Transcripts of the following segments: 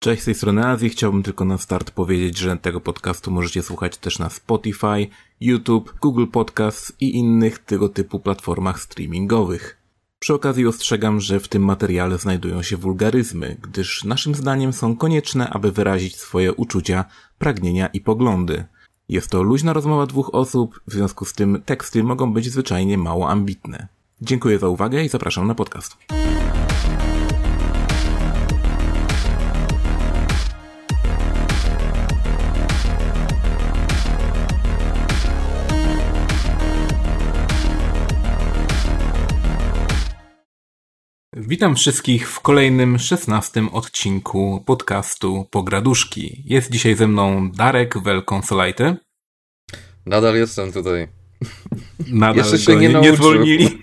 Cześć, z tej strony Azji. Chciałbym tylko na start powiedzieć, że tego podcastu możecie słuchać też na Spotify, YouTube, Google Podcasts i innych tego typu platformach streamingowych. Przy okazji ostrzegam, że w tym materiale znajdują się wulgaryzmy, gdyż naszym zdaniem są konieczne, aby wyrazić swoje uczucia, pragnienia i poglądy. Jest to luźna rozmowa dwóch osób, w związku z tym teksty mogą być zwyczajnie mało ambitne. Dziękuję za uwagę i zapraszam na podcast. Witam wszystkich w kolejnym szesnastym odcinku podcastu Pograduszki. Jest dzisiaj ze mną Darek Welkonsolajty. Nadal jestem tutaj. Nadal Jeszcze się nie, nie zwolnili.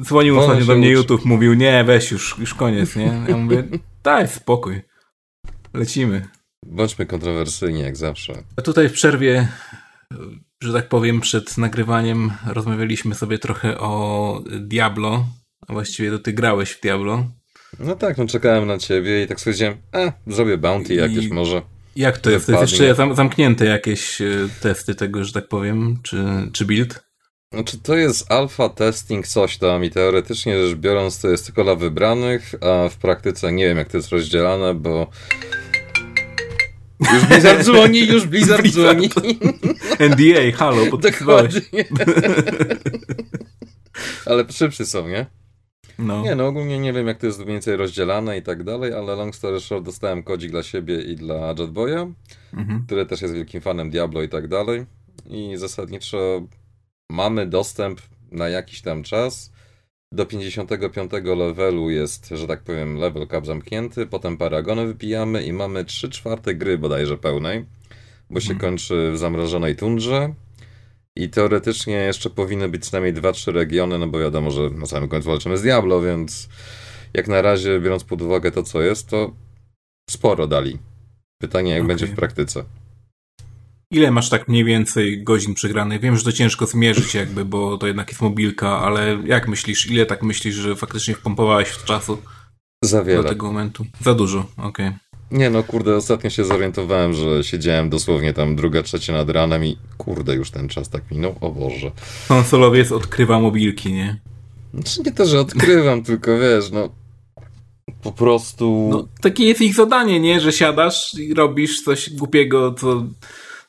Dzwonił ostatnio do mnie uczy. YouTube, mówił, nie, weź już, już koniec, nie? Ja mówię, daj spokój. Lecimy. Bądźmy kontrowersyjni, jak zawsze. A tutaj w przerwie że tak powiem, przed nagrywaniem rozmawialiśmy sobie trochę o Diablo. A właściwie to ty grałeś w Diablo. No tak, no czekałem na ciebie i tak stwierdziłem, a zrobię bounty I jakieś może. Jak to jest? To jest jeszcze zam zamknięte jakieś e, testy tego, że tak powiem, czy, czy build? Znaczy to jest alpha testing coś tam i teoretycznie rzecz biorąc to jest tylko dla wybranych, a w praktyce nie wiem jak to jest rozdzielane, bo już Blizzard dzwoni, już Blizzard, Blizzard. dzwoni. NDA, halo, podpisywałeś. Ale szybszy są, nie? No. Nie, no ogólnie nie wiem jak to jest mniej więcej rozdzielane i tak dalej, ale long story short dostałem kodzik dla siebie i dla Jetboya, mhm. który też jest wielkim fanem Diablo i tak dalej. I zasadniczo mamy dostęp na jakiś tam czas do 55 levelu jest, że tak powiem, level cap zamknięty, potem paragony wypijamy i mamy 3 czwarte gry bodajże pełnej, bo się hmm. kończy w zamrożonej tundrze. I teoretycznie jeszcze powinny być przynajmniej 2-3 regiony, no bo wiadomo, że na samym końcu walczymy z Diablo, więc jak na razie, biorąc pod uwagę to, co jest, to sporo dali. Pytanie, jak okay. będzie w praktyce. Ile masz tak mniej więcej godzin przegranych? Wiem, że to ciężko zmierzyć jakby, bo to jednak jest mobilka, ale jak myślisz, ile tak myślisz, że faktycznie wpompowałeś w czasu? Za wiele. Do tego momentu. Za dużo, okej. Okay. Nie no, kurde, ostatnio się zorientowałem, że siedziałem dosłownie tam druga, trzecia nad ranem i kurde, już ten czas tak minął, o Boże. Konsolowiec odkrywa mobilki, nie? Znaczy nie to, że odkrywam, tylko wiesz, no po prostu... No, takie jest ich zadanie, nie? Że siadasz i robisz coś głupiego, co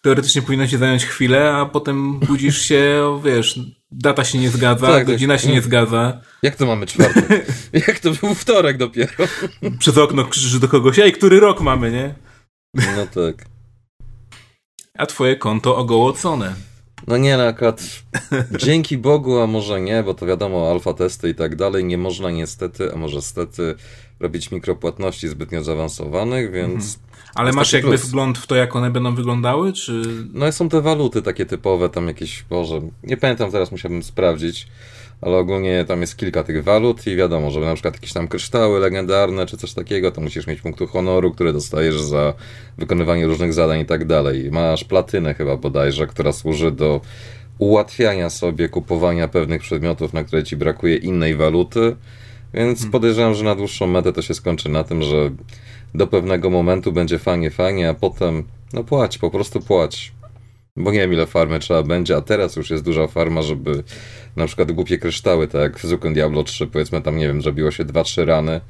teoretycznie powinno się zająć chwilę, a potem budzisz się, wiesz, data się nie zgadza, tak, godzina się nie zgadza. Jak to mamy czwartek? Jak to był wtorek dopiero? Przez okno krzyczysz do kogoś, ej, który rok mamy, nie? No tak. A twoje konto ogołocone. No nie, no akurat dzięki Bogu, a może nie, bo to wiadomo, alfa testy i tak dalej, nie można niestety, a może stety robić mikropłatności zbytnio zaawansowanych, więc mhm. Ale masz jakby plus. wgląd w to, jak one będą wyglądały, czy... No są te waluty takie typowe, tam jakieś, Boże, nie pamiętam, teraz musiałbym sprawdzić, ale ogólnie tam jest kilka tych walut i wiadomo, żeby na przykład jakieś tam kryształy legendarne, czy coś takiego, to musisz mieć punktu honoru, które dostajesz za wykonywanie różnych zadań i tak dalej. Masz platynę chyba bodajże, która służy do ułatwiania sobie kupowania pewnych przedmiotów, na które ci brakuje innej waluty, więc hmm. podejrzewam, że na dłuższą metę to się skończy na tym, że do pewnego momentu będzie fajnie, fajnie, a potem no płać, po prostu płać. Bo nie wiem ile farmy trzeba będzie, a teraz już jest duża farma, żeby na przykład głupie kryształy, tak jak w Zwykłym Diablo 3, powiedzmy tam, nie wiem, zrobiło się 2-3 rany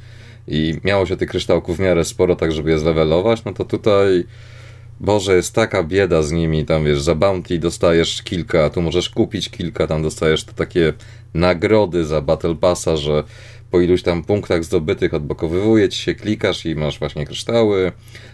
i miało się tych kryształków w miarę sporo, tak żeby je zlevelować, no to tutaj Boże, jest taka bieda z nimi, tam wiesz, za bounty dostajesz kilka, tu możesz kupić kilka, tam dostajesz to takie nagrody za Battle Passa, że po iluś tam punktach zdobytych odblokowywuje ci się, klikasz i masz właśnie kryształy,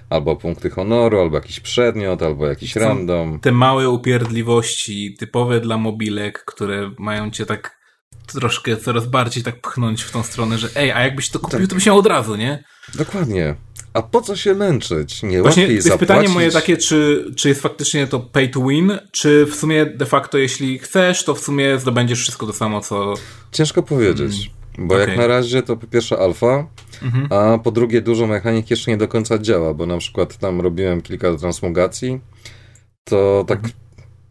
albo punkty honoru, albo jakiś przedmiot, albo jakiś random. Te małe upierdliwości typowe dla mobilek, które mają cię tak troszkę coraz bardziej tak pchnąć w tą stronę, że ej, a jakbyś to kupił, tak. to byś miał od razu, nie? Dokładnie. A po co się męczyć? Nie Właśnie łatwiej jest zapłacić... pytanie moje takie, czy, czy jest faktycznie to pay to win, czy w sumie de facto jeśli chcesz, to w sumie zdobędziesz wszystko to samo, co... Ciężko powiedzieć. Hmm. Bo okay. jak na razie to po pierwsze alfa, mhm. a po drugie dużo mechanik jeszcze nie do końca działa, bo na przykład tam robiłem kilka transmugacji, to tak mhm.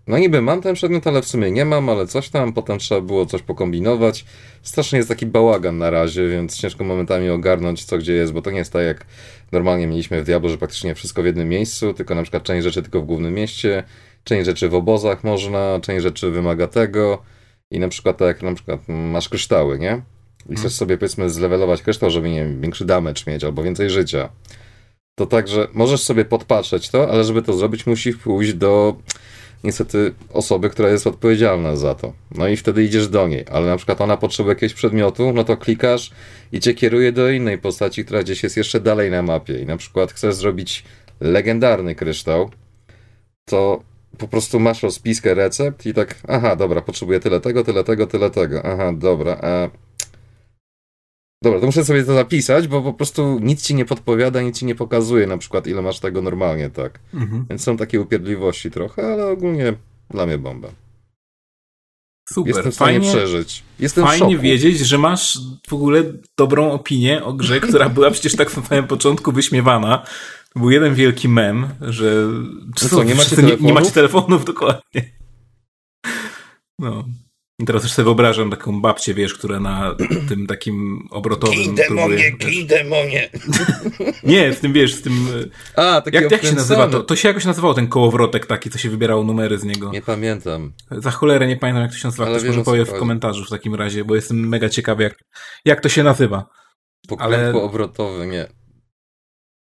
No niby mam ten przedmiot, ale w sumie nie mam, ale coś tam, potem trzeba było coś pokombinować. Strasznie jest taki bałagan na razie, więc ciężko momentami ogarnąć co gdzie jest, bo to nie jest tak jak normalnie mieliśmy w Diablo, że praktycznie wszystko w jednym miejscu, tylko na przykład część rzeczy tylko w głównym mieście, część rzeczy w obozach można, część rzeczy wymaga tego i na przykład tak jak na przykład masz kryształy, nie? I chcesz sobie powiedzmy zlewelować kryształ, żeby nie wiem, większy damage mieć albo więcej życia. To tak, że możesz sobie podpatrzeć to, ale żeby to zrobić musisz pójść do niestety osoby, która jest odpowiedzialna za to. No i wtedy idziesz do niej, ale na przykład ona potrzebuje jakiegoś przedmiotu, no to klikasz i cię kieruje do innej postaci, która gdzieś jest jeszcze dalej na mapie. I na przykład chcesz zrobić legendarny kryształ, to po prostu masz rozpiskę recept i tak, aha, dobra, potrzebuję tyle tego, tyle tego, tyle tego. Aha, dobra, a Dobra, to muszę sobie to zapisać, bo po prostu nic ci nie podpowiada, nic ci nie pokazuje, na przykład ile masz tego normalnie, tak. Mhm. Więc są takie upierdliwości trochę, ale ogólnie dla mnie bomba. Super, Jestem w stanie fajnie, przeżyć. Jestem fajnie wiedzieć, że masz w ogóle dobrą opinię o grze, która była przecież tak na samym początku wyśmiewana. To był jeden wielki mem, że... No co, nie macie? Nie, nie macie telefonów, dokładnie. No. I teraz już sobie wyobrażam taką babcię, wiesz, która na tym takim obrotowym Kij demonie, kij demonie. Nie, z tym, wiesz, z tym... A, taki jak, jak się nazywa to? To się jakoś nazywało ten kołowrotek taki, co się wybierało numery z niego. Nie pamiętam. Za cholerę nie pamiętam, jak to się nazywa. Ale Ktoś może powie w komentarzu w takim razie, bo jestem mega ciekawy, jak, jak to się nazywa. Pokrętło Ale... obrotowy, nie.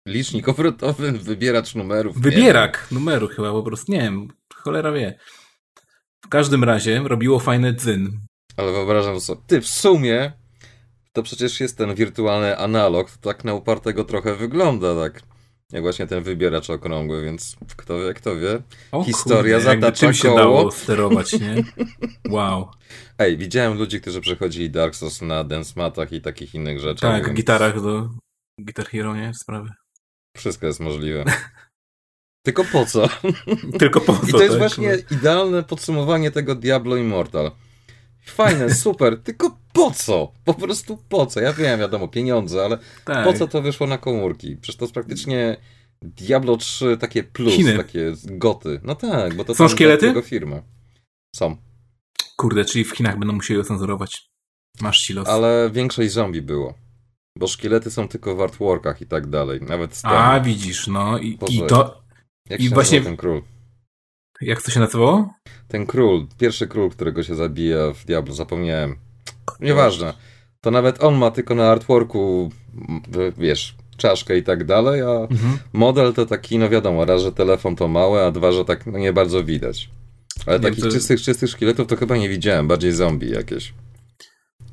Licznik obrotowy, wybieracz numerów. Wybierak numeru chyba po prostu, nie wiem, cholera wie. W każdym razie robiło fajny dzyn. Ale wyobrażam sobie, ty w sumie to przecież jest ten wirtualny analog, to tak na upartego trochę wygląda, tak. Jak właśnie ten wybieracz okrągły, więc kto wie, kto wie. O Historia kurde, zatacza czym się dało sterować, nie? Wow. Ej, widziałem ludzi, którzy przechodzili Dark Souls na dance i takich innych rzeczach. Tak, więc... gitarach do Guitar Hero, nie? Sprawy. Wszystko jest możliwe. Tylko po co? Tylko po co, I to jest tak? właśnie idealne podsumowanie tego Diablo Immortal. Fajne, super, tylko po co? Po prostu po co? Ja wiem, wiadomo, pieniądze, ale tak. po co to wyszło na komórki? Przecież to jest praktycznie Diablo 3 takie plus, Chiny. takie goty. No tak, bo to są szkielety? Jego firmy. Są. Kurde, czyli w Chinach będą musieli ocenzurować. Masz ci los. Ale większość zombie było. Bo szkielety są tylko w artworkach i tak dalej. Nawet A, widzisz, no i, i to jak I właśnie ten król? Jak to się nazywało? Ten król, pierwszy król, którego się zabija w Diablo, zapomniałem. Nieważne. To nawet on ma tylko na artworku, wiesz, czaszkę i tak dalej, a mhm. model to taki, no wiadomo, raz, że telefon to małe, a dwa, że tak no nie bardzo widać. Ale takich to... czystych, czystych szkieletów to chyba nie widziałem, bardziej zombie jakieś.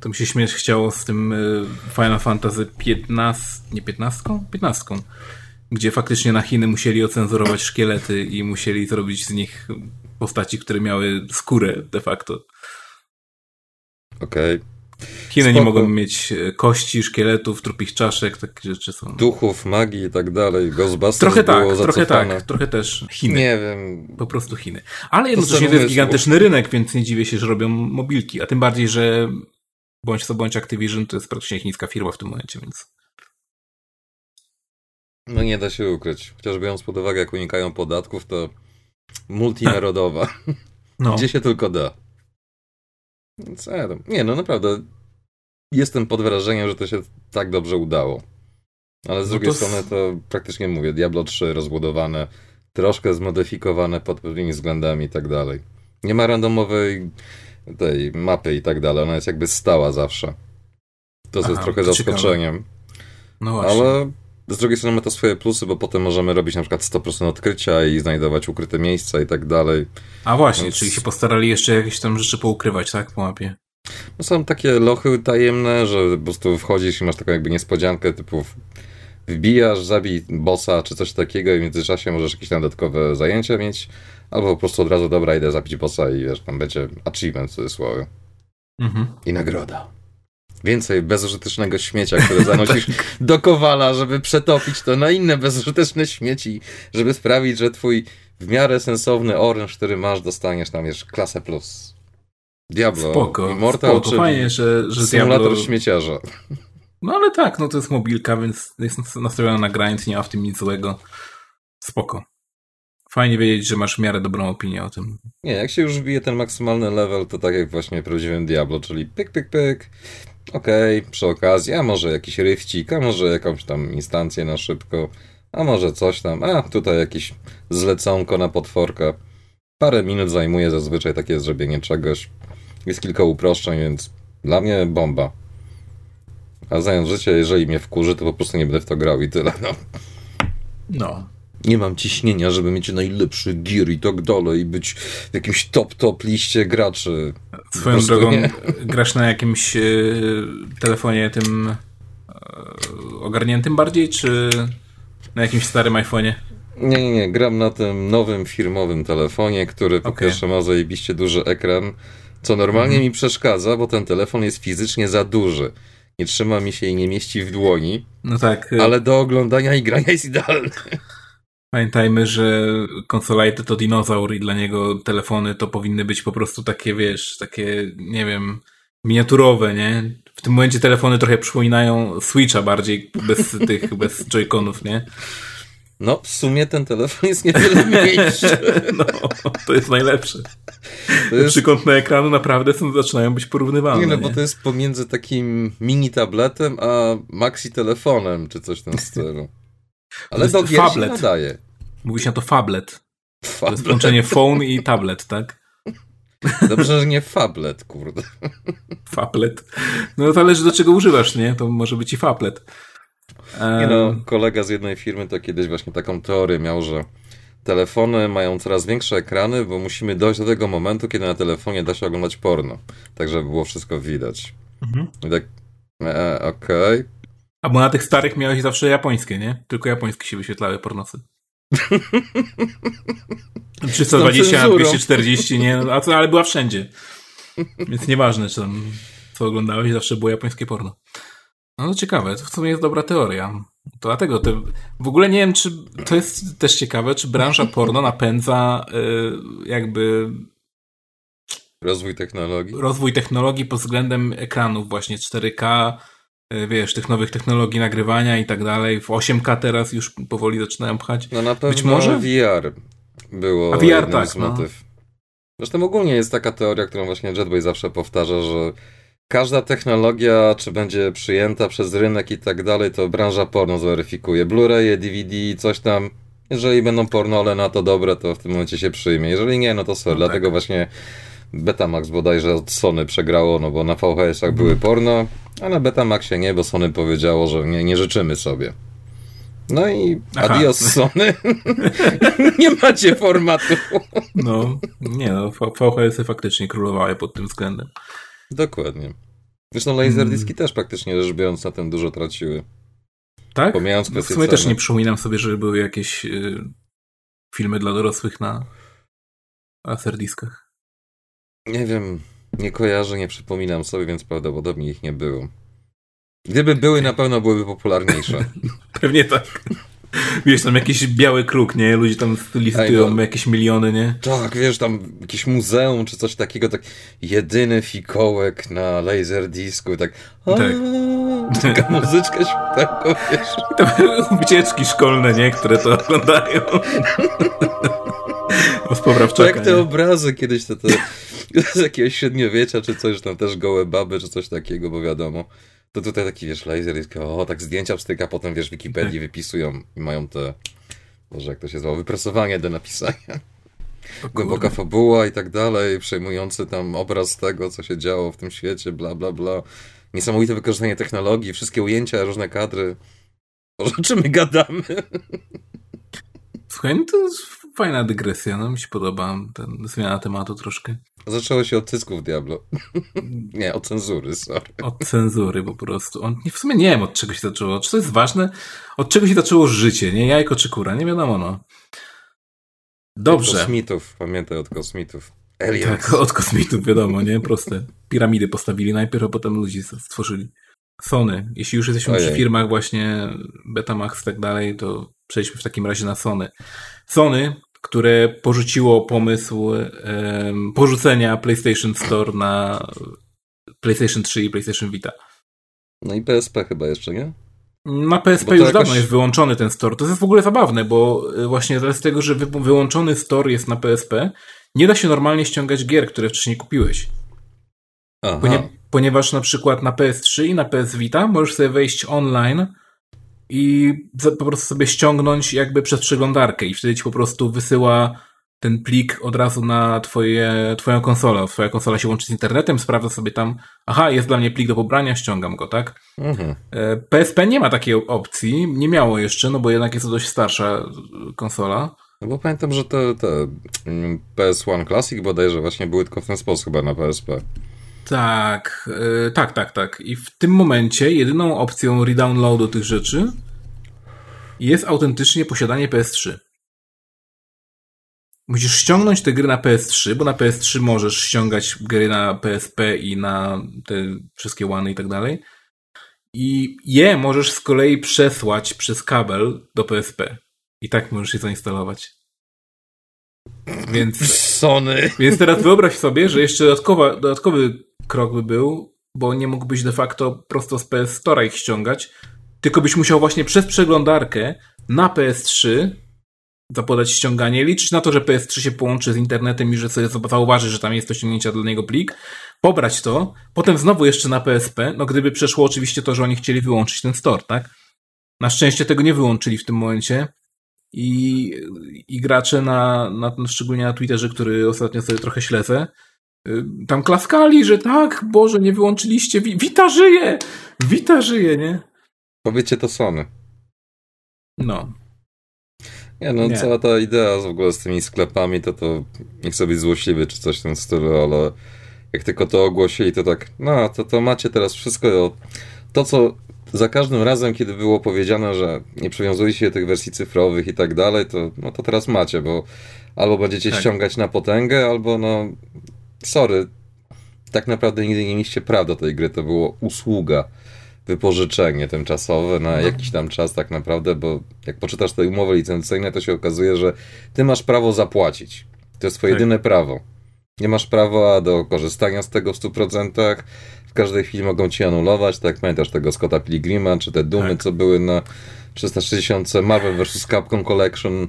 To mi się śmiesz chciało z tym y, Final Fantasy 15, nie 15? 15 gdzie faktycznie na Chiny musieli ocenzurować szkielety i musieli zrobić z nich postaci, które miały skórę de facto. Okej. Okay. Chiny Spoko. nie mogą mieć e, kości, szkieletów, trupich czaszek, takie rzeczy są. Duchów, magii i tak dalej. Ghostbusters trochę tak, było trochę tak, trochę też Chiny. Nie wiem. Po prostu Chiny. Ale jednocześnie to jest gigantyczny rynek, więc nie dziwię się, że robią mobilki. A tym bardziej, że bądź co bądź Activision to jest praktycznie chińska firma w tym momencie, więc. No nie da się ukryć. Chociaż biorąc pod uwagę, jak unikają podatków, to multinarodowa. No. Gdzie się tylko da. Co Nie, no naprawdę. Jestem pod wrażeniem, że to się tak dobrze udało. Ale z no drugiej to... strony to praktycznie mówię, Diablo 3 rozbudowane, troszkę zmodyfikowane pod pewnymi względami i tak dalej. Nie ma randomowej tej mapy i tak dalej, ona jest jakby stała zawsze. To Aha, jest trochę zaskoczeniem. No właśnie. Ale z drugiej strony ma to swoje plusy, bo potem możemy robić na przykład 100% odkrycia i znajdować ukryte miejsca i tak dalej. A właśnie, Więc... czyli się postarali jeszcze jakieś tam rzeczy poukrywać, tak, po mapie? No są takie lochy tajemne, że po prostu wchodzisz i masz taką jakby niespodziankę typu wbijasz, zabij bossa czy coś takiego i w międzyczasie możesz jakieś dodatkowe zajęcia mieć, albo po prostu od razu dobra, idę zabić bossa i wiesz, tam będzie achievement w cudzysłowie. Mhm. I nagroda. Więcej bezużytecznego śmiecia, które zanosisz tak. do kowala, żeby przetopić to na inne bezużyteczne śmieci, żeby sprawić, że twój w miarę sensowny oręż, który masz, dostaniesz tam jeszcze klasę plus. Diablo, spoko, Immortal, spoko. Czyli Fajnie, że, że symulator Diablo... śmieciarza. No ale tak, no to jest mobilka, więc jest nastawiona na grind, nie ma w tym nic złego. Spoko. Fajnie wiedzieć, że masz w miarę dobrą opinię o tym. Nie, jak się już wbije ten maksymalny level, to tak jak właśnie w prawdziwym Diablo, czyli pyk, pyk, pyk. Okej, okay, przy okazji, a może jakiś ryfcik, a może jakąś tam instancję na szybko, a może coś tam, a tutaj jakieś zleconko na potworka. Parę minut zajmuje zazwyczaj takie zrobienie czegoś. Jest kilka uproszczeń, więc dla mnie bomba. A zając życie, jeżeli mnie wkurzy, to po prostu nie będę w to grał i tyle, no. No. Nie mam ciśnienia, żeby mieć najlepszy gear i tak dalej i być w jakimś top-top liście graczy. Swoją drogą nie. grasz na jakimś y, telefonie tym y, ogarniętym bardziej, czy na jakimś starym iPhone'ie? Nie, nie, nie. Gram na tym nowym firmowym telefonie, który po okay. pierwsze ma zajebiście duży ekran, co normalnie mhm. mi przeszkadza, bo ten telefon jest fizycznie za duży. Nie trzyma mi się i nie mieści w dłoni. No tak. Y- ale do oglądania i grania jest idealny. Pamiętajmy, że konsolajty to dinozaur i dla niego telefony to powinny być po prostu takie, wiesz, takie, nie wiem, miniaturowe, nie? W tym momencie telefony trochę przypominają Switcha bardziej, bez tych, bez joyconów, nie? No, w sumie ten telefon jest niewiele mniejszy. No, to jest najlepsze. To jest... Przykątne ekranu naprawdę są, zaczynają być porównywalne. Nie, no nie? bo to jest pomiędzy takim mini tabletem a maxi telefonem, czy coś w tym stylu. Ale do gier się nadaje. Mówi się na to fablet. fablet. To jest połączenie phone i tablet, tak? Dobrze, że nie fablet, kurde. Fablet. No to zależy do czego używasz, nie? To może być i fablet. Nie no, kolega z jednej firmy to kiedyś właśnie taką teorię miał, że telefony mają coraz większe ekrany, bo musimy dojść do tego momentu, kiedy na telefonie da się oglądać porno. Tak, żeby było wszystko widać. Mhm. I tak, e, okej. Okay. A bo na tych starych miałeś zawsze japońskie, nie? Tylko japońskie się wyświetlały pornosy. 320 240, nie? A to, ale była wszędzie. Więc nieważne, czy tam co oglądałeś, zawsze było japońskie porno. No to ciekawe, to w sumie jest dobra teoria. To dlatego, te, w ogóle nie wiem, czy to jest też ciekawe, czy branża porno napędza y, jakby rozwój technologii. Rozwój technologii pod względem ekranów właśnie 4K, y, wiesz, tych nowych technologii nagrywania i tak dalej. W 8K teraz już powoli zaczynają pchać. No na pewno Być może VR było A VR tak, z no. motyw. No. Zresztą ogólnie jest taka teoria, którą właśnie Jetboy zawsze powtarza, że każda technologia, czy będzie przyjęta przez rynek i tak dalej, to branża porno zweryfikuje. Blu-raye, DVD, coś tam. Jeżeli będą pornole na to dobre, to w tym momencie się przyjmie. Jeżeli nie, no to sorry. No Dlatego tak. właśnie Betamax bodajże od Sony przegrało, no bo na VHS-ach były porno, a na Betamaxie nie, bo Sony powiedziało, że nie, nie życzymy sobie. No i Aha. adios Sony. nie macie formatu. no, nie no, VHS-y faktycznie królowały pod tym względem. Dokładnie. Zresztą Laserdisky hmm. też praktycznie rzecz biorąc na tym dużo traciły. Tak? Pomijając no w sumie też nie przypominam sobie, że były jakieś y, filmy dla dorosłych na Laserdiskach. Nie wiem, nie kojarzę, nie przypominam sobie, więc prawdopodobnie ich nie było. Gdyby były, na pewno byłyby popularniejsze. Pewnie tak. Wiesz, tam jakiś biały kruk, nie? Ludzie tam listują no. jakieś miliony, nie? Tak, wiesz, tam jakieś muzeum czy coś takiego, tak jedyny fikołek na laserdisku, tak, tak. taka muzyczka światełko, wiesz. Tam wycieczki szkolne, nie? Które to oglądają. Z poprawczaka, Jak te obrazy kiedyś, to, to z jakiegoś średniowiecia czy coś, tam też gołe baby czy coś takiego, bo wiadomo to tutaj taki, wiesz, laser jest, o, tak zdjęcia wstyka, potem, wiesz, Wikipedii tak. wypisują i mają te, może jak to się zwało, wyprasowanie do napisania. Głęboka fabuła i tak dalej, przejmujący tam obraz tego, co się działo w tym świecie, bla, bla, bla. Niesamowite wykorzystanie technologii, wszystkie ujęcia, różne kadry. O czym my gadamy? Słuchaj, to fajna dygresja, no mi się podoba ten zmiana tematu troszkę. Zaczęło się od cysków Diablo. nie, od cenzury, sorry. Od cenzury po prostu. On, w sumie nie wiem, od czego się zaczęło. Czy to jest ważne? Od czego się zaczęło życie, nie? Jajko czy kura? Nie wiadomo, no. Dobrze. Od kosmitów, pamiętaj, od kosmitów. Aliens. Tak, od kosmitów, wiadomo, nie? Proste. Piramidy postawili najpierw, a potem ludzi stworzyli. Sony. Jeśli już jesteśmy Ojej. przy firmach właśnie Betamax i tak dalej, to przejdźmy w takim razie na Sony. Sony, które porzuciło pomysł um, porzucenia PlayStation Store na PlayStation 3 i PlayStation Vita. No i PSP chyba jeszcze, nie? Na PSP już jakoś... dawno jest wyłączony ten store. To jest w ogóle zabawne, bo y, właśnie z tego, że wyłączony store jest na PSP, nie da się normalnie ściągać gier, które wcześniej kupiłeś. Ponie, ponieważ na przykład na PS3 i na PS Vita możesz sobie wejść online i po prostu sobie ściągnąć jakby przez przeglądarkę i wtedy ci po prostu wysyła ten plik od razu na twoje, twoją konsolę. Twoja konsola się łączy z internetem, sprawdza sobie tam, aha, jest dla mnie plik do pobrania, ściągam go, tak? Mhm. PSP e, nie ma takiej opcji, nie miało jeszcze, no bo jednak jest to dość starsza konsola. No bo pamiętam, że te, te PS1 Classic bodajże właśnie były tylko w ten sposób chyba na PSP. Tak, yy, tak, tak, tak. I w tym momencie jedyną opcją redownloadu tych rzeczy jest autentycznie posiadanie PS3. Musisz ściągnąć te gry na PS3, bo na PS3 możesz ściągać gry na PSP i na te wszystkie łany i tak dalej. I je możesz z kolei przesłać przez kabel do PSP. I tak możesz je zainstalować. Więc, Sony. Więc teraz wyobraź sobie, że jeszcze dodatkowa, dodatkowy krok by był, bo nie mógłbyś de facto prosto z PS Store'a ich ściągać, tylko byś musiał właśnie przez przeglądarkę na PS3 zapodać ściąganie, liczyć na to, że PS3 się połączy z internetem i że sobie zauważy, że tam jest do ściągnięcia dla niego plik, pobrać to, potem znowu jeszcze na PSP, no gdyby przeszło oczywiście to, że oni chcieli wyłączyć ten store, tak? Na szczęście tego nie wyłączyli w tym momencie i, i gracze na, na, szczególnie na Twitterze, który ostatnio sobie trochę śledzę, tam klaskali, że tak, Boże, nie wyłączyliście, Wita żyje! Wita żyje, nie? Powiecie to Sony. No. Nie, no nie. cała ta idea w ogóle z tymi sklepami, to to nie chcę być złośliwy czy coś w tym stylu, ale jak tylko to ogłosili, to tak, no to, to macie teraz wszystko, to co za każdym razem, kiedy było powiedziane, że nie przywiązujecie tych wersji cyfrowych i tak dalej, to, no to teraz macie, bo albo będziecie tak. ściągać na potęgę, albo no, sorry, tak naprawdę nigdy nie mieliście praw do tej gry, to było usługa wypożyczenie tymczasowe na no. jakiś tam czas tak naprawdę, bo jak poczytasz te umowy licencyjne, to się okazuje, że ty masz prawo zapłacić. To jest twoje tak. jedyne prawo. Nie masz prawa do korzystania z tego w 100%. W każdej chwili mogą ci anulować, tak pamiętasz tego Scotta Pilgrima, czy te Dumy, tak. co były na 360 Marvel vs. Capcom Collection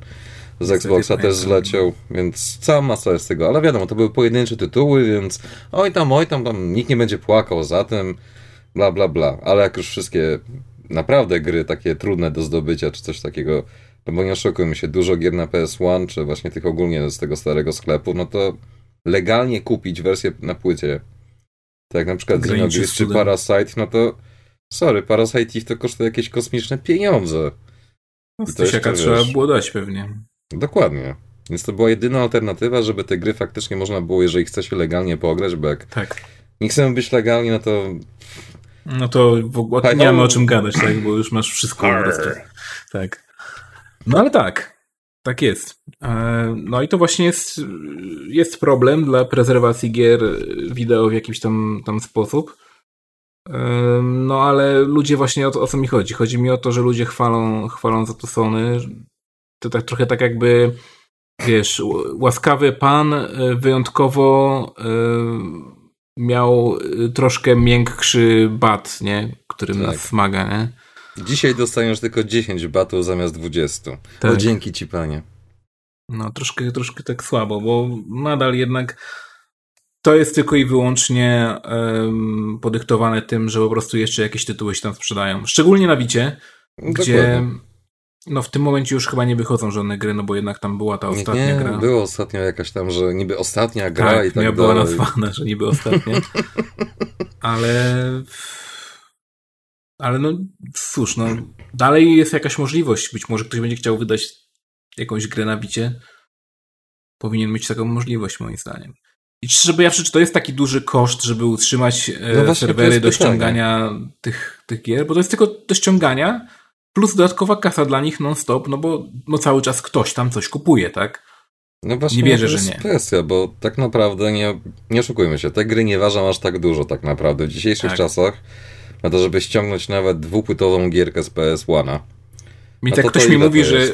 z Xboxa też zleciał, więc cała masa jest tego, ale wiadomo, to były pojedyncze tytuły, więc oj tam, oj tam, tam nikt nie będzie płakał za tym bla, bla, bla. Ale jak już wszystkie naprawdę gry takie trudne do zdobycia, czy coś takiego, no bo nie oszukujmy się, dużo gier na PS1, czy właśnie tych ogólnie z tego starego sklepu, no to legalnie kupić wersję na płycie, tak jak na przykład Xenogears czy Parasite, no to sorry, Parasite to kosztuje jakieś kosmiczne pieniądze. No, to jeszcze, trzeba było dać pewnie. Dokładnie. Więc to była jedyna alternatywa, żeby te gry faktycznie można było, jeżeli chce się legalnie pograć, bo jak tak. nie chcemy być legalni, no to no to w ogóle nie mamy o czym gadać, tak? Bo już masz wszystko. Tak. No ale tak. Tak jest. E, no i to właśnie jest, jest problem dla prezerwacji gier wideo w jakiś tam, tam sposób. E, no ale ludzie właśnie o, to, o co mi chodzi? Chodzi mi o to, że ludzie chwalą, chwalą za to Sony. To tak trochę tak jakby wiesz, łaskawy pan e, wyjątkowo miał y, troszkę miększy bat, nie? Którym tak. nas smaga, nie? Dzisiaj dostaniesz tylko 10 batów zamiast 20. Tak. Dzięki ci, panie. No, troszkę, troszkę tak słabo, bo nadal jednak to jest tylko i wyłącznie um, podyktowane tym, że po prostu jeszcze jakieś tytuły się tam sprzedają. Szczególnie na Wicie, gdzie no w tym momencie już chyba nie wychodzą żadne gry, no bo jednak tam była ta ostatnia nie, gra. było ostatnio jakaś tam, że niby ostatnia gra tak, i tak była nazwana, że niby ostatnia. ale ale no cóż, no dalej jest jakaś możliwość. Być może ktoś będzie chciał wydać jakąś grę na bicie. Powinien mieć taką możliwość moim zdaniem. I żeby ja czy to jest taki duży koszt, żeby utrzymać e, no serwery do ściągania tych, tych gier, bo to jest tylko do ściągania, plus dodatkowa kasa dla nich non-stop, no bo no cały czas ktoś tam coś kupuje, tak? No właśnie, nie wierzę, to jest że nie. kwestia, bo tak naprawdę nie, nie oszukujmy się, te gry nie ważą aż tak dużo tak naprawdę. W dzisiejszych tak. czasach, na to, żeby ściągnąć nawet dwupłytową gierkę z PS1, Więc jak to ktoś to mi mówi, że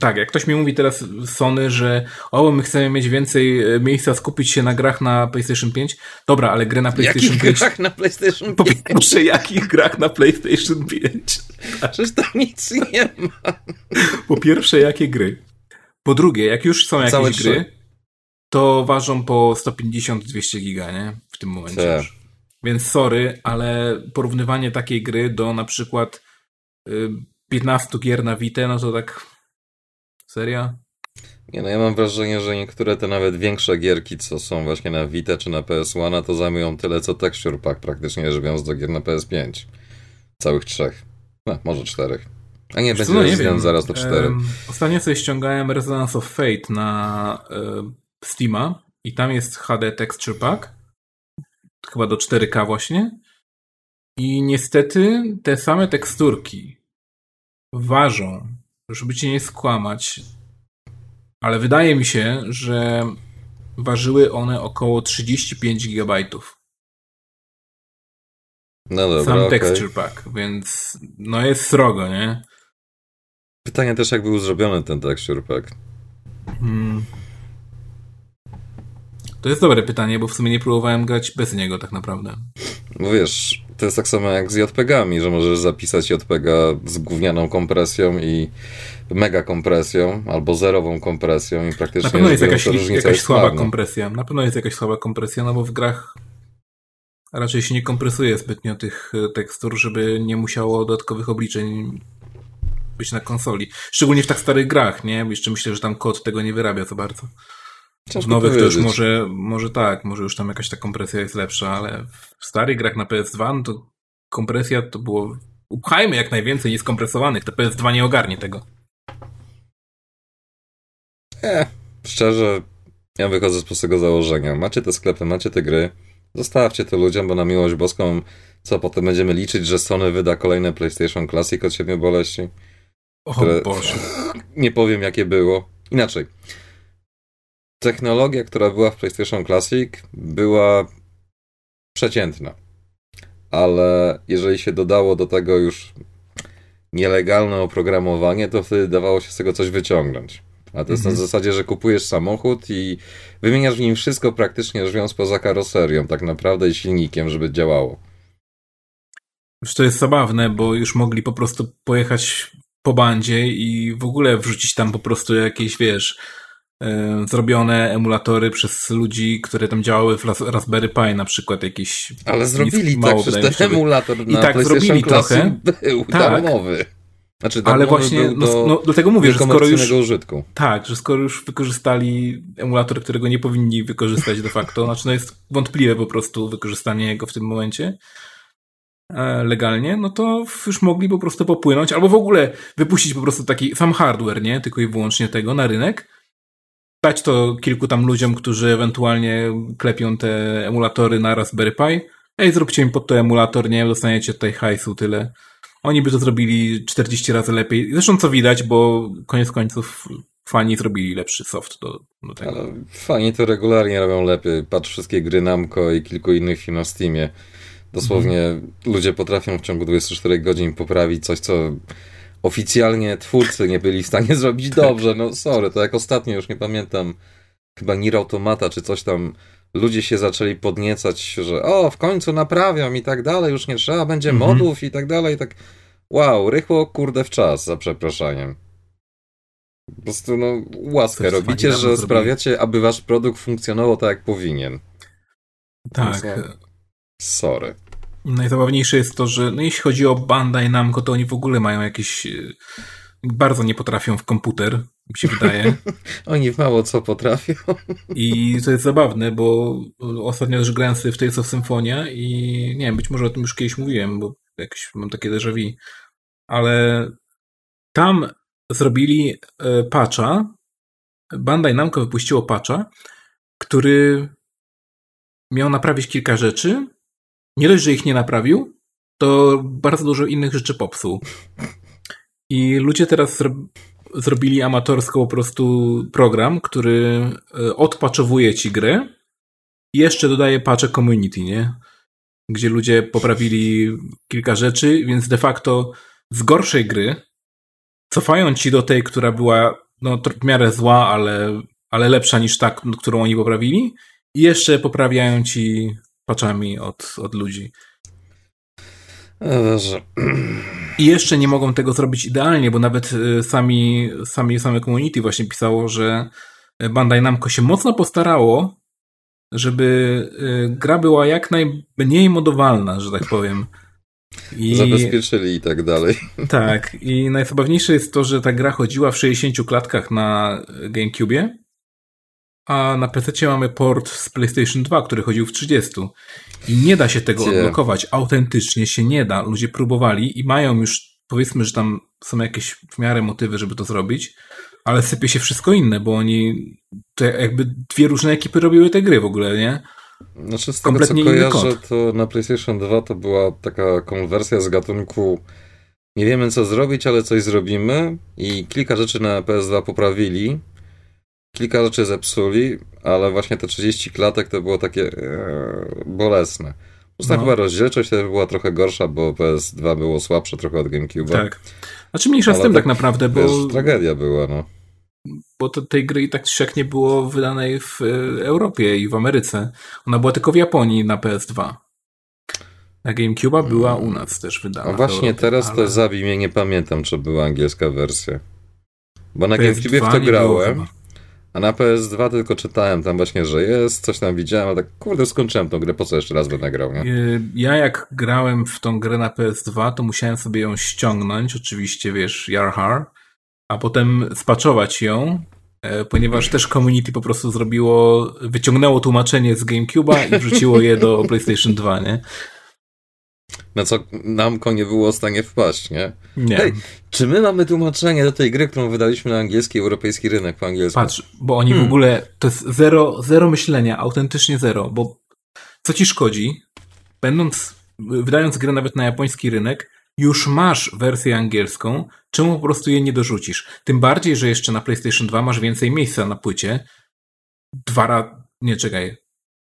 tak, jak ktoś mi mówi teraz Sony, że o, my chcemy mieć więcej e, miejsca, skupić się na grach na PlayStation 5. Dobra, ale gry na PlayStation Jakich 5. grach na PlayStation Po 5? pierwsze, jakich grach na PlayStation 5? Przecież tam nic nie ma. Po pierwsze, jakie gry? Po drugie, jak już są jakieś Całe gry, trzy. to ważą po 150-200 giga, nie? W tym momencie Tak. już. Więc sorry, ale porównywanie takiej gry do na przykład y, 15 gier na Vita, no to tak... Serio? Nie no, ja mam wrażenie, że niektóre te nawet większe gierki, co są właśnie na Vita czy na PS1, to zajmują tyle, co Texture Pack praktycznie rzecz biorąc do gier na PS5. Całych trzech. No, może czterech. A nie, Wiesz będzie no nie wiem. zaraz do cztery. Em, Ostatnio sobie ściągałem Resonance of Fate na Steama i tam jest HD Texture Pack, chyba do 4K właśnie. I niestety te same teksturki ważą, żeby cię nie skłamać, ale wydaje mi się, że ważyły one około 35 GB. No dobra, Sam okej. texture pack, więc no jest srogo, nie? Pytanie też, jak był zrobiony ten Texture Pack. Hmm. To jest dobre pytanie, bo w sumie nie próbowałem grać bez niego tak naprawdę. Bo wiesz, to jest tak samo jak z JPG-ami, że możesz zapisać JPG z gównianą kompresją i mega kompresją, albo zerową kompresją i praktycznie Na pewno jest jakaś, jakaś jest słaba marna. kompresja. Na pewno jest jakaś słaba kompresja, no bo w grach raczej się nie kompresuje zbytnio tych e, tekstur, żeby nie musiało dodatkowych obliczeń być na konsoli. Szczególnie w tak starych grach, nie? Jeszcze myślę, że tam kod tego nie wyrabia za bardzo. Ciężko już powiedzieć. może, może tak, może już tam jakaś ta kompresja jest lepsza, ale w starych grach na PS2 no to kompresja to było... Upchajmy jak najwięcej nieskompresowanych, to PS2 nie ogarnie tego. E, szczerze, ja wychodzę z prostego założenia. Macie te sklepy, macie te gry, zostawcie to ludziom, bo na miłość boską, co potem będziemy liczyć, że Sony wyda kolejne PlayStation Classic od siedmiu boleści? O Które- Boże. Nie powiem, jakie było. Inaczej. Technologia, która była w PlayStation Classic, była przeciętna. Ale jeżeli się dodało do tego już nielegalne oprogramowanie, to wtedy dawało się z tego coś wyciągnąć. A to jest na Mhm. zasadzie, że kupujesz samochód i wymieniasz w nim wszystko praktycznie biorąc poza karoserią, tak naprawdę i silnikiem, żeby działało. Już to jest zabawne, bo już mogli po prostu pojechać po bandzie i w ogóle wrzucić tam po prostu jakieś, wiesz, zrobione emulatory przez ludzi, które tam działały w Ras- Raspberry Pi na przykład jakieś. Ale zrobili nic- tak, mało przecież ten emulator na tak, PlayStation zrobili trochę. był Tak. darmowy. Znaczy, Ale właśnie, no, do no, dlatego mówię, że skoro już. użytku. Tak, że skoro już wykorzystali emulator, którego nie powinni wykorzystać de facto, znaczy no jest wątpliwe po prostu wykorzystanie jego w tym momencie e, legalnie, no to już mogli po prostu popłynąć, albo w ogóle wypuścić po prostu taki sam hardware, nie? Tylko i wyłącznie tego na rynek. Dać to kilku tam ludziom, którzy ewentualnie klepią te emulatory na Raspberry Pi. Ej, zróbcie im pod to emulator, nie? Dostaniecie tutaj hajsu, tyle. Oni by to zrobili 40 razy lepiej. Zresztą co widać, bo koniec końców fani zrobili lepszy soft do, do tego. Fajnie to regularnie robią lepiej. Patrz wszystkie gry Namco i kilku innych firm na Steamie. Dosłownie Mhm. ludzie potrafią w ciągu 24 godzin poprawić coś, co oficjalnie twórcy nie byli w stanie zrobić Tak. dobrze. No sorry, to jak ostatnio, już nie pamiętam, chyba Nier Automata czy coś tam, ludzie się zaczęli podniecać, że o, w końcu naprawią i tak dalej, już nie trzeba będzie Mhm. modów i tak dalej, tak wow, rychło kurde w czas, za przeproszeniem. Po prostu, no, łaskę robicie, że sprawiacie, aby wasz produkt funkcjonował tak, jak powinien. tak. są- Sorry. Najzabawniejsze jest to, że no jeśli chodzi o Bandai Namco, to oni w ogóle mają jakieś... e, Bardzo nie potrafią w komputer, mi się wydaje. Oni mało co potrafią. I to jest zabawne, bo ostatnio też grałem sobie w Tales of Symphonia i nie wiem, być może o tym już kiedyś mówiłem, bo jakieś mam takie déjà vu, ale tam zrobili e, patcha, Bandai Namco wypuściło patcha, który miał naprawić kilka rzeczy. Nie dość, że ich nie naprawił, to bardzo dużo innych rzeczy popsuł. I ludzie teraz zro- zrobili amatorsko po prostu program, który e, odpaczowuje ci grę i jeszcze dodaje patche community, nie? Gdzie ludzie poprawili kilka rzeczy, więc de facto z gorszej gry cofają ci do tej, która była no, w miarę zła, ale, ale lepsza niż ta, którą oni poprawili i jeszcze poprawiają ci paczami od, od ludzi. Dobrze. I jeszcze nie mogą tego zrobić idealnie, bo nawet y, sami, sami same community właśnie pisało, że Bandai Namco się mocno postarało, żeby y, gra była jak najmniej modowalna, że tak powiem. I... Zabezpieczyli i tak dalej. Tak, i najzabawniejsze jest to, że ta gra chodziła w 60 klatkach na GameCube, a na PC mamy port z PlayStation 2, który chodził w 30. I nie da się tego Gdzie? odblokować. Autentycznie się nie da. Ludzie próbowali i mają już, powiedzmy, że tam są jakieś w miarę motywy, żeby to zrobić, ale sypie się wszystko inne, bo oni, to jakby dwie różne ekipy robiły te gry w ogóle, nie? Znaczy z tego Kompletnie co kojarzę, to na PlayStation 2 to była taka konwersja z gatunku nie wiemy co zrobić, ale coś zrobimy i kilka rzeczy na PS2 poprawili, kilka rzeczy zepsuli, ale właśnie te 30 klatek to było takie ee, bolesne. Zresztą no. chyba rozdzielczość też była trochę gorsza, bo PS2 było słabsze trochę od GameCube. Tak. Znaczy mniejsza z tym tak, tak naprawdę, bo... Wiesz, tragedia była, no bo to, tej gry i tak czy nie było wydanej w e, Europie i w Ameryce. Ona była tylko w Japonii na PS2. Na GameCube'a była u nas też wydana. A właśnie Europie, teraz ale... to zabij mnie, nie pamiętam, czy była angielska wersja. Bo na GameCube w to grałem, a na PS2 tylko czytałem tam właśnie, że jest, coś tam widziałem, ale tak kurde skończyłem tą grę, po co jeszcze raz będę grał, nie? E, ja jak grałem w tą grę na PS2, to musiałem sobie ją ściągnąć, oczywiście, wiesz, Yarhar, a potem spaczować ją, e, ponieważ też community po prostu zrobiło, wyciągnęło tłumaczenie z GameCube'a i wrzuciło je do PlayStation 2, nie? Na co Namco nie było w stanie wpaść, nie? Nie. Hej, czy my mamy tłumaczenie do tej gry, którą wydaliśmy na angielski, europejski rynek po angielsku? Patrz, bo oni hmm. w ogóle, to jest zero, zero myślenia, autentycznie zero, bo co ci szkodzi, będąc, wydając grę nawet na japoński rynek, już masz wersję angielską, czemu po prostu jej nie dorzucisz? Tym bardziej, że jeszcze na PlayStation 2 masz więcej miejsca na płycie. Dwa razy, nie czekaj,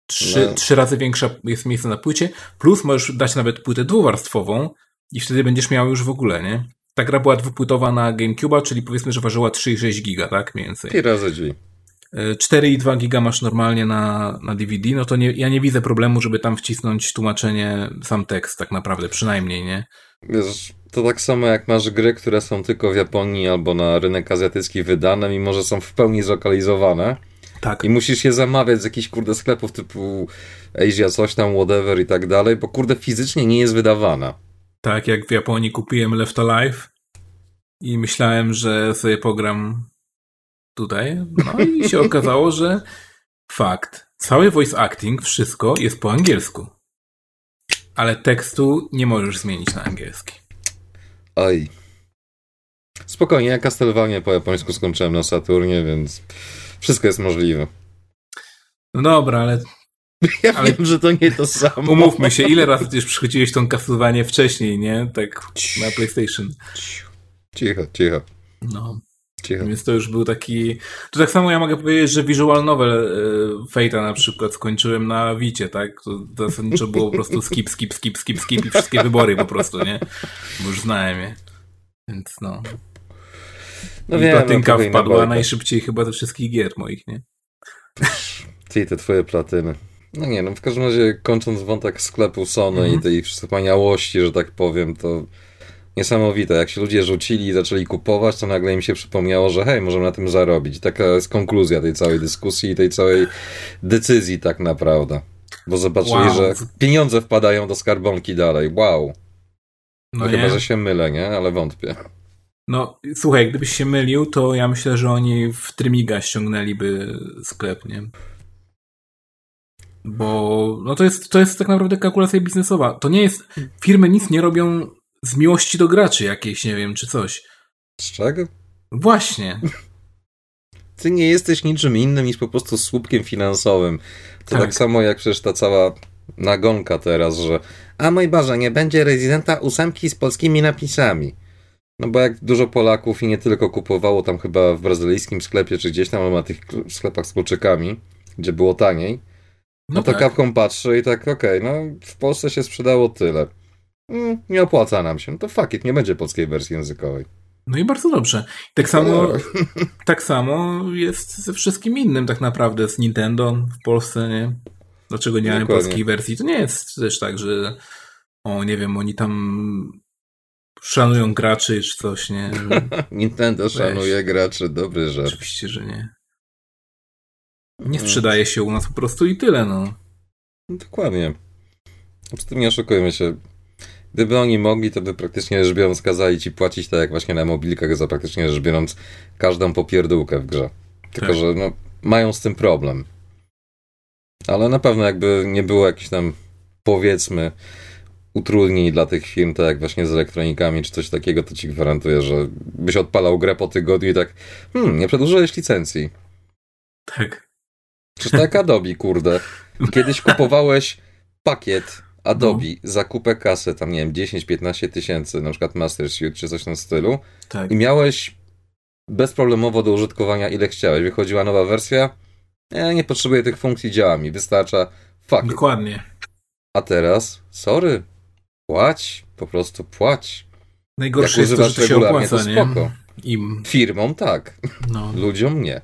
trzy, no. trzy razy większe jest miejsce na płycie, plus możesz dać nawet płytę dwuwarstwową i wtedy będziesz miał już w ogóle, nie? Ta gra była dwupłytowa na GameCube'a, czyli powiedzmy, że ważyła 3,6 giga, tak? Mniej więcej. I razy drzwi. 4,2 giga masz normalnie na, na DVD, no to nie, ja nie widzę problemu, żeby tam wcisnąć tłumaczenie, sam tekst tak naprawdę, przynajmniej, nie? Wiesz, to tak samo jak masz gry, które są tylko w Japonii albo na rynek azjatycki wydane, mimo że są w pełni zlokalizowane. Tak. I musisz je zamawiać z jakichś kurde sklepów typu Asia, coś tam, whatever i tak dalej, bo kurde fizycznie nie jest wydawana. Tak, jak w Japonii kupiłem Left Alive i myślałem, że sobie pogram tutaj, no i się okazało, że fakt. Cały voice acting, wszystko jest po angielsku. Ale tekstu nie możesz zmienić na angielski. Oj. Spokojnie, ja Castlevania po japońsku skończyłem na Saturnie, więc wszystko jest możliwe. No dobra, ale... Ja ale... wiem, że to nie to samo. Umówmy się, ile razy już przychodziłeś tą Castlevanię wcześniej, nie? Tak na PlayStation. Cicho, cicho. No. Cicho. Więc to już był taki... To tak samo ja mogę powiedzieć, że visual novel e, Fate'a na przykład skończyłem na Wicie, tak? To zasadniczo było po prostu skip, skip, skip, skip, skip i wszystkie wybory po prostu, nie? Bo już znałem je. Więc no... No I wiem, platynka no, wpadła najszybciej chyba ze wszystkich gier moich, nie? Ty, te twoje platyny. No nie, no w każdym razie kończąc wątek sklepu Sony mm -hmm. i tej wspaniałości, że tak powiem, to niesamowite. Jak się ludzie rzucili i zaczęli kupować, to nagle im się przypomniało, że hej, możemy na tym zarobić. Taka jest konkluzja tej całej dyskusji i tej całej decyzji tak naprawdę. Bo zobaczyli, wow. że pieniądze wpadają do skarbonki dalej. Wow. No, no chyba, że się mylę, nie? Ale wątpię. No, słuchaj, gdybyś się mylił, to ja myślę, że oni w Trymiga ściągnęliby sklep, nie? Bo no to jest, to jest tak naprawdę kalkulacja biznesowa. To nie jest. Firmy nic nie robią z miłości do graczy jakiejś, nie wiem, czy coś. Z czego? Właśnie. Ty nie jesteś niczym innym niż po prostu słupkiem finansowym. To tak, tak samo jak przecież ta cała nagonka teraz, że a mój Boże, nie będzie rezydenta ósemki z polskimi napisami. No bo jak dużo Polaków i nie tylko kupowało tam chyba w brazylijskim sklepie, czy gdzieś tam na tych sklepach z kluczykami, gdzie było taniej, no, no to tak. kapką patrzy i tak, okej, okay, no w Polsce się sprzedało tyle mm, nie opłaca nam się, no to fuck it, nie będzie polskiej wersji językowej. No i bardzo dobrze. Tak samo, tak samo jest ze wszystkim innym tak naprawdę z Nintendo w Polsce, nie? Dlaczego nie mamy polskiej wersji? To nie jest też tak, że o, nie wiem, oni tam szanują graczy czy coś, nie? Nintendo Weź. szanuje graczy, dobry żart. Oczywiście, że nie. Nie sprzedaje się u nas po prostu i tyle, no. no dokładnie. Po tym nie oszukujmy się. Gdyby oni mogli, to by praktycznie rzecz biorąc kazali ci płacić tak jak właśnie na mobilkach za praktycznie rzecz biorąc każdą popierdółkę w grze. Tylko, tak. że no, mają z tym problem. Ale na pewno jakby nie było jakichś tam powiedzmy utrudnień dla tych firm, tak jak właśnie z elektronikami czy coś takiego, to ci gwarantuję, że byś odpalał grę po tygodniu i tak hmm, nie przedłużyłeś licencji. Tak. Czy tak Adobe, kurde. Kiedyś kupowałeś pakiet Adobe no. za kupę kasy, tam nie wiem, 10-15 tysięcy, na przykład Master Suite czy coś w tym stylu tak. i miałeś bezproblemowo do użytkowania ile chciałeś. Wychodziła nowa wersja, ja nie potrzebuję tych funkcji, działa mi, wystarcza. Fuck Dokładnie. A teraz, sorry, płać, po prostu płać. Najgorsze Jak jest to, że to się opłaca, to spoko. Im. Firmom tak, no. ludziom nie.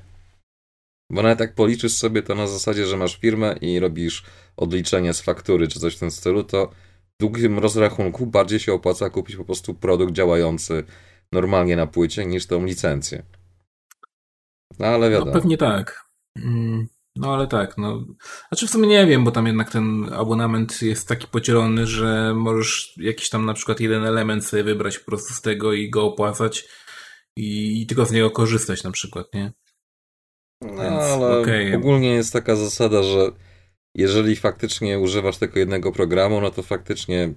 Bo nawet jak policzysz sobie to na zasadzie, że masz firmę i robisz odliczenie z faktury czy coś w tym stylu, to w długim rozrachunku bardziej się opłaca kupić po prostu produkt działający normalnie na płycie niż tą licencję. No ale wiadomo. No pewnie tak. Mm, no ale tak, no. Znaczy w sumie nie wiem, bo tam jednak ten abonament jest taki podzielony, że możesz jakiś tam na przykład jeden element sobie wybrać po prostu z tego i go opłacać i, i tylko z niego korzystać na przykład, nie? No Więc, ale okay. ogólnie jest taka zasada, że jeżeli faktycznie używasz tylko jednego programu, no to faktycznie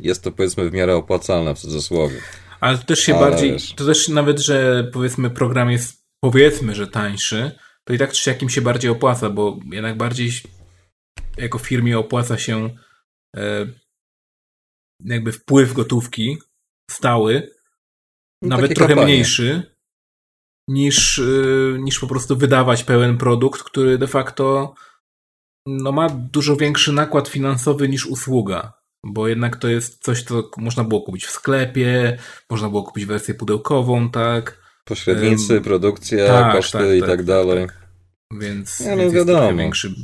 jest to powiedzmy w miarę opłacalne w cudzysłowie. Ale to też się ale bardziej, wiesz. to też nawet, że powiedzmy program jest powiedzmy, że tańszy, to i tak czy jakim się bardziej opłaca, bo jednak bardziej jako firmie opłaca się e, jakby wpływ gotówki stały, no, nawet trochę kampanie. mniejszy, niż, e, niż po prostu wydawać pełen produkt, który de facto no, ma dużo większy nakład finansowy niż usługa. Bo jednak to jest coś, co można było kupić w sklepie, można było kupić wersję pudełkową, tak? Pośrednicy, produkcja, tak, koszty tak, i tak, tak dalej. Tak, więc, ja, no więc wiadomo. jest większy,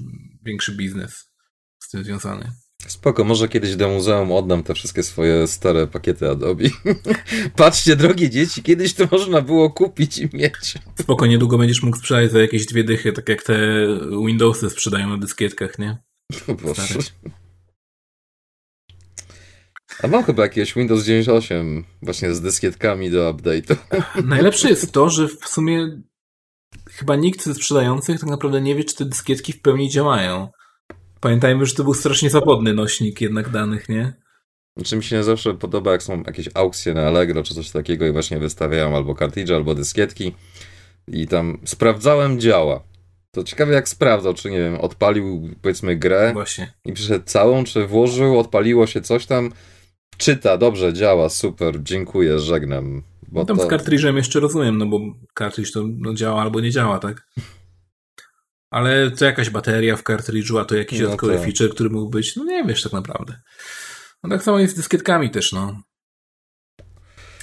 większy biznes z tym związany. Spoko, może kiedyś do muzeum oddam te wszystkie swoje stare pakiety Adobe. Patrzcie, drogie dzieci, kiedyś to można było kupić i mieć. Spoko, niedługo będziesz mógł sprzedać za jakieś dwie dychy, tak jak te Windowsy sprzedają na dyskietkach, nie? No Boże. A mam chyba jakieś Windows 98 właśnie z dyskietkami do update'u. Najlepsze jest to, że w sumie chyba nikt ze sprzedających tak naprawdę nie wie, czy te dyskietki w pełni działają. Pamiętajmy, że to był strasznie zawodny nośnik jednak danych, nie? Znaczy mi się zawsze podoba, jak są jakieś aukcje na Allegro czy coś takiego i właśnie wystawiają albo kartridże, albo dyskietki i tam sprawdzałem działa. To ciekawe jak sprawdzał, czy nie wiem, odpalił powiedzmy grę właśnie. i przyszedł całą, czy włożył, odpaliło się coś tam, czyta, dobrze, działa, super, dziękuję, żegnam. Bo no tam to... z kartridżem jeszcze rozumiem, no bo kartridż to no, działa albo nie działa, tak? Ale to jakaś bateria w kartridżu, a to jakiś no dodatkowy to... feature, który mógł być, no nie wiesz tak naprawdę. No tak samo jest z dyskietkami też, no.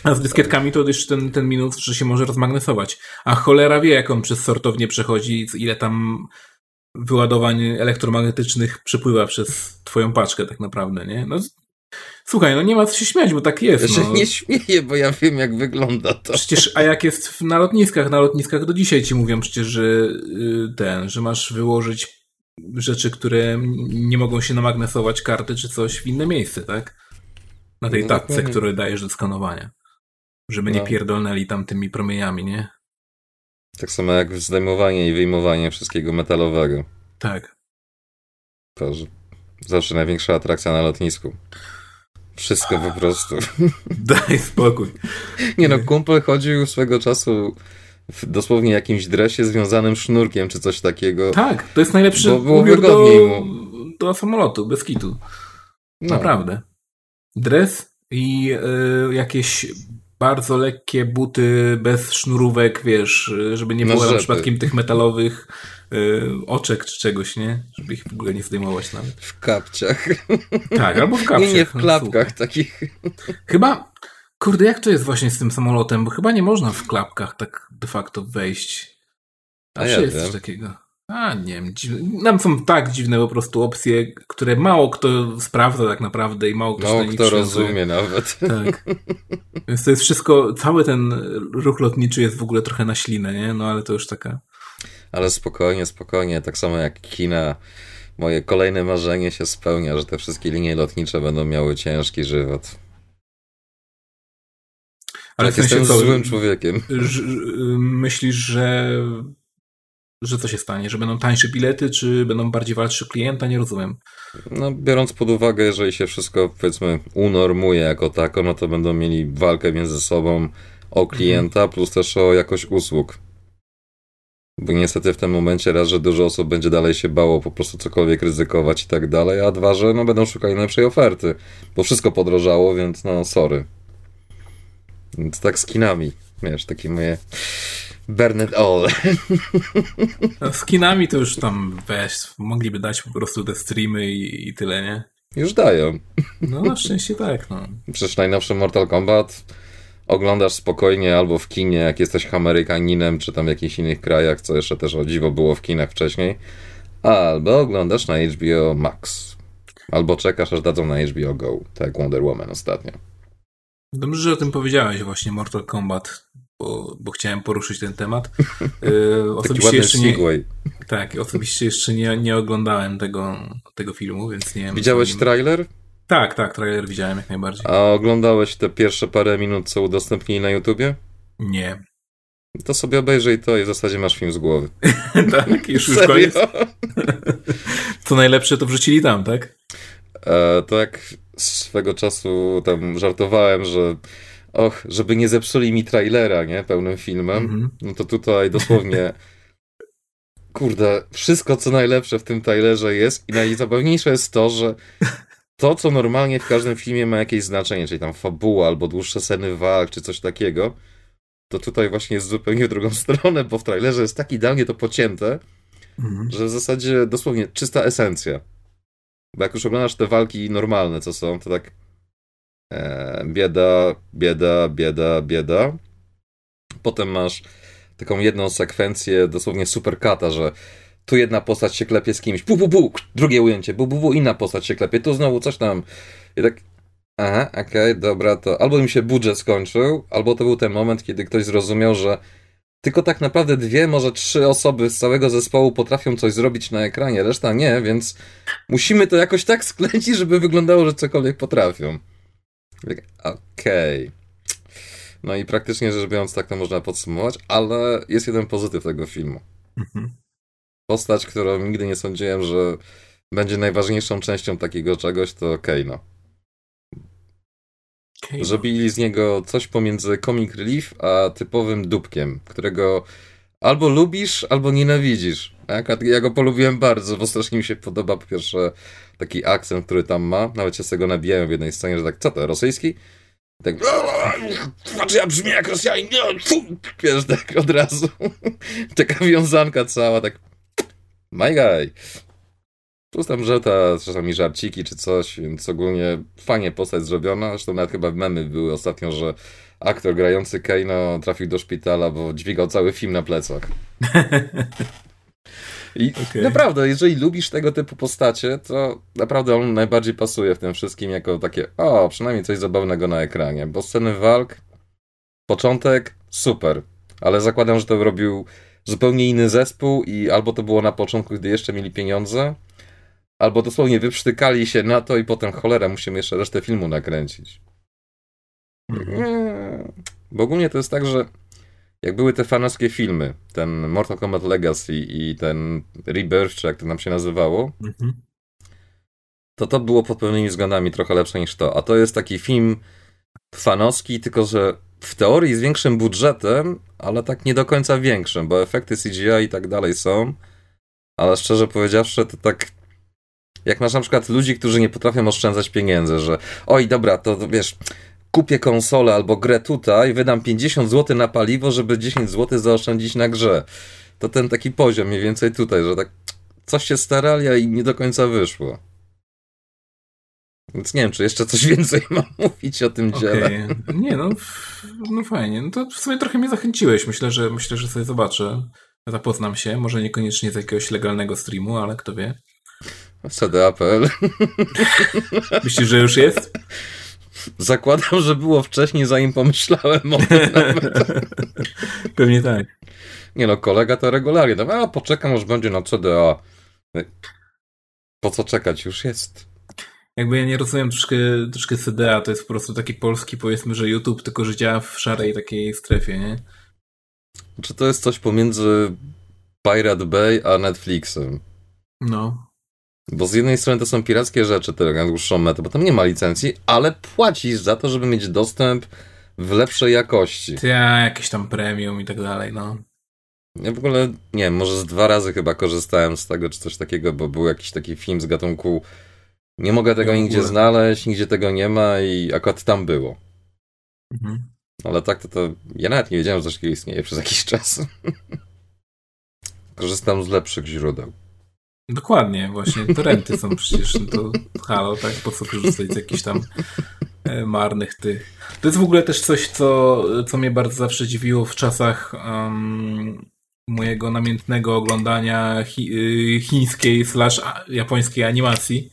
A z dyskietkami to jeszcze ten, ten minus, że się może rozmagnesować. A cholera wie, jak on przez sortownię przechodzi, ile tam wyładowań elektromagnetycznych przepływa przez twoją paczkę tak naprawdę, nie? No Słuchaj, no nie ma co się śmiać, bo tak jest. Ja no. nie śmieję, bo ja wiem, jak wygląda to. Przecież, a jak jest na lotniskach, na lotniskach do dzisiaj ci mówią przecież, że y, ten, że masz wyłożyć rzeczy, które nie mogą się namagnesować, karty czy coś w inne miejsce, tak? Na tej no, tatce, które dajesz do skanowania. Żeby nie no. pierdolnęli tam tymi promieniami, nie? Tak samo jak zdejmowanie i wyjmowanie wszystkiego metalowego. Tak. To, że zawsze największa atrakcja na lotnisku. Wszystko po prostu. Daj spokój. Nie no, kumpel chodził swego czasu w dosłownie jakimś dresie związanym sznurkiem czy coś takiego. Tak, to jest najlepszy bo było wygodniej do, mu. do samolotu, bez kitu. No. Naprawdę. Dres i y, jakieś bardzo lekkie buty bez sznurówek, wiesz, żeby nie było przypadkiem tych metalowych y, oczek czy czegoś, nie? Żeby ich w ogóle nie zdejmować nawet. W kapciach. Tak, albo w kapciach. Nie, nie w no, klapkach takich. Chyba, Kurde, jak to jest właśnie z tym samolotem? Bo chyba nie można w klapkach tak de facto wejść. A ja jest wiem. coś takiego. A, nie wiem. Dziwne. Tam są tak dziwne po prostu opcje, które mało kto sprawdza tak naprawdę i mało kto Mało kto rozumie nawet. Tak. Więc to jest wszystko, cały ten ruch lotniczy jest w ogóle trochę na ślinę, nie? No ale to już taka... Ale spokojnie, spokojnie. Tak samo jak kina. Moje kolejne marzenie się spełnia, że te wszystkie linie lotnicze będą miały ciężki żywot. Ale tak, w sensie jestem co, złym człowiekiem. Myślisz, że że co się stanie? Że będą tańsze bilety, czy będą bardziej walczy klienta? Nie rozumiem. No, biorąc pod uwagę, jeżeli się wszystko, powiedzmy, unormuje jako tako, no to będą mieli walkę między sobą o klienta, mhm. plus też o jakość usług. Bo niestety w tym momencie raz, że dużo osób będzie dalej się bało po prostu cokolwiek ryzykować i tak dalej, a dwa, że no będą szukali najlepszej oferty, bo wszystko podrożało, więc no sorry. Więc tak z kinami, wiesz, takie moje burn it all. Z kinami to już tam weź, mogliby dać po prostu te streamy i, i tyle, nie? Już dają. No na szczęście tak, no. Przecież najnowszy Mortal Kombat oglądasz spokojnie albo w kinie, jak jesteś Amerykaninem, czy tam w jakichś innych krajach, co jeszcze też o dziwo było w kinach wcześniej, albo oglądasz na HBO Max. Albo czekasz, aż dadzą na HBO Go, tak jak Wonder Woman ostatnio. Dobrze, że o tym powiedziałeś właśnie, Mortal Kombat bo, bo chciałem poruszyć ten temat. Yy, osobiście jeszcze nie, tak, osobiście jeszcze nie, nie oglądałem tego, tego filmu, więc nie wiem. Widziałeś nim... trailer? Tak, tak, trailer widziałem jak najbardziej. A oglądałeś te pierwsze parę minut, co udostępnili na YouTubie? Nie. To sobie obejrzyj to i w zasadzie masz film z głowy. tak, już, już koniec. Co najlepsze to wrzucili tam, tak? E, to jak swego czasu tam żartowałem, że och, żeby nie zepsuli mi trailera, nie, pełnym filmem, mm -hmm. no to tutaj dosłownie kurde, wszystko co najlepsze w tym trailerze jest i najzabawniejsze jest to, że to, co normalnie w każdym filmie ma jakieś znaczenie, czyli tam fabuła albo dłuższe sceny walk, czy coś takiego, to tutaj właśnie jest zupełnie w drugą stronę, bo w trailerze jest tak idealnie to pocięte, -hmm. że w zasadzie dosłownie czysta esencja. Bo jak już oglądasz te walki normalne, co są, to tak E, bieda, bieda, bieda, bieda. Potem masz taką jedną sekwencję, dosłownie superkata, że tu jedna postać się klepie z kimś, bu, bu, bu, drugie ujęcie, bu, bu, bu, inna postać się klepie, tu znowu coś tam. I tak, aha, okej, okay, dobra, to albo im się budżet skończył, albo to był ten moment, kiedy ktoś zrozumiał, że tylko tak naprawdę dwie, może trzy osoby z całego zespołu potrafią coś zrobić na ekranie, reszta nie, więc musimy to jakoś tak sklecić, żeby wyglądało, że cokolwiek potrafią. Okej. Okay. No i praktycznie rzecz biorąc, tak to można podsumować, ale jest jeden pozytyw tego filmu. Mhm. Postać, którą nigdy nie sądziłem, że będzie najważniejszą częścią takiego czegoś, to Kano. Okay. Zrobili z niego coś pomiędzy comic relief a typowym dupkiem, którego albo lubisz, albo nienawidzisz. Ja, ja go polubiłem bardzo, bo strasznie mi się podoba po pierwsze taki akcent, który tam ma. Nawet się z tego nabijałem w jednej scenie, że tak, co to, rosyjski? Tak, patrz, ja brzmię jak Rosjanin, wiesz, tak od razu. Taka wiązanka cała, tak, my guy. Plus tam żelta, czasami żarciki czy coś, więc ogólnie fajnie postać zrobiona. Zresztą nawet chyba memy były ostatnio, że aktor grający Kano trafił do szpitala, bo dźwigał cały film na plecach. I okay. naprawdę, jeżeli lubisz tego typu postacie, to naprawdę on najbardziej pasuje w tym wszystkim jako takie, o, przynajmniej coś zabawnego na ekranie, bo sceny walk, początek, super, ale zakładam, że to robił zupełnie inny zespół i albo to było na początku, gdy jeszcze mieli pieniądze, albo dosłownie wyprztykali się na to i potem cholera, musimy jeszcze resztę filmu nakręcić. Mhm. Bo ogólnie to jest tak, że jak były te fanowskie filmy, ten Mortal Kombat Legacy i ten Rebirth, czy jak to nam się nazywało, mhm. to to było pod pewnymi względami trochę lepsze niż to. A to jest taki film fanowski, tylko że w teorii z większym budżetem, ale tak nie do końca większym, bo efekty CGI i tak dalej są, ale szczerze powiedziawszy, to tak jak masz na przykład ludzi, którzy nie potrafią oszczędzać pieniędzy, że oj, dobra, to wiesz, kupię konsolę albo grę tutaj, wydam 50 zł na paliwo, żeby 10 zł zaoszczędzić na grze. To ten taki poziom mniej więcej tutaj, że tak coś się starali, a nie do końca wyszło. Więc nie wiem, czy jeszcze coś więcej mam mówić o tym dziele. Okay. Nie, no, no fajnie. No to w sumie trochę mnie zachęciłeś. Myślę, że myślę, że sobie zobaczę. Zapoznam się. Może niekoniecznie z jakiegoś legalnego streamu, ale kto wie. CDA.pl Myślisz, że już jest? Zakładam, że było wcześniej, zanim pomyślałem o tym Pewnie tak. Nie no, kolega to regularnie. No, a poczekam, aż będzie na CDA. Po co czekać? Już jest. Jakby ja nie rozumiem troszkę, troszkę CDA, to jest po prostu taki polski, powiedzmy, że YouTube, tylko że działa w szarej takiej strefie, nie? Czy to jest coś pomiędzy Pirate Bay a Netflixem? No. Bo z jednej strony to są pirackie rzeczy, te na dłuższą metę, bo tam nie ma licencji, ale płacisz za to, żeby mieć dostęp w lepszej jakości. Ja, jakieś tam premium i tak dalej, no. Ja w ogóle, nie wiem, może z dwa razy chyba korzystałem z tego, czy coś takiego, bo był jakiś taki film z gatunku nie mogę tego nigdzie znaleźć, nigdzie tego nie ma i akurat tam było. Mhm. Ale tak to, to ja nawet nie wiedziałem, że coś takiego istnieje przez jakiś czas. Korzystam z lepszych źródeł. Dokładnie, właśnie torenty są przecież, no to halo, tak, po co korzystać z jakichś tam e, marnych tych. To jest w ogóle też coś, co, co mnie bardzo zawsze dziwiło w czasach um, mojego namiętnego oglądania chi, y, chińskiej slash japońskiej animacji.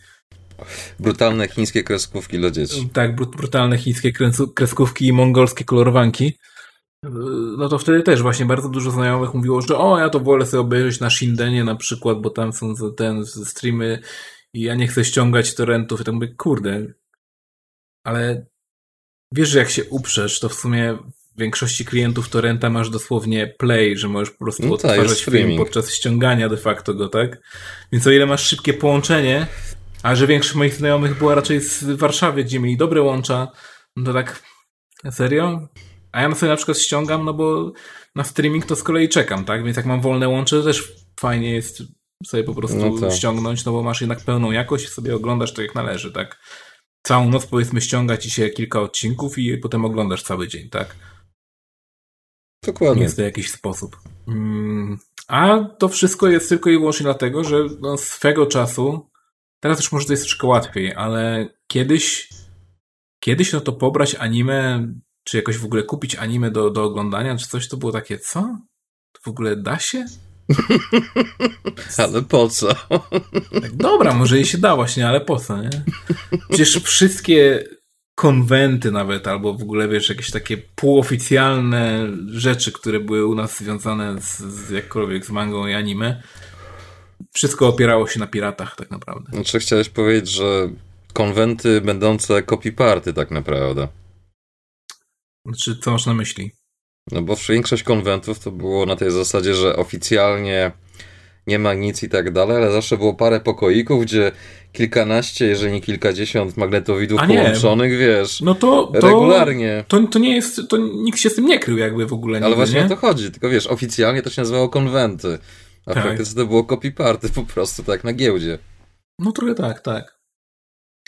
Brutalne chińskie kreskówki dla dzieci. Tak, brutalne chińskie kreskówki i mongolskie kolorowanki no to wtedy też właśnie bardzo dużo znajomych mówiło, że o, ja to wolę sobie obejrzeć na Shindenie na przykład, bo tam są ten streamy i ja nie chcę ściągać torrentów. I tak mówię, kurde, ale wiesz, że jak się uprzesz, to w sumie w większości klientów torrenta masz dosłownie play, że możesz po prostu no tak, odtwarzać film podczas ściągania de facto go, tak? Więc o ile masz szybkie połączenie, a że większość moich znajomych była raczej z Warszawy, gdzie mieli dobre łącza, no to tak, serio? A ja sobie na przykład ściągam, no bo na streaming to z kolei czekam, tak? Więc jak mam wolne łącze, to też fajnie jest sobie po prostu no tak. ściągnąć, no bo masz jednak pełną jakość i sobie oglądasz to jak należy, tak? Całą noc powiedzmy ściąga ci się kilka odcinków i potem oglądasz cały dzień, tak? Dokładnie. Jest to jakiś sposób. Mm, a to wszystko jest tylko i wyłącznie dlatego, że no, swego czasu, teraz już może to jest troszkę łatwiej, ale kiedyś, kiedyś no to pobrać anime czy jakoś w ogóle kupić anime do, do oglądania, czy coś, to było takie, co? To w ogóle da się? ale po co? Tak, dobra, może jej się da właśnie, ale po co, nie? Przecież wszystkie konwenty nawet, albo w ogóle, wiesz, jakieś takie półoficjalne rzeczy, które były u nas związane z, z jakkolwiek z mangą i anime, wszystko opierało się na piratach tak naprawdę. Znaczy chciałeś powiedzieć, że konwenty będące copy-party tak naprawdę. Znaczy, co masz na myśli? No bo większość konwentów to było na tej zasadzie, że oficjalnie nie ma nic i tak dalej, ale zawsze było parę pokoików, gdzie kilkanaście, jeżeli nie kilkadziesiąt magnetowidów połączonych, wiesz, no to, to, regularnie. To, to nie jest, to nikt się z tym nie krył jakby w ogóle. Ale właśnie nie? o to chodzi, tylko wiesz, oficjalnie to się nazywało konwenty, a tak. praktycznie to było copy-party po prostu, tak na giełdzie. No trochę tak, tak.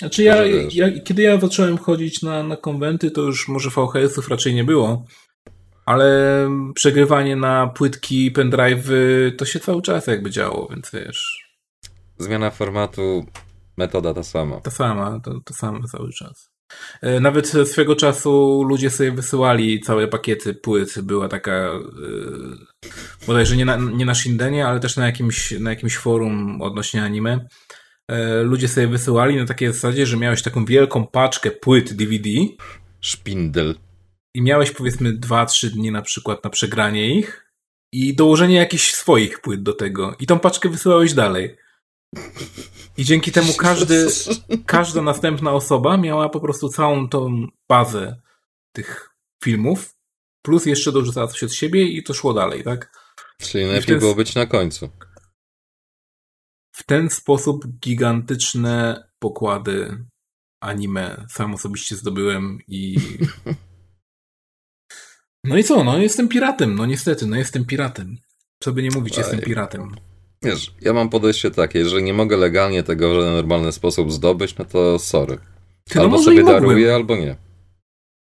Znaczy ja, ja, kiedy ja zacząłem chodzić na, na konwenty, to już może VHS-ów raczej nie było, ale przegrywanie na płytki, pendrive'y to się cały czas jakby działo, więc wiesz. Zmiana formatu, metoda ta sama. Ta sama, to, to samo cały czas. E, nawet swego czasu ludzie sobie wysyłali całe pakiety płyt. Była taka, yy, bodajże nie na, nie na Shindenie, ale też na jakimś, na jakimś forum odnośnie anime. E, ludzie sobie wysyłali na takiej zasadzie, że miałeś taką wielką paczkę płyt DVD. Szpindel. I miałeś powiedzmy 2-3 dni na przykład na przegranie ich i dołożenie jakichś swoich płyt do tego. I tą paczkę wysyłałeś dalej. I dzięki temu każdy, każda następna osoba miała po prostu całą tą bazę tych filmów, plus jeszcze dorzucała coś od siebie i to szło dalej, tak? Czyli najlepiej było być na końcu w ten sposób gigantyczne pokłady anime sam osobiście zdobyłem i. No i co? No jestem piratem, no niestety, no jestem piratem. Co by nie mówić, jestem piratem. Wiesz, ja mam podejście takie, że nie mogę legalnie tego w żaden normalny sposób zdobyć, no to sorry. Ty, no albo no sobie daruję, albo nie.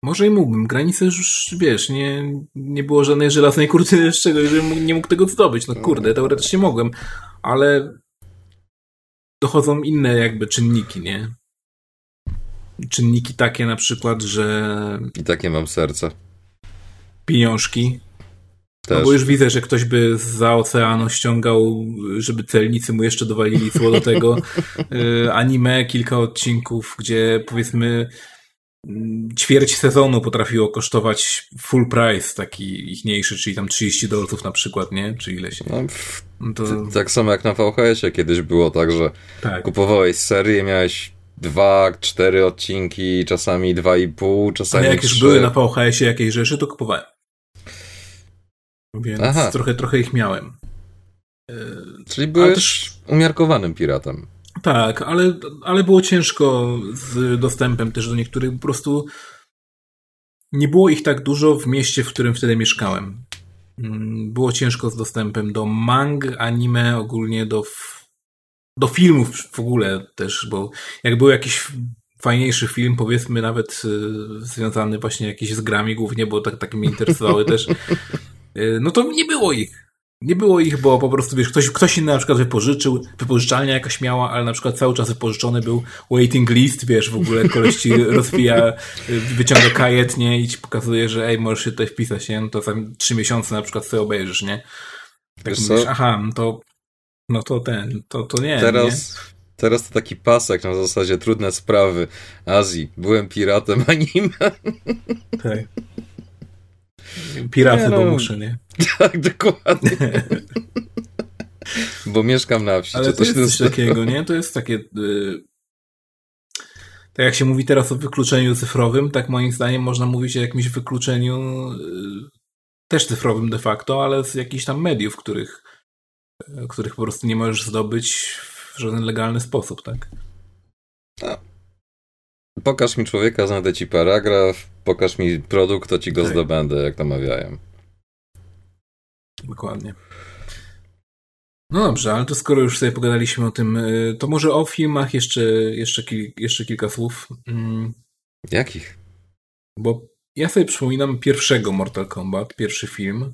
Może i mógłbym. Granice już, wiesz, nie, nie było żadnej żelaznej kurtyny z czegoś, żebym nie mógł tego zdobyć. No kurde, teoretycznie mogłem, ale dochodzą inne jakby czynniki, nie? czynniki takie na przykład, że... I takie mam serce. Pieniążki. Też. No bo już widzę, że ktoś by za oceanu ściągał, żeby celnicy mu jeszcze dowalili słowo do tego. Y, anime, kilka odcinków, gdzie powiedzmy mm, ćwierć sezonu potrafiło kosztować full price, taki ichniejszy, czyli tam 30 dolców na przykład, nie? Czy ileś. No, no to... Tak samo jak na VHS-ie kiedyś było tak, że tak. kupowałeś serię, miałeś dwa, cztery odcinki, czasami dwa i pół, czasami Ale jak już były na VHS-ie jakieś rzeczy, to kupowałem. Więc Aha. trochę, trochę ich miałem. E, Czyli byłeś też... umiarkowanym piratem. Tak, ale, ale było ciężko z dostępem też do niektórych. Po prostu nie było ich tak dużo w mieście, w którym wtedy mieszkałem. Mm, było ciężko z dostępem do mang, anime, ogólnie do, do filmów w ogóle też, bo jak był jakiś fajniejszy film, powiedzmy nawet y, związany właśnie jakiś z grami głównie, bo tak, tak mnie interesowały też, no to nie było ich. Nie było ich, bo po prostu wiesz, ktoś, ktoś inny na przykład wypożyczył, wypożyczalnia jakaś miała, ale na przykład cały czas wypożyczony był waiting list, wiesz, w ogóle koleś ci rozwija, wyciąga kajet, nie, i ci pokazuje, że ej, możesz się tutaj wpisać, nie, no to za trzy miesiące na przykład sobie obejrzysz, nie. Tak mówisz, aha, no to, no to ten, to, to nie, Teraz... Nie? Teraz to taki pasek na zasadzie trudne sprawy Azji. Byłem piratem anime. Tak. Piraty, no, bo muszę, nie? Tak, dokładnie. bo mieszkam na wsi. Ale to jest coś takiego, nie? To jest takie... Y, tak jak się mówi teraz o wykluczeniu cyfrowym, tak moim zdaniem można mówić o jakimś wykluczeniu y, też cyfrowym de facto, ale z jakichś tam mediów, których, y, których po prostu nie możesz zdobyć w żaden legalny sposób, tak? A. Pokaż mi człowieka, znajdę ci paragraf, pokaż mi produkt, to ci go tak. zdobędę, jak to mawiają. Dokładnie. No dobrze, ale to skoro już sobie pogadaliśmy o tym, y, to może o filmach jeszcze, jeszcze, kil, jeszcze kilka słów. Mm. Jakich? Bo ja sobie przypominam pierwszego Mortal Kombat, pierwszy film,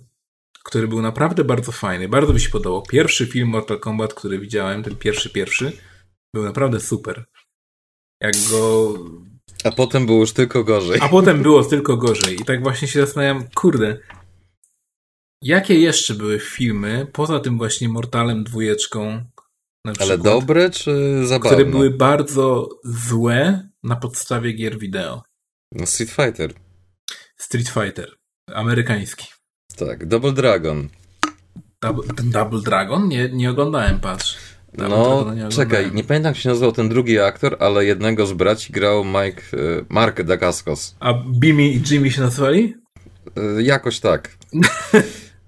który był naprawdę bardzo fajny, bardzo mi się podobał. Pierwszy film Mortal Kombat, który widziałem, ten pierwszy, pierwszy, był naprawdę super. Jak go a potem było już tylko gorzej. A potem było tylko gorzej. I tak właśnie się zastanawiam, kurde, jakie jeszcze były filmy, poza tym właśnie Mortalem dwójeczką, Ale dobre czy zabawne? Które były bardzo złe na podstawie gier wideo. No Street Fighter. Street Fighter. Amerykański. Tak, Double Dragon. Double, Double Dragon? Nie, nie oglądałem, patrz. No, czekaj, nie pamiętam jak się nazywał ten drugi aktor, ale jednego z braci grał Mike, e, Mark Dacascos. A Bimi i Jimmy się nazywali? E, jakoś tak.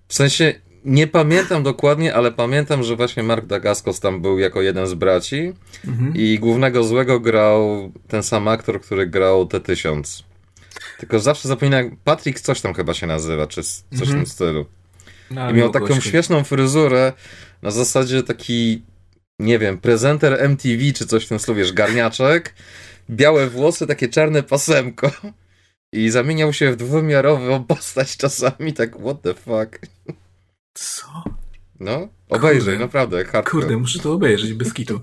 W sensie, nie pamiętam dokładnie, ale pamiętam, że właśnie Mark Dacascos tam był jako jeden z braci mhm. i głównego złego grał ten sam aktor, który grał T-1000. Tylko zawsze zapominam, Patrick coś tam chyba się nazywa, czy coś mhm. w tym stylu. No, I miał taką gości. śmieszną fryzurę, na zasadzie taki nie wiem, prezenter MTV czy coś w tym stylu, wiesz, garniaczek, białe włosy, takie czarne pasemko i zamieniał się w dwuwymiarową postać czasami, tak what the fuck. Co? No, obejrzyj, kurde, naprawdę, hardcore. Kurde, muszę to obejrzeć, bez kitu.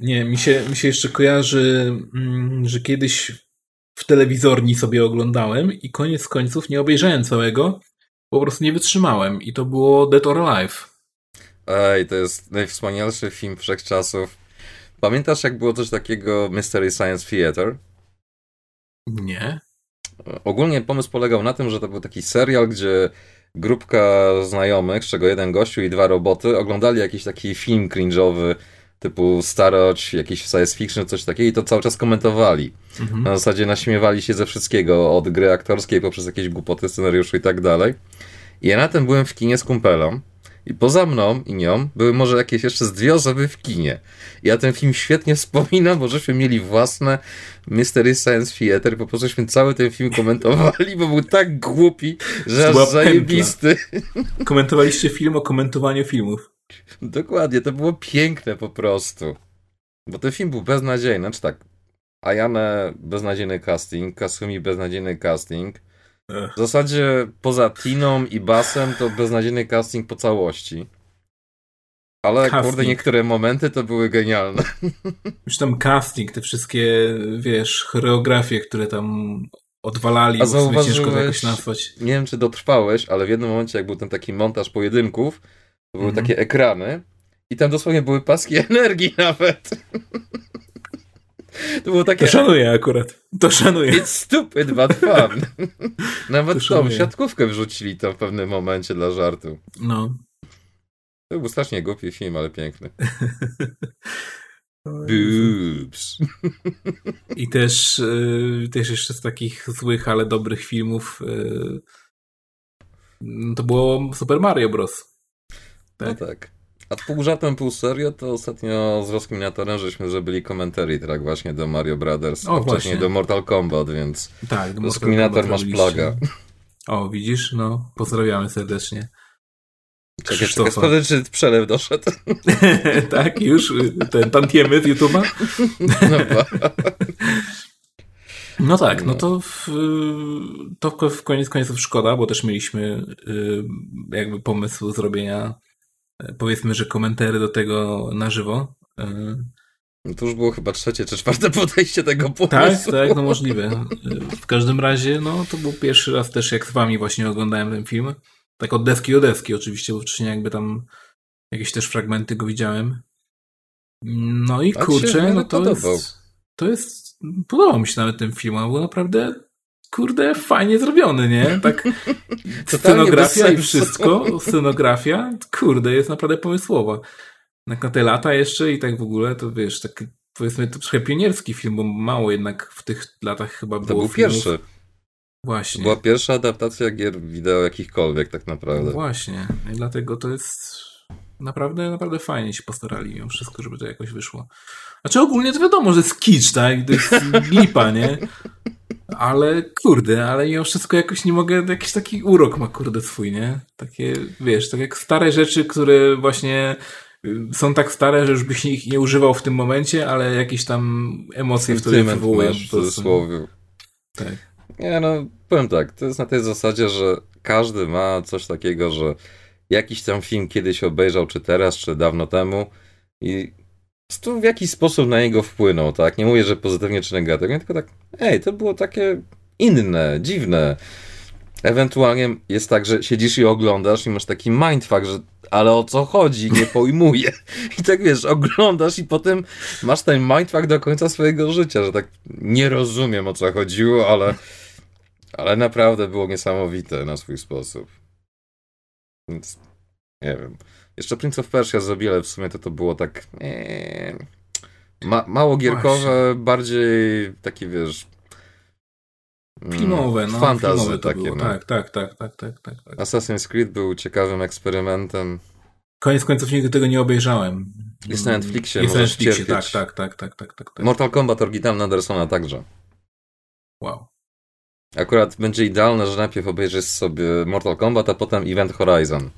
Nie, mi się, mi się jeszcze kojarzy, mm, że kiedyś w telewizorni sobie oglądałem i koniec końców nie obejrzałem całego, po prostu nie wytrzymałem i to było Dead or Alive. Ej, to jest najwspanialszy film wszechczasów. Pamiętasz, jak było coś takiego Mystery Science Theater? Nie. Ogólnie pomysł polegał na tym, że to był taki serial, gdzie grupka znajomych, z czego jeden gościu i dwa roboty, oglądali jakiś taki film cringe'owy typu starość, jakiś science fiction, coś takiego i to cały czas komentowali. Mhm. Na zasadzie naśmiewali się ze wszystkiego, od gry aktorskiej poprzez jakieś głupoty scenariuszy i tak dalej. I ja na tym byłem w kinie z kumpelem i poza mną i nią były może jakieś jeszcze z dwie osoby w kinie. Ja ten film świetnie wspominam, bo żeśmy mieli własne Mystery Science Theater, po prostu żeśmy cały ten film komentowali, bo był tak głupi, że aż zajebisty. Komentowaliście film o komentowaniu filmów. Dokładnie, to było piękne po prostu. Bo ten film był beznadziejny, znaczy tak, Ayane beznadziejny casting, Kasumi beznadziejny casting, w zasadzie poza Tiną i Basem to beznadziejny casting po całości. Ale casting. kurde, niektóre momenty to były genialne. Już tam casting, te wszystkie, wiesz, choreografie, które tam odwalali, A bo ciężko to jakoś nazwać. Nie wiem, czy dotrwałeś, ale w jednym momencie, jak był ten taki montaż pojedynków, to były mm -hmm. takie ekrany i tam dosłownie były paski energii nawet. To było takie... To szanuję akurat. To szanuję. It's stupid, but fun. Nawet tą siatkówkę wrzucili tam w pewnym momencie dla żartu. No. To był strasznie głupi film, ale piękny. Boobs. I też, y, też jeszcze z takich złych, ale dobrych filmów y, to było Super Mario Bros. Tak? No tak. A pół żartem, pół serio, to ostatnio z Rozkminatorem żeśmy zrobili commentary track właśnie do Mario Brothers, o, a wcześniej właśnie. do Mortal Kombat, więc tak, do Rozkminator masz plaga. O, widzisz? No, pozdrawiamy serdecznie. Czekaj, czekaj, sprawdzę, czy przelew doszedł. tak, już? Ten tantiemy z YouTube'a? no, no tak, no to w, to w koniec końców szkoda, bo też mieliśmy y, jakby pomysł zrobienia powiedzmy, że komentary do tego na żywo. E, no to już było chyba trzecie czy czwarte podejście tego pomysłu. Tak, tak, no możliwe. W każdym razie, no to był pierwszy raz też, jak z wami właśnie oglądałem ten film. Tak od deski do deski oczywiście, bo wcześniej jakby tam jakieś też fragmenty go widziałem. No i kurczę, no to jest, to jest, podobał mi się nawet ten film, on był naprawdę kurde, fajnie zrobiony, nie? Tak scenografia i wszystko, scenografia, kurde, jest naprawdę pomysłowa. Na te lata jeszcze i tak w ogóle, to wiesz, tak powiedzmy to trochę pionierski film, bo mało jednak w tych latach chyba było To był filmów. pierwszy. Właśnie. To była pierwsza adaptacja gier wideo jakichkolwiek tak naprawdę. Właśnie. I dlatego to jest naprawdę, naprawdę fajnie się postarali mimo wszystko, żeby to jakoś wyszło. Znaczy ogólnie to wiadomo, że jest kicz, tak? To jest lipa, nie? Ale kurde, ale mimo wszystko jakoś nie mogę, jakiś taki urok ma kurde swój, nie? Takie, wiesz, tak jak stare rzeczy, które właśnie y, są tak stare, że już byś ich nie używał w tym momencie, ale jakieś tam emocje wtedy wywołują. W cudzysłowie. Tak. Nie, no, powiem tak, to jest na tej zasadzie, że każdy ma coś takiego, że jakiś tam film kiedyś obejrzał, czy teraz, czy dawno temu i w jakiś sposób na niego wpłynął, tak? Nie mówię, że pozytywnie czy negatywnie, tylko tak, ej, to było takie inne, dziwne. Ewentualnie jest tak, że siedzisz i oglądasz i masz taki mindfuck, że ale o co chodzi, nie pojmuję. I tak wiesz, oglądasz i potem masz ten mindfuck do końca swojego życia, że tak nie rozumiem o co chodziło, ale, ale naprawdę było niesamowite na swój sposób. Więc nie wiem. Jeszcze Prince of Persia zrobili, ale w sumie to to było tak... Ee, ma, mało gierkowe, Właśnie. bardziej takie, wiesz... Mm, filmowe, no. Fantazy filmowe takie, no. Tak, tak, tak, tak, tak, tak, tak. Assassin's Creed był ciekawym eksperymentem. Koniec końców nigdy tego nie obejrzałem. Jest na Netflixie, Jest na Netflixie, tak, tak, tak, tak, tak, tak, tak. Mortal Kombat oryginalny Andersona także. Wow. Akurat będzie idealne, że najpierw obejrzysz sobie Mortal Kombat, a potem Event Horizon.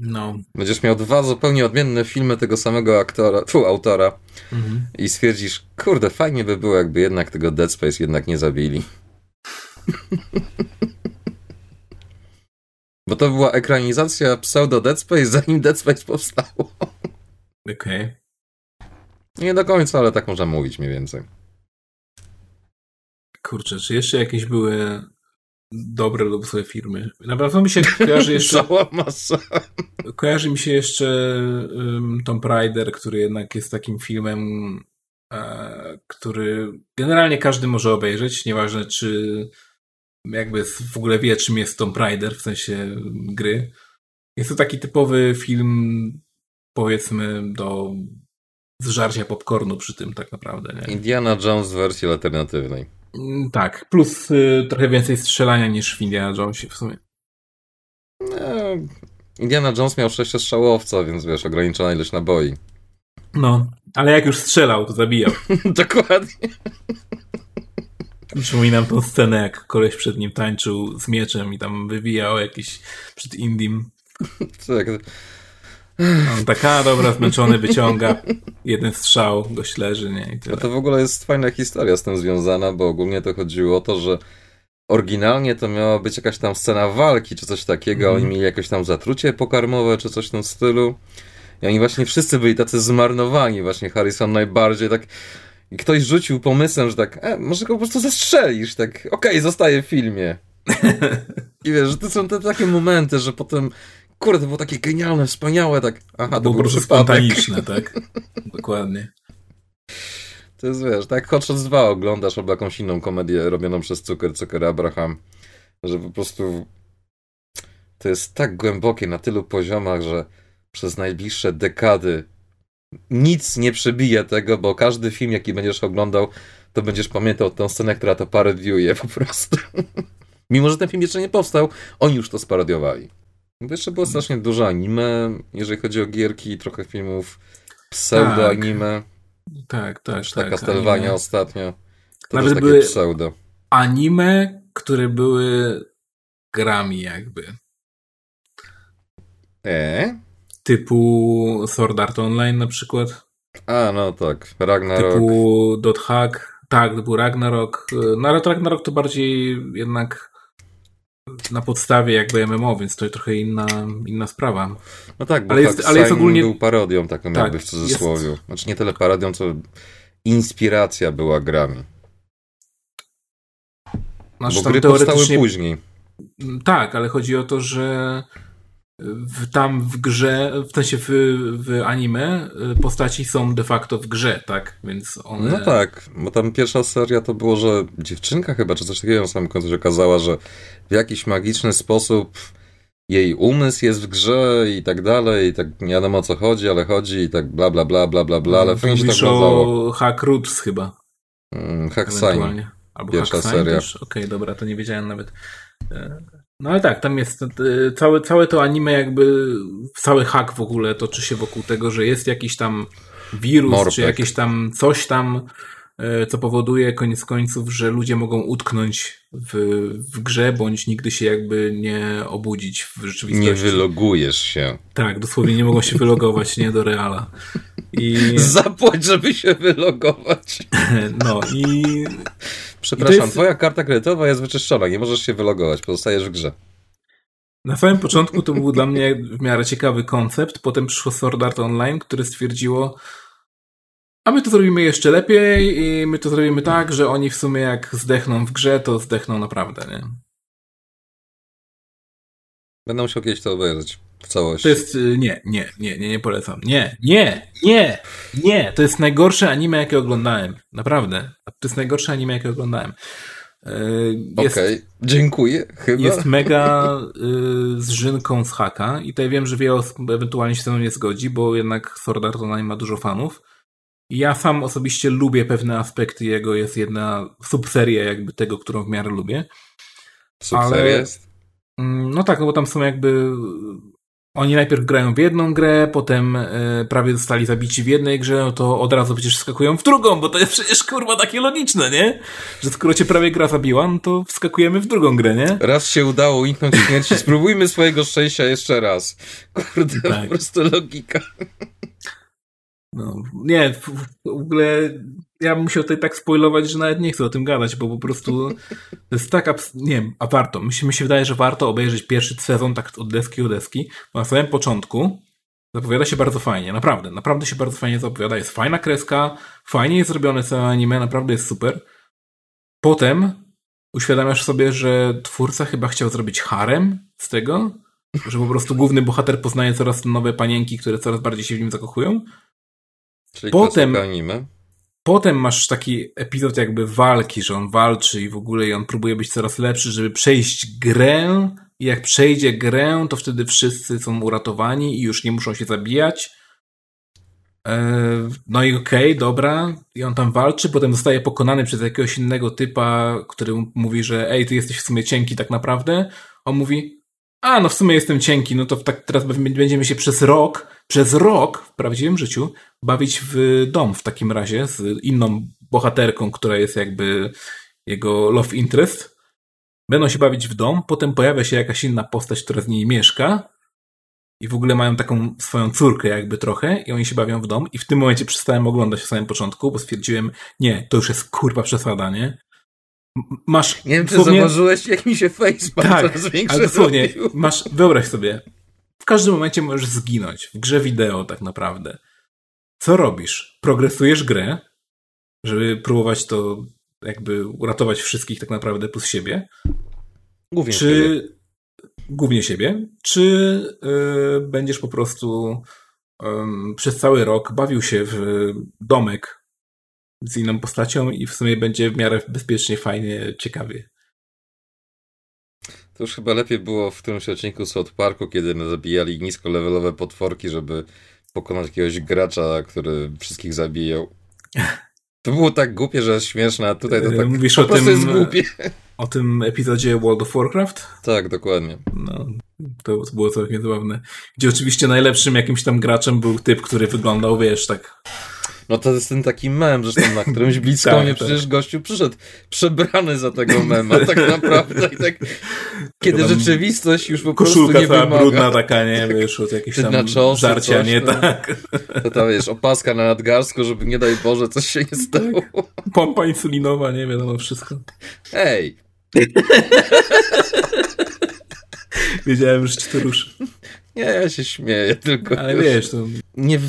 No. Będziesz miał dwa zupełnie odmienne filmy tego samego aktora, tu autora mhm. i stwierdzisz, kurde, fajnie by było, jakby jednak tego Dead Space jednak nie zabili. Bo to była ekranizacja pseudo Dead Space, zanim Dead Space powstało. Okej. Okay. Nie do końca, ale tak można mówić mniej więcej. Kurczę, czy jeszcze jakieś były dobre lub złe firmy. Na pewno mi się kojarzy jeszcze... Cała masa. Kojarzy mi się jeszcze um, Tomb Raider, który jednak jest takim filmem, e, który generalnie każdy może obejrzeć, nieważne czy jakby w ogóle wie, czym jest Tomb Raider, w sensie gry. Jest to taki typowy film, powiedzmy, do zżarcia popcornu przy tym tak naprawdę. Nie? Indiana Jones w wersji alternatywnej. Mm, tak, plus y, trochę więcej strzelania niż w Indiana Jonesie w sumie. No, Indiana Jones miał sześciostrzałowca, więc wiesz, ograniczona ilość naboi. No, ale jak już strzelał, to zabijał. Dokładnie. Przypominam tą scenę, jak koleś przed nim tańczył z mieczem i tam wywijał jakiś przed Indim. Tak. On taka dobra, zmęczony, wyciąga jeden strzał, gość leży, nie? I tyle. A to w ogóle jest fajna historia z tym związana, bo ogólnie to chodziło o to, że oryginalnie to miała być jakaś tam scena walki, czy coś takiego, mm. oni mieli jakieś tam zatrucie pokarmowe, czy coś w tym stylu. I oni właśnie wszyscy byli tacy zmarnowani, właśnie Harrison najbardziej, tak i ktoś rzucił pomysłem, że tak, e, może go po prostu zestrzelisz, tak, okej, okay, zostaje w filmie. I wiesz, że to są te takie momenty, że potem, kurde, to było takie genialne, wspaniałe, tak, aha, to, było po prostu spontaniczne, tak? Dokładnie. To jest, wiesz, tak Hot Shots 2 oglądasz albo jakąś inną komedię robioną przez Cukier, Cukier Abraham, że po prostu to jest tak głębokie na tylu poziomach, że przez najbliższe dekady nic nie przebije tego, bo każdy film, jaki będziesz oglądał, to będziesz pamiętał tę scenę, która to parodiuje po prostu. Mimo, że ten film jeszcze nie powstał, oni już to sparodiowali. Bo jeszcze było strasznie dużo anime, jeżeli chodzi o gierki, trochę filmów pseudo-anime. Tak, tak, tak. tak Castlevania ostatnio. To Nawet też takie były pseudo. Anime, które były grami jakby. E? Typu Sword Art Online na przykład. A, no tak. Ragnarok. Typu Dot Hack. Tak, typu Ragnarok. No ale to Ragnarok to bardziej jednak na podstawie jakby MMO, więc to jest trochę inna, inna sprawa. No tak, bo ale jest, ale jest ogólnie był parodią taką tak, jakby w cudzysłowie. Jest... Znaczy nie tyle parodią, co inspiracja była grami. Znaczy, bo gry teoretycznie... powstały później. Tak, ale chodzi o to, że w, tam w grze, w sensie w, w anime y, postaci są de facto w grze, tak? Więc one... No tak, bo tam pierwsza seria to było, że dziewczynka chyba, czy coś takiego na samym końcu się okazała, że w jakiś magiczny sposób jej umysł jest w grze i tak dalej, i tak nie wiadomo o co chodzi, ale chodzi i tak bla bla bla bla bla bla, ale no, fajnie się tak o Hack Roots chyba. Hmm, Hack Sign. Albo Pierwsza Hack seria. Okej, okay, dobra, to nie wiedziałem nawet. No ale tak, tam jest e, całe, całe to anime jakby, cały hack w ogóle toczy się wokół tego, że jest jakiś tam wirus, Morpek. czy jakieś tam coś tam, co powoduje koniec końców, że ludzie mogą utknąć w, w grze, bądź nigdy się jakby nie obudzić w rzeczywistości. Nie wylogujesz się. Tak, dosłownie nie mogą się wylogować, nie do reala. I... Zapłać, żeby się wylogować. No i Przepraszam, jest... twoja karta kredytowa jest wyczyszczona, nie możesz się wylogować, pozostajesz w grze. Na samym początku to był dla mnie w miarę ciekawy koncept, potem przyszło Sword Art Online, które stwierdziło a my to zrobimy jeszcze lepiej i my to zrobimy tak, że oni w sumie jak zdechną w grze, to zdechną naprawdę, nie? Będę musiał kiedyś to obejrzeć w całości. To jest, y, nie, nie, nie, nie, nie polecam. Nie, nie, nie, nie. To jest najgorsze anime, jakie oglądałem. Naprawdę. To jest najgorsze anime, jakie oglądałem. Y, Okej, okay. dziękuję. Chyba. Jest mega y, zżynką z haka i tutaj wiem, że wiele osób ewentualnie się ze mną nie zgodzi, bo jednak Sword Art Online ma dużo fanów. Ja sam osobiście lubię pewne aspekty jego, jest jedna subseria jakby tego, którą w miarę lubię. Subseria Ale... jest? Mm, no tak, no bo tam są jakby oni najpierw grają w jedną grę, potem y, prawie zostali zabici w jednej grze, no to od razu przecież wskakują w drugą, bo to jest przecież kurwa takie logiczne, nie? Że skoro cię prawie gra zabiła, no to wskakujemy w drugą grę, nie? Raz się udało uniknąć śmierci, spróbujmy swojego szczęścia jeszcze raz. Kurde, tak. po prostu logika. No, nie, w, w ogóle ja bym musiał tutaj tak spoilować, że nawet nie chcę o tym gadać, bo po prostu to jest tak, nie wiem, a warto. Mi się, mi się wydaje, że warto obejrzeć pierwszy sezon tak od deski do deski, bo na samym początku zapowiada się bardzo fajnie, naprawdę, naprawdę się bardzo fajnie zapowiada, jest fajna kreska, fajnie jest zrobione całe anime, naprawdę jest super. Potem uświadamiasz sobie, że twórca chyba chciał zrobić harem z tego, że po prostu główny bohater poznaje coraz nowe panienki, które coraz bardziej się w nim zakochują. Czyli Potem, anime. Potem masz taki epizod jakby walki, że on walczy i w ogóle i on próbuje być coraz lepszy, żeby przejść grę i jak przejdzie grę, to wtedy wszyscy są uratowani i już nie muszą się zabijać. E, no i okej, okay, dobra. I on tam walczy, potem zostaje pokonany przez jakiegoś innego typa, który mówi, że ej, ty jesteś w sumie cienki tak naprawdę. On mówi, a no w sumie jestem cienki, no to tak teraz będziemy się przez rok, przez rok w prawdziwym życiu bawić w dom w takim razie z inną bohaterką, która jest jakby jego love interest. Będą się bawić w dom, potem pojawia się jakaś inna postać, która z niej mieszka i w ogóle mają taką swoją córkę jakby trochę i oni się bawią w dom i w tym momencie przestałem oglądać w samym początku, bo stwierdziłem, nie, to już jest kurwa przesada, nie? Masz. Nie wiem, czy dosłownie... zauważyłeś, jak mi się facepalm tak, coraz większy ale dosłownie, masz, wyobraź sobie, W każdym momencie możesz zginąć. W grze wideo tak naprawdę. Co robisz? Progresujesz grę, żeby próbować to jakby uratować wszystkich tak naprawdę plus siebie. Głównie czy siebie. głównie siebie, czy y, będziesz po prostu przez cały rok bawił się w domek z inną postacią i w sumie będzie w miarę bezpiecznie, fajnie, ciekawie. To już chyba lepiej było w którymś odcinku South Parku, kiedy zabijali niskolevelowe potworki, żeby pokonać jakiegoś gracza, który wszystkich zabijał. To było tak głupie, że śmieszne, a tutaj to Yy, tak Mówisz po o prostu tym- jest głupie. O tym epizodzie World of Warcraft? Tak, dokładnie. No, to było całkiem zabawne. Gdzie oczywiście najlepszym jakimś tam graczem był typ, który wyglądał, wiesz, tak No to jest ten taki mem, zresztą na którymś Blitzconie Tak, przecież gościu przyszedł przebrany za tego mema, tak naprawdę. I tak, kiedy tam rzeczywistość już po prostu koszulka nie wymaga. brudna taka, nie, wiesz, od jakichś tam Naczosy, żarcia, coś nie, tam. tak. To tam, wiesz, opaska na nadgarstku, żeby nie daj Boże, coś się nie stało. Pompa insulinowa, nie wiadomo, wszystko. Ej, Wiedziałem, że ci to ruszy. nie, ja się śmieję, tylko Ale wiesz, to nie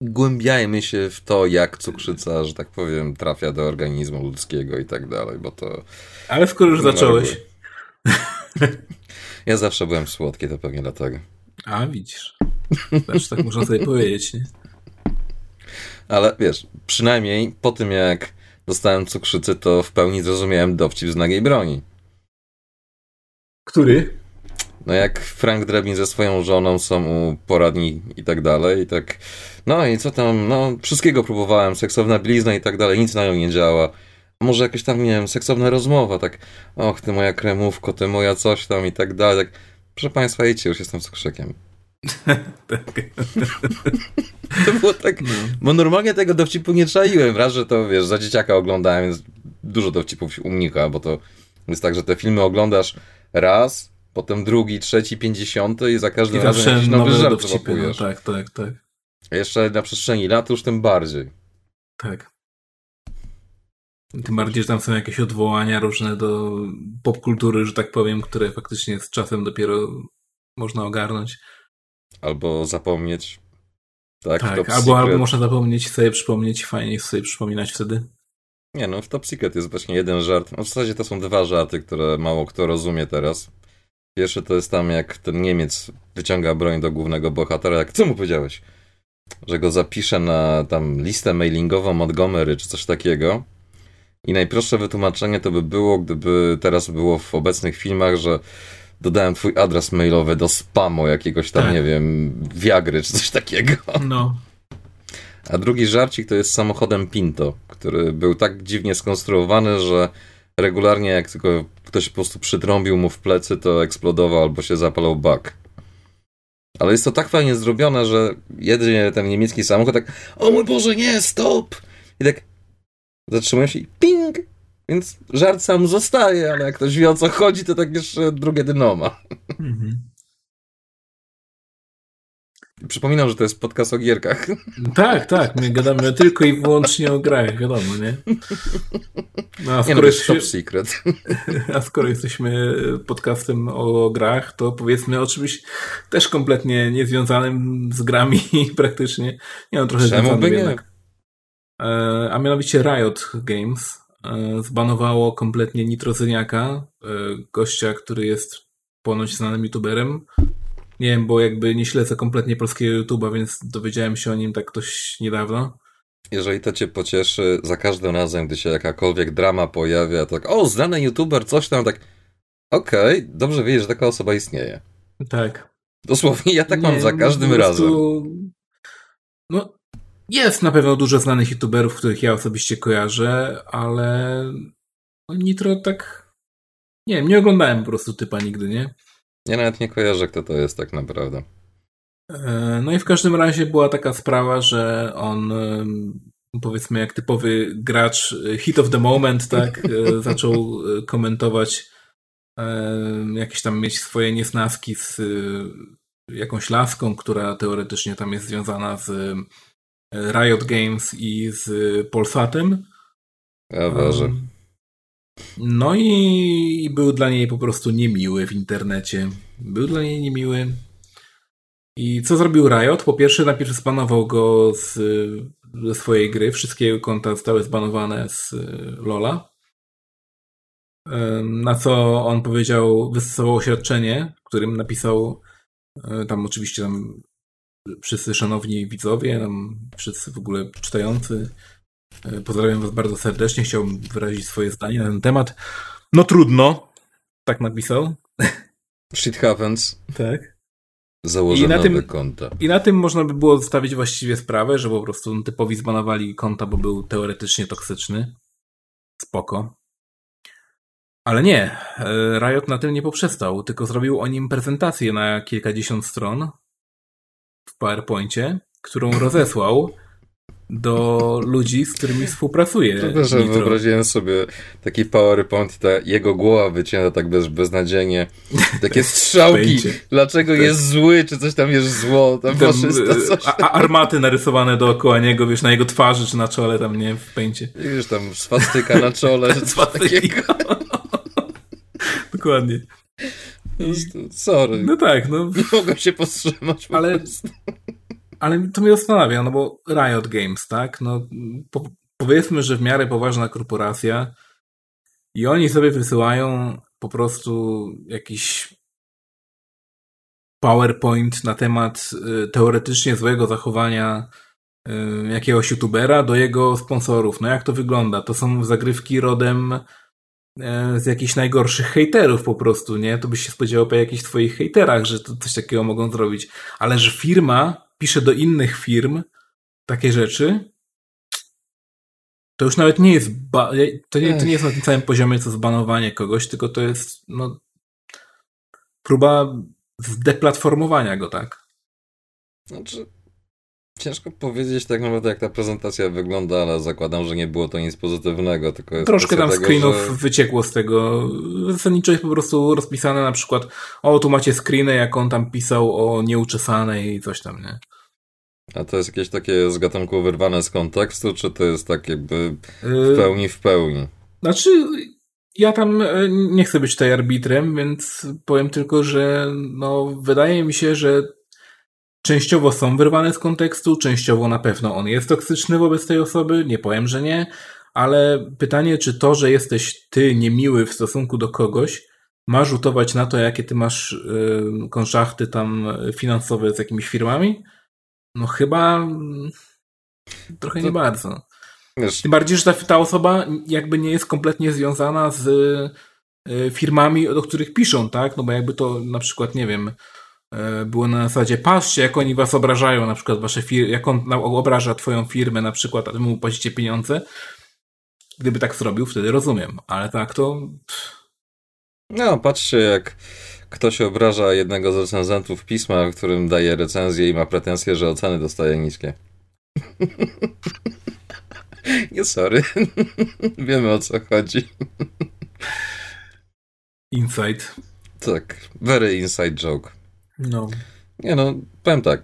wgłębiajmy się w to, jak cukrzyca, że tak powiem, trafia do organizmu ludzkiego i tak dalej, bo to... Ale skoro już zacząłeś. Ja zawsze byłem słodki, to pewnie dlatego. A, widzisz. Znaczy, tak można sobie powiedzieć, nie? Ale wiesz, przynajmniej po tym jak dostałem cukrzycę, to w pełni zrozumiałem dowcip z nagiej broni. Który? No jak Frank Drebin ze swoją żoną są u poradni i tak dalej, i tak, no i co tam, no wszystkiego próbowałem, seksowna blizna i tak dalej, nic na nią nie działa. Może jakaś tam, nie wiem, seksowna rozmowa, tak, och, ty moja kremówko, ty moja coś tam i tak dalej, tak, proszę państwa, idźcie, już jestem cukrzykiem. To było tak, No. bo normalnie tego dowcipu nie czaiłem, raz, że to, wiesz, za dzieciaka oglądałem, więc dużo dowcipów się unika, bo to jest tak, że te filmy oglądasz raz, potem drugi, trzeci, pięćdziesiąty i za I każdym razem zawsze jakiś nowy żart. No, tak, tak, tak. A Jeszcze na przestrzeni lat już tym bardziej. Tak. Tym bardziej, że tam są jakieś odwołania różne do popkultury, że tak powiem, które faktycznie z czasem dopiero można ogarnąć. Albo zapomnieć. Tak, Tak, albo, Secret. albo można zapomnieć, sobie przypomnieć i fajnie sobie przypominać wtedy. Nie no, w Top Secret jest właśnie jeden żart. No w zasadzie to są dwa żarty, które mało kto rozumie teraz. Pierwszy to jest tam, jak ten Niemiec wyciąga broń do głównego bohatera. Jak co mu powiedziałeś? Że go zapisze na tam listę mailingową Montgomery czy coś takiego. I najprostsze wytłumaczenie to by było, gdyby teraz było w obecnych filmach, że dodałem twój adres mailowy do spamu jakiegoś tam, Tak. nie wiem, Viagry czy coś takiego. No. A drugi żarcik to jest samochodem Pinto, który był tak dziwnie skonstruowany, że regularnie jak tylko ktoś po prostu przytrąbił mu w plecy, to eksplodował albo się zapalał bak. Ale jest to tak fajnie zrobione, że jedynie ten niemiecki samochód tak o mój Boże, nie, stop! I tak zatrzymuje się i ping! Więc żart sam zostaje, ale jak ktoś wie o co chodzi, to tak jeszcze drugie dno ma. Mhm. Przypominam, że to jest podcast o gierkach. Tak, tak. My gadamy tylko i wyłącznie o grach, wiadomo, nie? No, a Nie no, skoro, to jest jesteśmy, top secret. a skoro jesteśmy podcastem o grach, to powiedzmy o czymś też kompletnie niezwiązanym z grami praktycznie. Nie no, trochę Czemu by nie? jednak. E, A mianowicie Riot Games e, zbanowało kompletnie Nitrozyniaka, e, gościa, który jest ponoć znanym youtuberem. Nie wiem, bo jakby nie śledzę kompletnie polskiego YouTube'a, więc dowiedziałem się o nim tak dość niedawno. Jeżeli to cię pocieszy, za każdym razem, gdy się jakakolwiek drama pojawia, tak o, znany youtuber, coś tam, tak okej, dobrze wiedzieć, że taka osoba istnieje. Tak. Dosłownie, ja tak mam Nie, za no, każdym razem. No, jest na pewno dużo znanych youtuberów, których ja osobiście kojarzę, ale Nitro tak... Nie wiem, nie oglądałem po prostu typa nigdy, nie? Ja nawet nie kojarzę, kto to jest tak naprawdę. E, No i w każdym razie była taka sprawa, że on powiedzmy jak typowy gracz e, hit of the moment, tak, e, zaczął komentować jakieś tam mieć swoje niesnaski z jakąś laską, która teoretycznie tam jest związana z Riot Games i z Polsatem. Ja ważę. Um, No i, i był dla niej po prostu niemiły w internecie. Był dla niej niemiły. I co zrobił Riot? Po pierwsze, najpierw zbanował go z, ze swojej gry. Wszystkie jego konta zostały zbanowane z Lola. Na co on powiedział, wystosował oświadczenie, w którym napisał, e, tam oczywiście tam wszyscy szanowni widzowie, tam wszyscy w ogóle czytający, pozdrawiam was bardzo serdecznie, chciałbym wyrazić swoje zdanie na ten temat. No trudno, tak napisał. Shit happens. Tak. Założę I na tym, konta. I na tym można by było zostawić właściwie sprawę, że po prostu typowi zbanowali konta, bo był teoretycznie toksyczny. Spoko. Ale nie, e, Riot na tym nie poprzestał, tylko zrobił o nim prezentację na kilkadziesiąt stron w PowerPoincie, którą rozesłał do ludzi, z którymi współpracuje. Przepraszam, wyobraziłem sobie taki PowerPoint i ta jego głowa wycięta tak bez, beznadziejnie. Takie strzałki. Dlaczego tak. jest zły, czy coś tam jest zło. Tam, tam faszysta, coś tam. A, armaty narysowane dookoła niego, wiesz, na jego twarzy, czy na czole, tam nie, w pęcie. I wiesz, tam swastyka na czole. swastyka. Dokładnie. I... Sorry. No tak, no. Nie mogę się powstrzymać. Ale, ale to mnie zastanawia, no bo Riot Games, tak? No, po, powiedzmy, że w miarę poważna korporacja i oni sobie wysyłają po prostu jakiś PowerPoint na temat y, teoretycznie złego zachowania y, jakiegoś youtubera do jego sponsorów. No jak to wygląda? To są zagrywki rodem E, z jakichś najgorszych hejterów po prostu, nie? To byś się spodziewał po jakichś twoich hejterach, że to coś takiego mogą zrobić. Ale że firma pisze do innych firm takie rzeczy, to już nawet nie jest to nie, to nie jest na tym samym poziomie co zbanowanie kogoś, tylko to jest no, próba zdeplatformowania go, tak? Znaczy, Ciężko powiedzieć tak naprawdę, jak ta prezentacja wygląda, ale zakładam, że nie było to nic pozytywnego, tylko jest Troszkę tam tego, screenów że... wyciekło z tego. Zasadniczo jest po prostu rozpisane na przykład, o tu macie screeny, jak on tam pisał o nieuczesanej i coś tam, nie? A to jest jakieś takie z gatunku wyrwane z kontekstu, czy to jest tak jakby w y, pełni w pełni? Znaczy, ja tam e, nie chcę być tutaj arbitrem, więc powiem tylko, że no, wydaje mi się, że Częściowo są wyrwane z kontekstu, częściowo na pewno on jest toksyczny wobec tej osoby, nie powiem, że nie, ale pytanie, czy to, że jesteś ty niemiły w stosunku do kogoś, ma rzutować na to, jakie ty masz yy, konszachty tam finansowe z jakimiś firmami? No chyba mm, trochę to... nie bardzo. Wiesz. Tym bardziej, że ta, ta osoba jakby nie jest kompletnie związana z y, firmami, do których piszą, tak? No bo jakby to na przykład, nie wiem, E, było na zasadzie, patrzcie, jak oni was obrażają, na przykład wasze firmy, jak on obraża twoją firmę, na przykład, a wy mu płacicie pieniądze. Gdyby tak zrobił, wtedy rozumiem, ale tak to... No, patrzcie, jak ktoś obraża jednego z recenzentów pisma, w którym daje recenzję i ma pretensje, że oceny dostaje niskie. Nie, sorry. Wiemy o co chodzi. Insight. Tak, very inside joke. No. Nie no, powiem tak.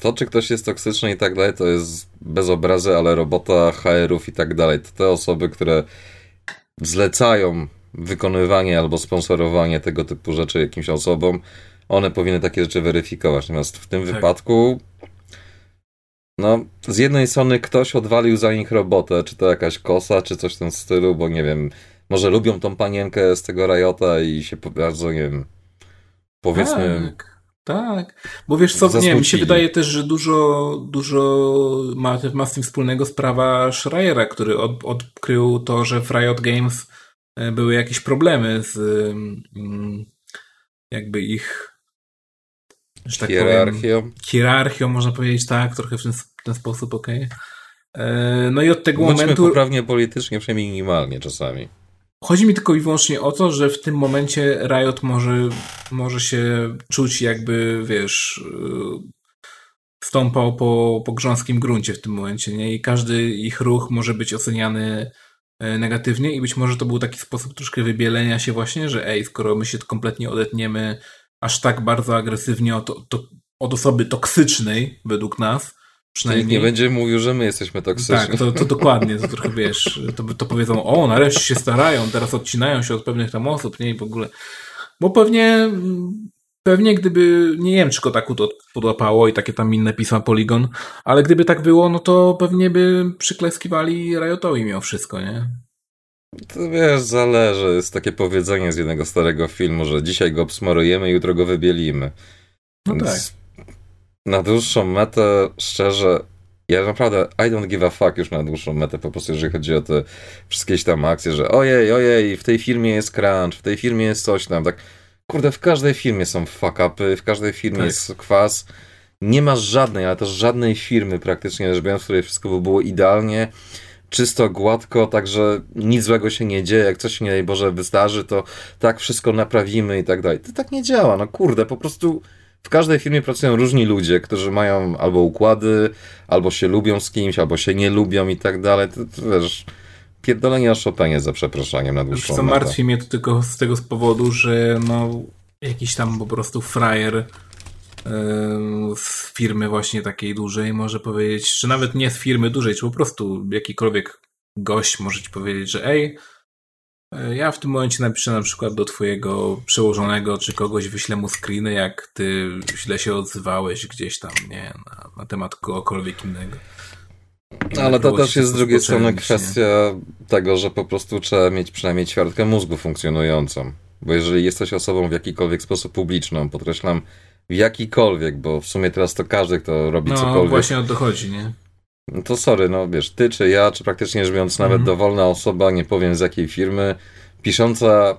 To, czy ktoś jest toksyczny i tak dalej, to jest bez obrazy, ale robota HR-ów i tak dalej. To te osoby, które zlecają wykonywanie albo sponsorowanie tego typu rzeczy jakimś osobom, one powinny takie rzeczy weryfikować. Natomiast w tym tak. wypadku, no, z jednej strony ktoś odwalił za nich robotę, czy to jakaś kosa, czy coś w tym stylu, bo nie wiem, może lubią tą panienkę z tego Rajota i się bardzo, nie wiem, powiedzmy. Tak. Tak, bo wiesz co, nie, mi się wydaje też, że dużo, dużo ma, ma z tym wspólnego sprawa Schreiera, który od, odkrył to, że w Riot Games były jakieś problemy z jakby ich że tak hierarchią. Powiem, hierarchią, można powiedzieć tak, trochę w ten, w ten sposób, okej. Okay. No i od tego Bądźmy momentu... poprawnie politycznie, przynajmniej minimalnie czasami. Chodzi mi tylko i wyłącznie o to, że w tym momencie Riot może, może się czuć jakby, wiesz, y, stąpał po, po grząskim gruncie w tym momencie, nie? I każdy ich ruch może być oceniany e, negatywnie i być może to był taki sposób troszkę wybielenia się właśnie, że ej, skoro my się kompletnie odetniemy aż tak bardzo agresywnie od, od osoby toksycznej według nas, Przynajmniej nie będzie mówił, że my jesteśmy toksyczni. Tak, to, to dokładnie, to trochę wiesz, to, to powiedzą, o, nareszcie się starają, teraz odcinają się od pewnych tam osób, nie, i w ogóle. Bo pewnie pewnie gdyby, nie wiem, czy Kotaku to podłapało i takie tam inne pisma Polygon, ale gdyby tak było, no to pewnie by przykleskiwali Riotowi mimo wszystko, nie? To wiesz, zależy. Jest takie powiedzenie z jednego starego filmu, że dzisiaj go obsmarujemy, jutro go wybielimy. No Więc tak. Na dłuższą metę, szczerze, ja naprawdę I don't give a fuck już na dłuższą metę, po prostu jeżeli chodzi o te wszystkie tam akcje, że ojej, ojej, w tej firmie jest crunch, w tej firmie jest coś tam, tak kurde, w każdej firmie są fuck upy, w każdej firmie tak. jest kwas. Nie ma żadnej, ale też żadnej firmy praktycznie rzecz biorąc, w której wszystko by było idealnie, czysto, gładko, także nic złego się nie dzieje, jak coś się nie daj Boże wystarzy, to tak wszystko naprawimy i tak dalej. To tak nie działa, no kurde, po prostu w każdej firmie pracują różni ludzie, którzy mają albo układy, albo się lubią z kimś, albo się nie lubią i tak dalej. To, to wiesz, pierdolenie o Chopinie za przeproszeniem na dłuższą Co martwi mnie to tylko z tego z powodu, że no jakiś tam po prostu frajer z firmy właśnie takiej dużej może powiedzieć, czy nawet nie z firmy dużej, czy po prostu jakikolwiek gość może ci powiedzieć, że ej, E, ja w tym momencie napiszę na przykład do twojego przełożonego, czy kogoś wyślę mu screeny, jak ty źle się odzywałeś gdzieś tam, nie, na, na temat kogokolwiek innego. No, ale to też jest z drugiej strony kwestia nie? tego, że po prostu trzeba mieć przynajmniej ćwiartkę mózgu funkcjonującą. Bo jeżeli jesteś osobą w jakikolwiek sposób publiczną, podkreślam w jakikolwiek, bo w sumie teraz to każdy, kto robi no, cokolwiek. No właśnie o to chodzi, nie? No to sorry, no wiesz, ty czy ja, czy praktycznie rzecz biorąc nawet mhm. dowolna osoba, nie powiem z jakiej firmy, pisząca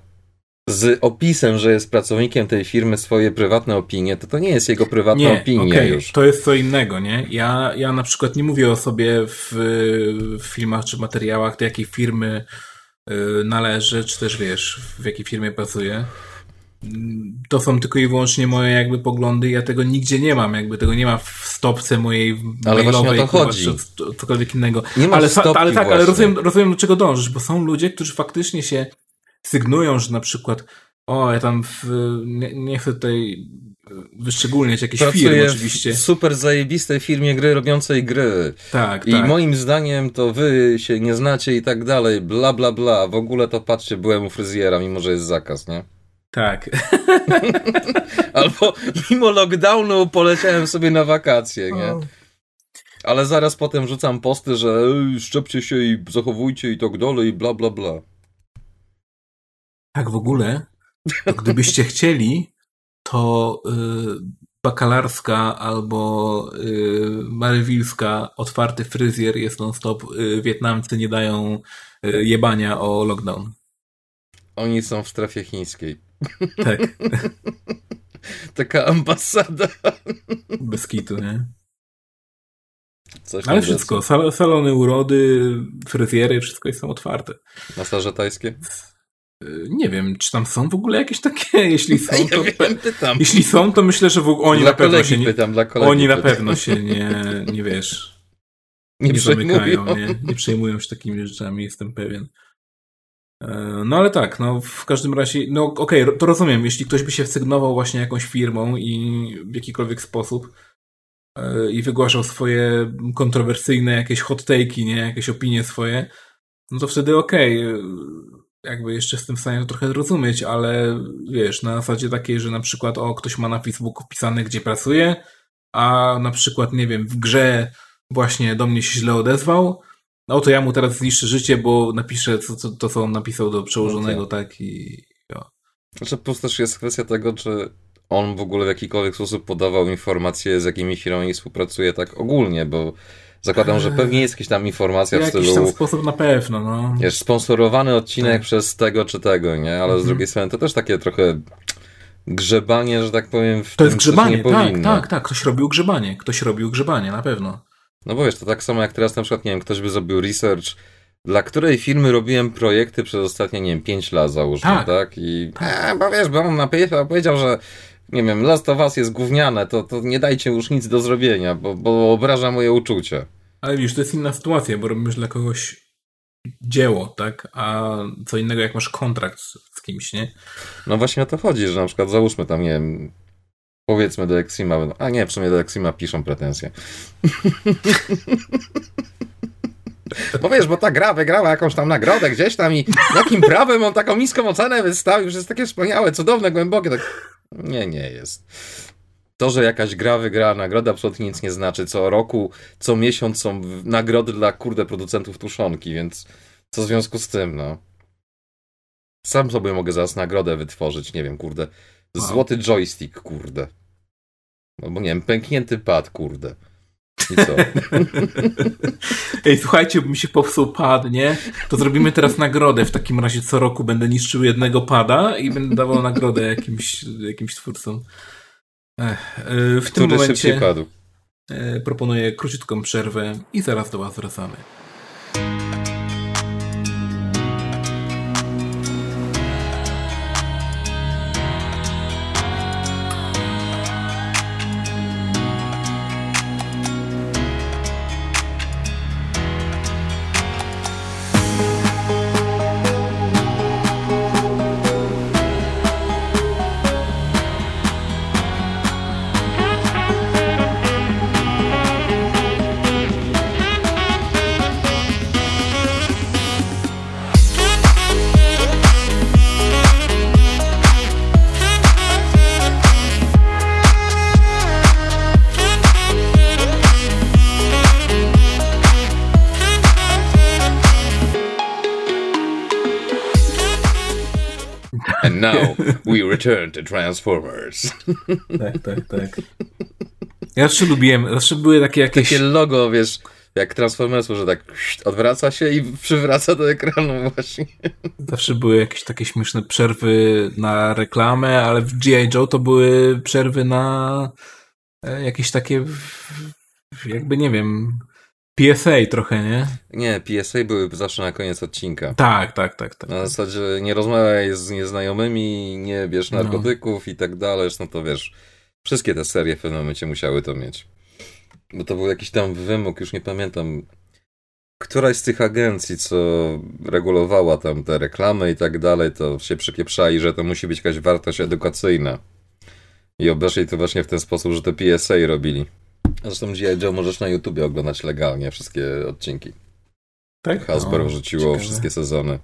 z opisem, że jest pracownikiem tej firmy swoje prywatne opinie, to to nie jest jego prywatna nie, opinia okay, już. To jest co innego, nie? Ja, ja na przykład nie mówię o sobie w, w filmach czy materiałach, do jakiej firmy y, należy, czy też wiesz, w jakiej firmie pracuję to są tylko i wyłącznie moje jakby poglądy ja tego nigdzie nie mam, jakby tego nie ma w stopce mojej ale mailowej, o to chodzi. czy cokolwiek innego. Nie ale, ale tak, ale rozumiem, rozumiem do czego dążysz, bo są ludzie, którzy faktycznie się sygnują, że na przykład o, ja tam w, nie, nie chcę tutaj wyszczególniać jakieś Pracuję firmy oczywiście. w super zajebistej firmie gry robiącej gry. Tak, I tak. moim zdaniem to wy się nie znacie i tak dalej, bla bla bla. W ogóle to patrzcie, byłem u fryzjera, mimo że jest zakaz, nie? Tak. Albo mimo lockdownu poleciałem sobie na wakacje, nie? Ale zaraz potem rzucam posty, że szczepcie się i zachowujcie i tak dalej i bla bla bla. Tak w ogóle, gdybyście chcieli, to yy, bakalarska albo yy, marywilska otwarty fryzjer jest non-stop. Yy, Wietnamcy nie dają yy, jebania o lockdown. Oni są w strefie chińskiej. Tak. Taka ambasada. Bez kitu, nie? Coś Ale wszystko, sal salony urody, fryzjery, wszystko jest tam otwarte. Masaże tajskie? Nie wiem, czy tam są w ogóle jakieś takie, jeśli są, to... Ja wiem, pytam. Jeśli są, to myślę, że w... oni dla na pewno się nie... Pytam, dla oni pytam. na pewno się nie, nie wiesz... Nie, nie zamykają, nie? Nie przejmują się takimi rzeczami, jestem pewien. E, no ale tak, no w każdym razie, no okej, okay, to rozumiem, jeśli ktoś by się sygnował właśnie jakąś firmą i w jakikolwiek sposób yy, i wygłaszał swoje kontrowersyjne jakieś hot take'i, nie, jakieś opinie swoje, no to wtedy okej, okay, jakby jeszcze jestem w stanie to trochę zrozumieć, ale wiesz, na zasadzie takiej, że na przykład o, ktoś ma na Facebooku wpisane, gdzie pracuje, a na przykład, nie wiem, w grze właśnie do mnie się źle odezwał, no to ja mu teraz zniszczę życie, bo napiszę to, to, to co on napisał do przełożonego, okay. tak i... Ja. Znaczy, po prostu też jest kwestia tego, czy on w ogóle w jakikolwiek sposób podawał informacje, z jakimi firmami współpracuje tak ogólnie, bo zakładam, że pewnie jest jakaś tam informacja w, stylu... Jakiś sposób na pewno, no. Jest sponsorowany odcinek tak. przez tego czy tego, nie? Ale mhm. z drugiej strony to też takie trochę grzebanie, że tak powiem, w To jest grzebanie, tak, tak, tak. Ktoś robił grzebanie, ktoś robił grzebanie, na pewno. No bo wiesz, to tak samo jak teraz na przykład, nie wiem, ktoś by zrobił research, dla której firmy robiłem projekty przez ostatnie, nie wiem, 5 lat załóżmy, tak? tak? I tak. E, bo wiesz, bo on napisał, powiedział, że nie wiem, Last of Us jest gówniane, to, to nie dajcie już nic do zrobienia, bo, bo obraża moje uczucie. Ale wiesz, to jest inna sytuacja, bo robisz dla kogoś dzieło, tak? A co innego jak masz kontrakt z, kimś, nie? No właśnie o to chodzi, że na przykład załóżmy tam, nie wiem, Powiedzmy do Exima, a nie, w sumie do Exima piszą pretensje. Bo wiesz, bo ta gra wygrała jakąś tam nagrodę gdzieś tam i jakim prawem on taką niską ocenę wystawił, że jest takie wspaniałe, cudowne, głębokie. Tak... Nie, nie jest. To, że jakaś gra wygrała nagrodę, absolutnie nic nie znaczy. Co roku, co miesiąc są nagrody dla, kurde, producentów tuszonki, więc co w związku z tym, no. Sam sobie mogę zaraz nagrodę wytworzyć, nie wiem, kurde. Złoty joystick, kurde. Albo nie wiem, pęknięty pad, kurde. I co? Ej, słuchajcie, mi się popsuł pad, nie? To zrobimy teraz nagrodę. W takim razie co roku będę niszczył jednego pada i będę dawał nagrodę jakimś, jakimś twórcom. Ech, e, w Który tym momencie padł? e, proponuję króciutką przerwę i zaraz do Was wracamy. Return to Transformers. Tak, tak, tak. Ja zawsze lubiłem, zawsze były takie jakieś... Takie logo, wiesz, jak Transformers, że tak odwraca się i przywraca do ekranu właśnie. Zawsze były jakieś takie śmieszne przerwy na reklamę, ale w G.I. Joe to były przerwy na e, jakieś takie jakby, nie wiem, PSA trochę, nie? Nie, PSA były zawsze na koniec odcinka. Tak, tak, tak, tak. Na zasadzie nie rozmawiaj z nieznajomymi, nie bierz No. narkotyków i tak dalej, no to wiesz, wszystkie te serie w pewnym momencie musiały to mieć. Bo to był jakiś tam wymóg, już nie pamiętam, któraś z tych agencji, co regulowała tam te reklamy i tak dalej, to się przypieprzali, że to musi być jakaś wartość edukacyjna. I obeszli to właśnie w ten sposób, że te PSA robili. Zresztą G.I. Joe możesz na YouTubie oglądać legalnie wszystkie odcinki. tak? Hasbro wrzuciło ciekawe. wszystkie sezony.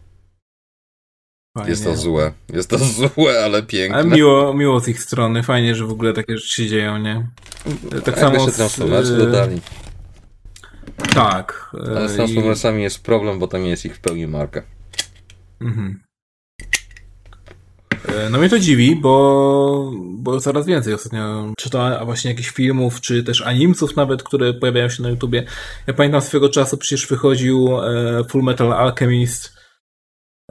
Fajnie. Jest to złe. Jest to złe, ale piękne. Ale miło, miło z ich strony, fajnie, że w ogóle takie rzeczy się dzieją, nie? Tak A samo się z, e, dodali. Tak. Ale z i- Transformersami jest problem, bo tam jest ich w pełni marka. Mhm. E, No mnie to dziwi, bo, bo coraz więcej ostatnio czytałem a właśnie jakichś filmów, czy też animców nawet, które pojawiają się na YouTubie. Ja pamiętam swego czasu przecież wychodził e, Full Metal Alchemist,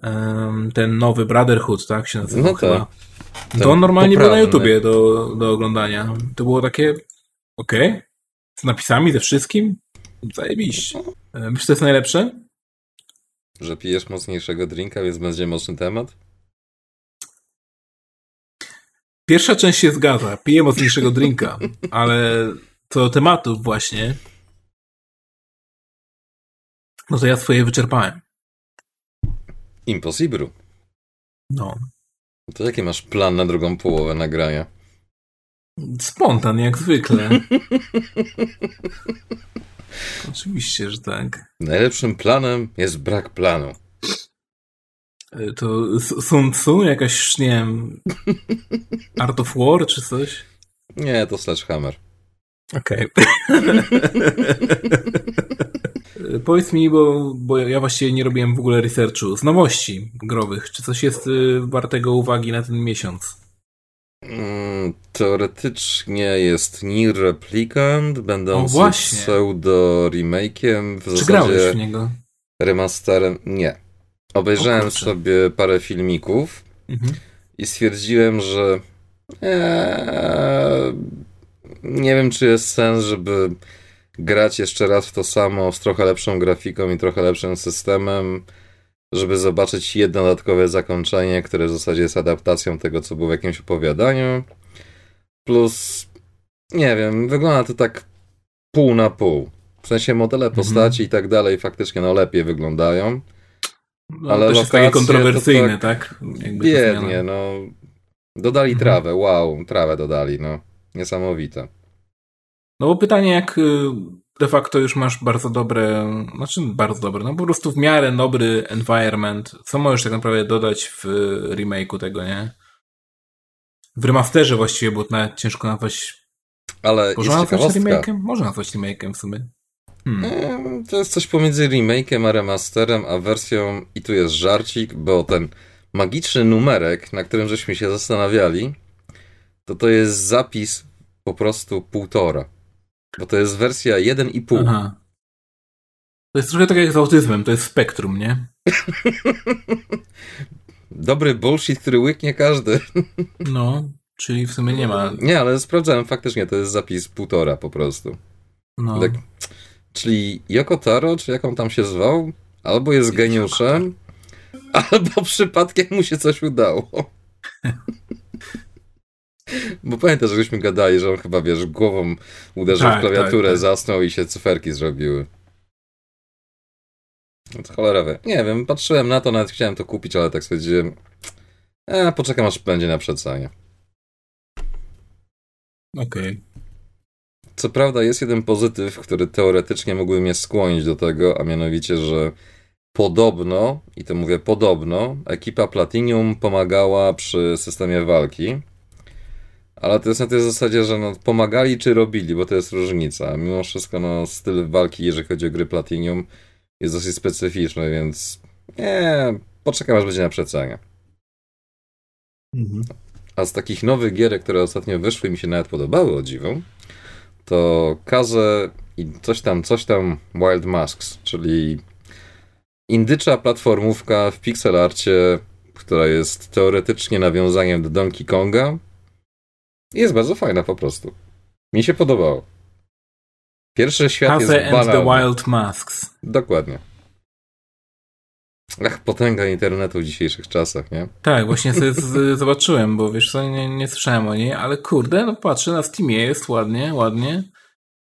em, ten nowy Brotherhood, tak się nazywał No chyba. tak. To Ten on normalnie był na. YouTubie do, do oglądania. To było takie, okej, z napisami, ze wszystkim, zajebiście. Myślisz, że to jest najlepsze? Że pijesz mocniejszego drinka, więc będzie mocny temat? Pierwsza część się zgadza. Piję mocniejszego drinka, ale co do tematów właśnie, no to ja swoje wyczerpałem. Impossible. No. To jaki masz plan na drugą połowę nagrania? Spontan, jak zwykle. Oczywiście, że tak. Najlepszym planem jest brak planu. E, To Sun Tzu, jakaś, nie wiem, Art of War czy coś? Nie, to Sledgehammer. Okej. E, Powiedz mi, bo, bo ja właściwie nie robiłem w ogóle researchu z nowości growych. Czy coś jest y, wartego uwagi na ten miesiąc? Mm, teoretycznie jest Nier Replicant, będący właśnie. pseudo remake'iem, w Czy zasadzie grałeś w niego? remasterem. Nie. Obejrzałem sobie parę filmików Mhm. i stwierdziłem, że eee, nie wiem, czy jest sens, żeby grać jeszcze raz w to samo z trochę lepszą grafiką i trochę lepszym systemem, żeby zobaczyć jedno dodatkowe zakończenie, które w zasadzie jest adaptacją tego, co było w jakimś opowiadaniu. Plus, nie wiem, wygląda to tak pół na pół. W sensie modele Mhm. postaci i tak dalej faktycznie no lepiej wyglądają. No, Ale też jest lokacje to kontrowersyjne, tak tak? Jakby Biednie, no. Dodali Mhm. trawę, wow, trawę dodali, no. Niesamowite. No bo pytanie, jak y, de facto już masz bardzo dobre, znaczy bardzo dobre, no po prostu w miarę dobry environment. Co możesz tak naprawdę dodać w remake'u tego, nie? W remasterze właściwie, bo nawet ciężko nazwać... Ale Można nazwać remake'em? Można nazwać remake'em w sumie. Hmm. To jest coś pomiędzy remake'em a remasterem, a wersją i tu jest żarcik, bo ten magiczny numerek, na którym żeśmy się zastanawiali, to to jest zapis po prostu półtora. Bo to jest wersja 1,5. Aha. To jest trochę tak jak z autyzmem, to jest spektrum, nie? Dobry bullshit, który łyknie każdy. No, czyli w sumie nie ma. Nie, ale sprawdzałem faktycznie, to jest zapis półtora po prostu. No. Tak. Czyli Yoko Taro, czy jak on tam się zwał, albo jest geniuszem, albo przypadkiem mu się coś udało. Bo pamiętasz, żeśmy gadali, że on chyba, wiesz, głową uderzył Tak, w klawiaturę, tak, tak. zasnął i się cyferki zrobiły. No to cholera wie. Nie wiem, patrzyłem na to, nawet chciałem to kupić, ale tak stwierdziłem, e, poczekam aż będzie na przecenie. Okej. Co prawda jest jeden pozytyw, który teoretycznie mógłby mnie skłonić do tego, a mianowicie, że podobno, i to mówię podobno, ekipa Platinum pomagała przy systemie walki. Ale to jest na tej zasadzie, że no, pomagali czy robili, bo to jest różnica. Mimo wszystko no, styl walki, jeżeli chodzi o gry Platinum, jest dosyć specyficzny, więc nie, poczekam aż będzie na przecenie. Mhm. A z takich nowych gier, które ostatnio wyszły mi się nawet podobały, o dziwo, to Kaze i coś tam, coś tam Wild Masks, czyli indycza platformówka w pixelarcie, która jest teoretycznie nawiązaniem do Donkey Konga. Jest bardzo fajna po prostu. Mi się podobało. Pierwszy świat Kaze jest and the banalny. Wild Masks. Dokładnie. Ach, potęga internetu w dzisiejszych czasach, nie? Tak, właśnie sobie zobaczyłem, bo wiesz co, nie, nie słyszałem o niej, ale kurde, no patrzę na Steamie, jest ładnie, ładnie.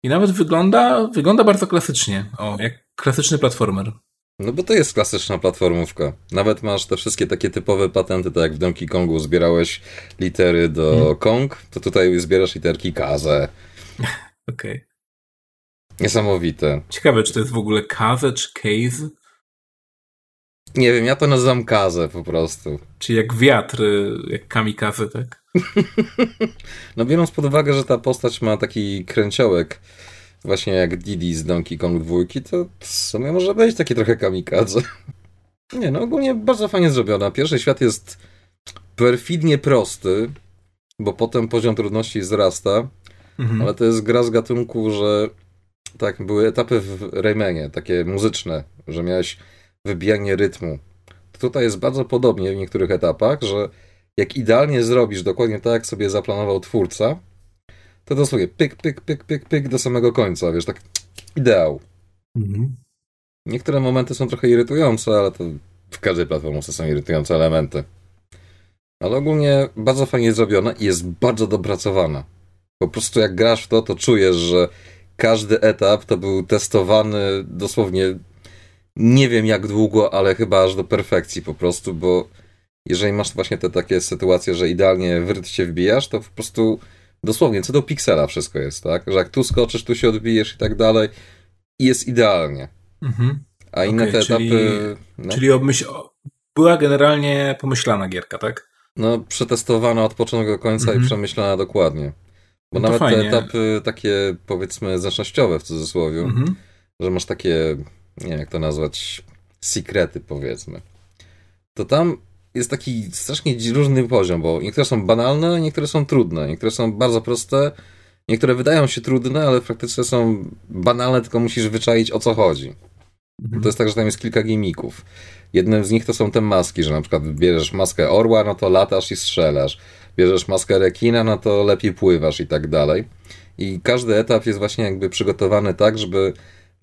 I nawet wygląda, wygląda bardzo klasycznie. O, jak klasyczny platformer. No bo to jest klasyczna platformówka. Nawet masz te wszystkie takie typowe patenty, tak jak w Donkey Kongu zbierałeś litery do Hmm. Kong, to tutaj zbierasz literki Kaze. Okej. Niesamowite. Ciekawe, czy to jest w ogóle Kaze czy Case? Nie wiem, ja to nazywam Kaze po prostu. Czy jak wiatr, y, jak kamikaze, tak? No biorąc pod uwagę, że ta postać ma taki kręciołek, właśnie jak Didi z Donkey Kong 2, to w sumie może być taki trochę kamikadze. Nie, no ogólnie bardzo fajnie zrobiona. Pierwszy świat jest perfidnie prosty, bo potem poziom trudności wzrasta, Mhm. ale to jest gra z gatunku, że tak, były etapy w Raymanie, takie muzyczne, że miałeś wybijanie rytmu. Tutaj jest bardzo podobnie w niektórych etapach, że jak idealnie zrobisz dokładnie tak, jak sobie zaplanował twórca, to dosłownie pyk, pyk, pyk, pyk, pyk do samego końca, wiesz, tak ideał. Mhm. Niektóre momenty są trochę irytujące, ale to w każdej platformce są irytujące elementy. Ale ogólnie bardzo fajnie zrobione i jest bardzo dopracowana. Po prostu jak grasz w to, to czujesz, że każdy etap to był testowany dosłownie nie wiem jak długo, ale chyba aż do perfekcji po prostu, bo jeżeli masz właśnie te takie sytuacje, że idealnie w rytm się wbijasz, to po prostu dosłownie co do piksela wszystko jest, tak? Że jak tu skoczysz, tu się odbijesz i tak dalej i jest idealnie. Mhm. A inne Okej, te czyli- etapy, no, Czyli obmyśl... była generalnie pomyślana gierka, tak? no przetestowana od początku do końca Mhm. i przemyślana dokładnie. Bo No nawet te fajnie. etapy takie, powiedzmy, zręcznościowe w cudzysłowie, Mhm. że masz takie, nie wiem jak to nazwać, sekrety powiedzmy. To tam jest taki strasznie różny poziom, bo niektóre są banalne, niektóre są trudne, niektóre są bardzo proste, niektóre wydają się trudne, ale w praktyce są banalne, tylko musisz wyczaić o co chodzi. Mhm. To jest tak, że tam jest kilka gimików. Jednym z nich to są te maski, że na przykład bierzesz maskę orła, no to latasz i strzelasz. Bierzesz maskę rekina, no to lepiej pływasz i tak dalej. I każdy etap jest właśnie jakby przygotowany tak, żeby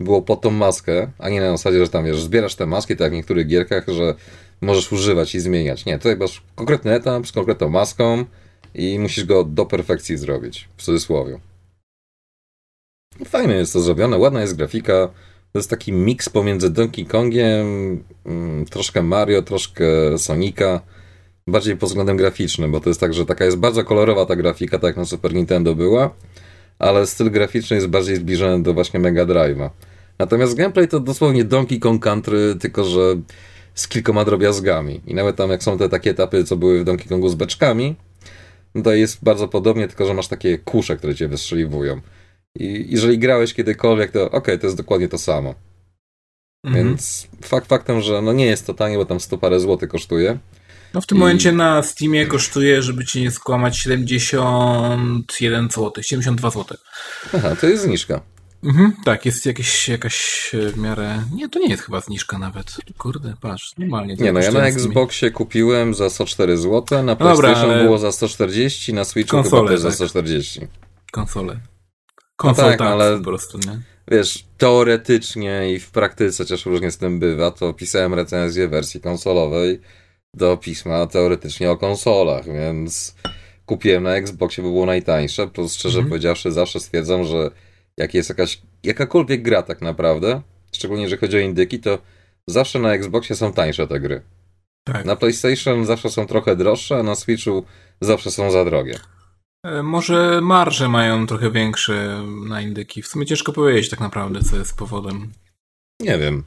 było pod tą maskę, a nie na zasadzie, że tam wiesz, zbierasz te maski, tak jak w niektórych gierkach, że możesz używać i zmieniać. Nie, tutaj masz konkretny etap z konkretną maską i musisz go do perfekcji zrobić, w cudzysłowie. Fajnie jest to zrobione, ładna jest grafika. To jest taki miks pomiędzy Donkey Kongiem, mm, troszkę Mario, troszkę Sonika. Bardziej pod względem graficznym, bo to jest tak, że taka jest bardzo kolorowa ta grafika, tak jak na Super Nintendo była, ale styl graficzny jest bardziej zbliżony do właśnie Mega Drive'a. Natomiast gameplay to dosłownie Donkey Kong Country, tylko że z kilkoma drobiazgami. I nawet tam jak są te takie etapy, co były w Donkey Kongu z beczkami, no to jest bardzo podobnie, tylko że masz takie kusze, które cię wystrzeliwują. I jeżeli grałeś kiedykolwiek, to okej, okay, to jest dokładnie to samo. Mhm. Więc fakt faktem, że no nie jest to tanie, bo tam 100 parę złotych kosztuje. No w tym I... momencie na Steamie kosztuje, żeby ci nie skłamać, 71 zł, 72 zł. Aha, to jest zniżka. Mhm, tak, jest jakieś, jakaś e, w miarę... Nie, to nie jest chyba zniżka nawet. Kurde, patrz, normalnie. Nie no, ja na Xboxie kupiłem za 104 zł, na PlayStation Dobra, było za 140, na Switchu Konsole, chyba też tak. za 140. Konsole. Konsol no tak, tak, ale po prostu, nie? Wiesz, teoretycznie i w praktyce, chociaż różnie z tym bywa, to pisałem recenzję wersji konsolowej do pisma teoretycznie o konsolach, więc kupiłem na Xboxie, by było najtańsze, plus szczerze mhm. powiedziawszy zawsze stwierdzam, że jak jest jakaś, jakakolwiek gra tak naprawdę, szczególnie jeżeli chodzi o indyki, to zawsze na Xboxie są tańsze te gry. Tak. Na PlayStation zawsze są trochę droższe, a na Switchu zawsze są za drogie. E, może marże mają trochę większe na indyki. W sumie ciężko powiedzieć tak naprawdę, co jest powodem. Nie wiem.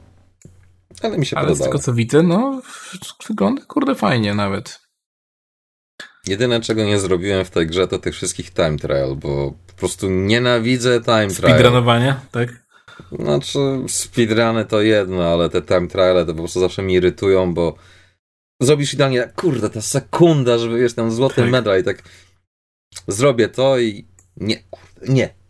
Ale mi się Ale podobało. z tego co widzę, no wygląda kurde fajnie nawet. Jedyne czego nie zrobiłem w tej grze to tych wszystkich time trial, bo po prostu nienawidzę time trial. Speedrunowania, tak? Znaczy speedruny to jedno, ale te time triale to po prostu zawsze mi irytują, bo zrobisz idealnie, kurde, ta sekunda, żeby wiesz, ten złoty tak. medal i tak zrobię to i nie, nie.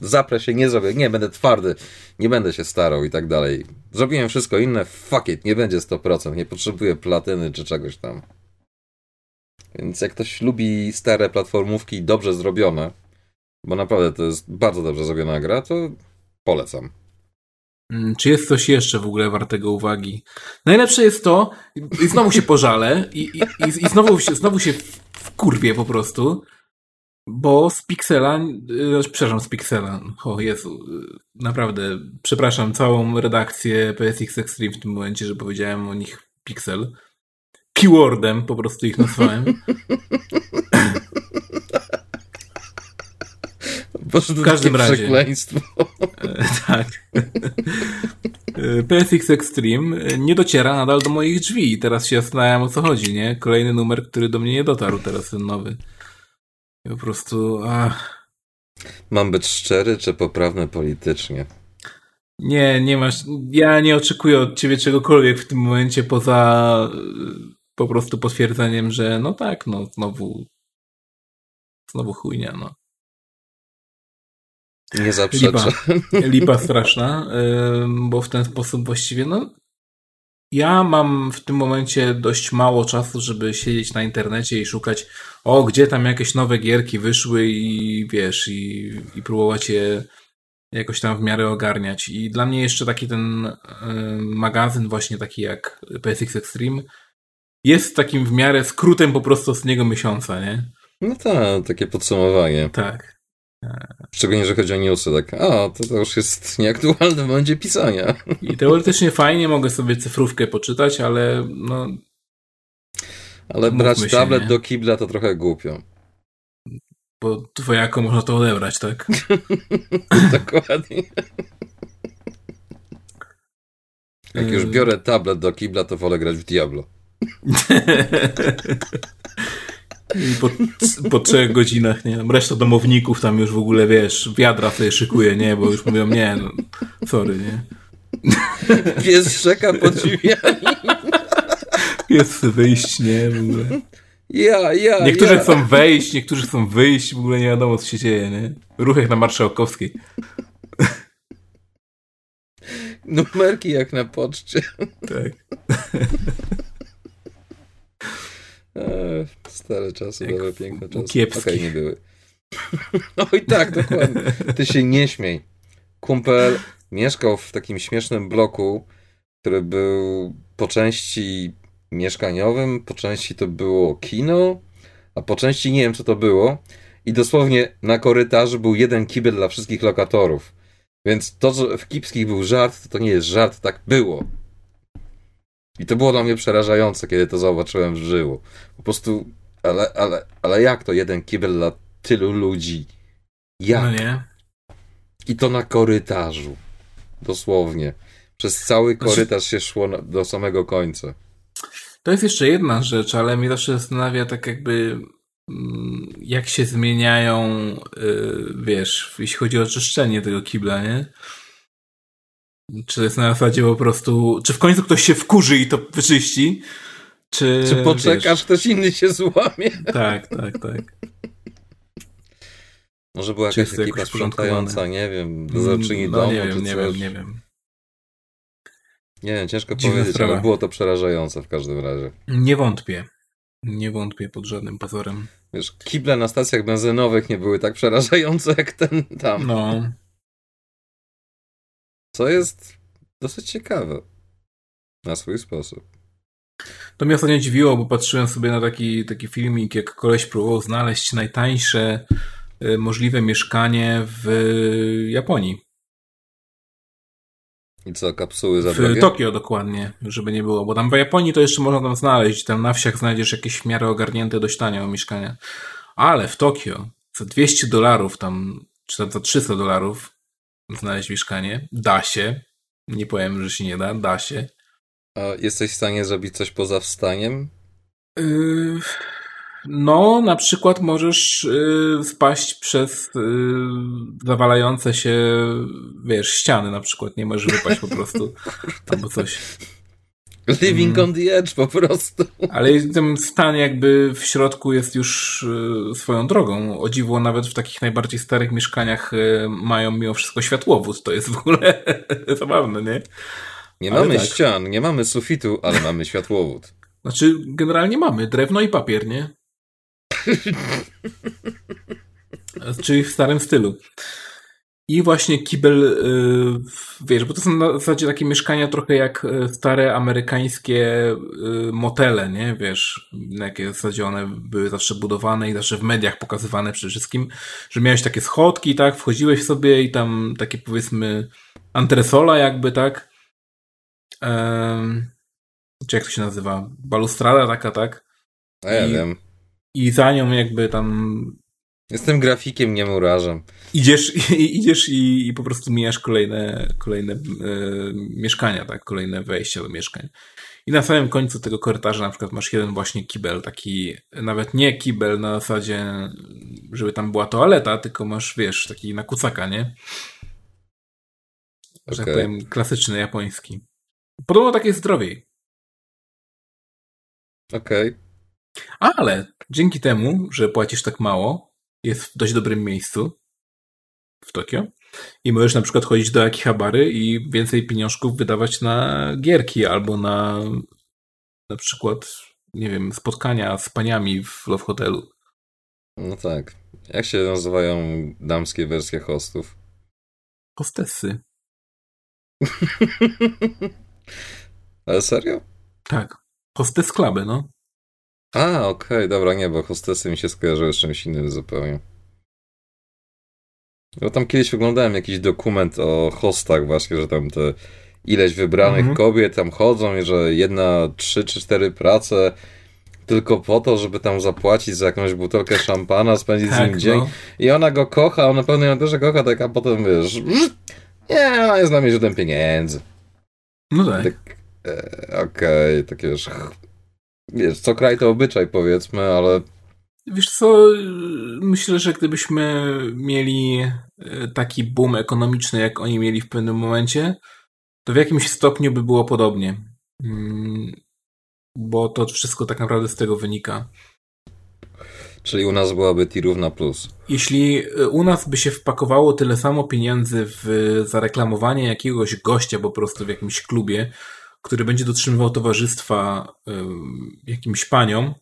Zaprę się, nie zrobię, nie, będę twardy, nie będę się starał i tak dalej. Zrobiłem wszystko inne, fuck it, nie będzie 100%, nie potrzebuję platyny czy czegoś tam. Więc jak ktoś lubi stare platformówki dobrze zrobione, bo naprawdę to jest bardzo dobrze zrobiona gra, to polecam. Mm, czy jest coś jeszcze w ogóle wartego uwagi? Najlepsze jest to, i znowu się pożalę, i, i, i, znowu, się, znowu się wkurwię po prostu, bo z Pixela, yy, przepraszam, z Pixela, o Jezu, y, naprawdę, przepraszam całą redakcję PSX Extreme w tym momencie, że powiedziałem o nich Pixel. Keywordem po prostu ich nazwałem. Boże, w każdym razie. Przekleństwo. E, tak. E, PSX Extreme nie dociera nadal do moich drzwi. Teraz się zastanawiam o co chodzi, nie? Kolejny numer, który do mnie nie dotarł, teraz ten nowy. I po prostu. Ach. Mam być szczery czy poprawny politycznie? Nie, nie masz. Ja nie oczekuję od ciebie czegokolwiek w tym momencie poza po prostu potwierdzeniem, że no tak, no znowu znowu chujnia, no. Nie zaprzeczę. Lipa, lipa straszna, bo w ten sposób właściwie, no ja mam w tym momencie dość mało czasu, żeby siedzieć na internecie i szukać, o, gdzie tam jakieś nowe gierki wyszły i wiesz, i, i próbować je jakoś tam w miarę ogarniać. I dla mnie jeszcze taki ten magazyn właśnie taki jak PSX Extreme jest takim w miarę skrótem po prostu ostatniego miesiąca, nie? No tak, takie podsumowanie. Tak. Szczególnie, że chodzi o newsy, tak, a, to, to już jest nieaktualne w momencie pisania. I teoretycznie fajnie mogę sobie cyfrówkę poczytać, ale no... Ale brać się, tablet nie? do kibla to trochę głupio. Bo dwojako można to odebrać, tak? Dokładnie. Jak już biorę tablet do kibla, to wolę grać w Diablo. Po, po trzech godzinach, nie reszta domowników tam już w ogóle, wiesz, wiadra sobie szykuje, nie, bo już mówią, nie, no, sorry, nie. Pies szczeka pod drzwiami. Chce wyjść, nie, w ogóle. Ja, ja, Niektórzy ja. chcą wejść, niektórzy chcą wyjść, w ogóle nie wiadomo, co się dzieje, nie. Ruch jak na Marszałkowskiej. Numerki jak na poczcie. Tak. Stare czasy, Jak dobre, piękne czasy. Kiepski. Okej, okay, nie były. No i tak, dokładnie. Ty się nie śmiej. Kumpel mieszkał w takim śmiesznym bloku, który był po części mieszkaniowym, po części to było kino, a po części nie wiem, co to było. I dosłownie na korytarzu był jeden kibel dla wszystkich lokatorów. Więc to, że w Kipskich był żart, to, to nie jest żart, tak było. I to było dla mnie przerażające, kiedy to zobaczyłem w żyło. Po prostu, ale, ale, ale jak to jeden kibel dla tylu ludzi? Jak? No nie. I to na korytarzu. Dosłownie. Przez cały Znaczy- korytarz się szło do samego końca. To jest jeszcze jedna rzecz, ale mnie zawsze zastanawia tak jakby mm, jak się zmieniają, y, wiesz, jeśli chodzi o czyszczenie tego kibla, nie? Czy to jest na zasadzie po prostu, czy w końcu ktoś się wkurzy i to wyczyści, czy... Czy poczekasz, wiesz, ktoś inny się złamie? Tak, tak, tak. Może była jakaś ekipa sprzątająca, nie wiem, dozorczyni no, domu nie wiem, nie wiem, nie wiem. Nie wiem, ciężko Dziwna powiedzieć, sprawa. ale było to przerażające w każdym razie. Nie wątpię. Nie wątpię pod żadnym pozorem. Wiesz, kible na stacjach benzynowych nie były tak przerażające jak ten tam. No, Co jest dosyć ciekawe. Na swój sposób. To mnie ostatnio dziwiło, bo patrzyłem sobie na taki, taki filmik, jak koleś próbował znaleźć najtańsze y, możliwe mieszkanie w Japonii. I co, kapsuły za W? Tokio dokładnie, żeby nie było. Bo tam w Japonii to jeszcze można tam znaleźć. Tam na wsiach znajdziesz jakieś w miarę ogarnięte dość tanio mieszkania. Ale w Tokio za 200 dolarów tam, czy tam za 300 dolarów znaleźć mieszkanie. Da się. Nie powiem, że się nie da. Da się. A jesteś w stanie zrobić coś poza wstaniem? Yy, No, na przykład możesz yy, spaść przez yy, zawalające się, wiesz, ściany na przykład. Nie możesz wypaść po prostu. Albo coś. Living Mm. on the edge po prostu. Ale ten stan jakby w środku jest już yy, swoją drogą. O dziwo nawet w takich najbardziej starych mieszkaniach yy, mają mimo wszystko światłowód. To jest w ogóle zabawne, nie? Nie Ale mamy tak. ścian, nie mamy sufitu, ale mamy światłowód. Znaczy, generalnie mamy drewno i papier, nie? Czyli w starym stylu. I właśnie kibel, y, wiesz, bo to są na zasadzie takie mieszkania trochę jak y, stare amerykańskie y, motele, nie? Wiesz, na jakie zasadzie one były zawsze budowane i zawsze w mediach pokazywane przede wszystkim, że miałeś takie schodki, tak? Wchodziłeś sobie i tam takie powiedzmy antresola jakby, tak? Czy jak to się nazywa? Balustrada taka, tak? A ja I- wiem. I za nią jakby tam Jestem grafikiem, nie murarzem. idziesz, i, idziesz i, i po prostu mijasz kolejne, kolejne e, mieszkania, tak? Kolejne wejścia do mieszkań. I na samym końcu tego korytarza na przykład masz jeden właśnie kibel, taki nawet nie kibel na zasadzie, żeby tam była toaleta, tylko masz, wiesz, taki na kucaka, nie? Że tak powiem, klasyczny, japoński. Podobno tak jest zdrowiej. Okej. Ale dzięki temu, że płacisz tak mało, jest w dość dobrym miejscu w Tokio i możesz na przykład chodzić do Akihabary i więcej pieniążków wydawać na gierki albo na na przykład, nie wiem, spotkania z paniami w Love Hotelu. No tak. Jak się nazywają damskie wersje hostów? Hostessy. Ale serio? Tak. Hostess Cluby, no. A, okej, dobra, nie, bo hostesy mi się skojarzyły z czymś innym zupełnie. Bo tam kiedyś oglądałem jakiś dokument o hostach właśnie, że tam te ileś wybranych Mhm. kobiet tam chodzą i że jedna, trzy czy cztery prace tylko po to, żeby tam zapłacić za jakąś butelkę szampana, spędzić z nim Tak, dzień. no. I ona go kocha, on na pewno ją też kocha, tak, a potem wiesz, nie, ona jest dla mnie źródłem pieniędzy. No tak. Tak, e, okej, takie wiesz, ch- wiesz, co kraj to obyczaj powiedzmy, ale Wiesz co, myślę, że gdybyśmy mieli e, taki boom ekonomiczny, jak oni mieli w pewnym momencie, to w jakimś stopniu by było podobnie. Mm, Bo to wszystko tak naprawdę z tego wynika. czyli u nas byłaby T równa plus. Jeśli e, u nas by się wpakowało tyle samo pieniędzy w zareklamowanie jakiegoś gościa po prostu w jakimś klubie, który będzie dotrzymywał towarzystwa jakimś paniom,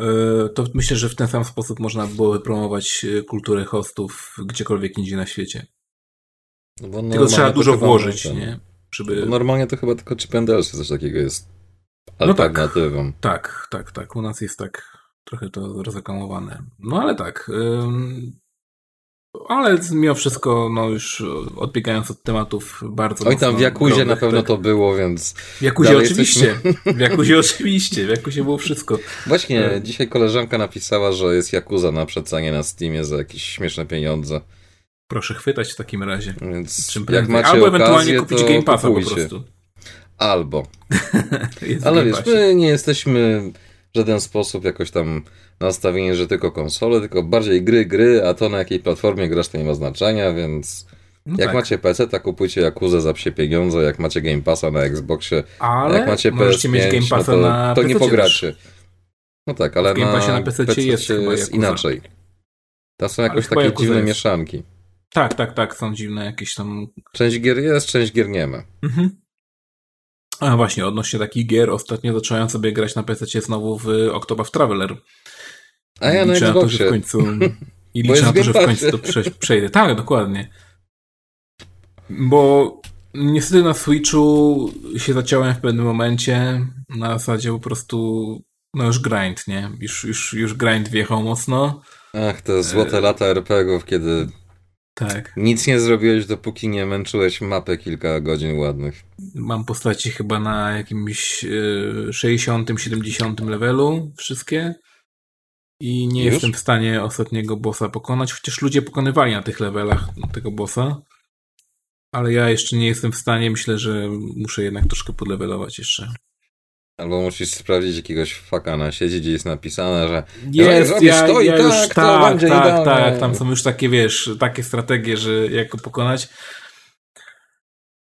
e, to myślę, że w ten sam sposób można byłoby promować e, kulturę hostów gdziekolwiek indziej na świecie. No bo Tylko trzeba dużo włożyć, ten- nie? Bo Żeby... normalnie to chyba tylko Chip and coś takiego jest No tak. alternatywą. Tak, tak, tak. U nas jest tak trochę to rozreklamowane. No ale tak. ym, Ale mimo wszystko, no już odbiegając od tematów bardzo Oj, tam w Jakuzie na pewno tak. to było, więc... W Jakuzie oczywiście. W Jakuzie oczywiście. W Jakuzie było wszystko. Właśnie, E. dzisiaj koleżanka napisała, że jest Jakuza na przecenie na Steamie za jakieś śmieszne pieniądze. Proszę chwytać w takim razie. Więc Czym jak macie Albo okazję, ewentualnie kupić Game Passa po prostu. Albo. Ale wiesz, my nie jesteśmy w żaden sposób jakoś tam nastawieni, że tylko konsole, tylko bardziej gry, gry, a to na jakiej platformie grasz to nie ma znaczenia, więc No jak tak. macie PC, to kupujcie Jakuzę za psie pieniądze, jak macie Game Passa na Xboxie, Ale jak macie możecie PS5, mieć Game Passa no to, na to nie PC pogracie. No tak, ale W Game na, Passie na PC jest jest inaczej. Tam są jakoś takie Yakuza dziwne jest. mieszanki. Tak, tak, tak, są dziwne jakieś tam... Część gier jest, część gier nie ma. Mhm. A właśnie, odnośnie takich gier, ostatnio zacząłem sobie grać na PC znowu w Octopath Traveler. A ja na liczę na to, że w końcu... I liczę na to, że w końcu to prze, przejdę. Tak, dokładnie. Bo niestety na Switchu się zaciąłem w pewnym momencie na zasadzie po prostu no już grind, nie? Już, już, już grind wjechał mocno. Ach, te złote lata RPG-ów, kiedy Tak. nic nie zrobiłeś, dopóki nie męczyłeś mapę kilka godzin ładnych. Mam postaci chyba na jakimś y, 60-70 levelu wszystkie. I nie Już? jestem w stanie ostatniego bossa pokonać, chociaż ludzie pokonywali na tych levelach tego bossa. Ale ja jeszcze nie jestem w stanie, myślę, że muszę jednak troszkę podlevelować jeszcze. Albo musisz sprawdzić jakiegoś faka na sieci, gdzie jest napisane, że Jest, robisz ja, to i ja tak, już to tak, będzie tak, idealne. tak, tam są już takie, wiesz, takie strategie, że jak go pokonać.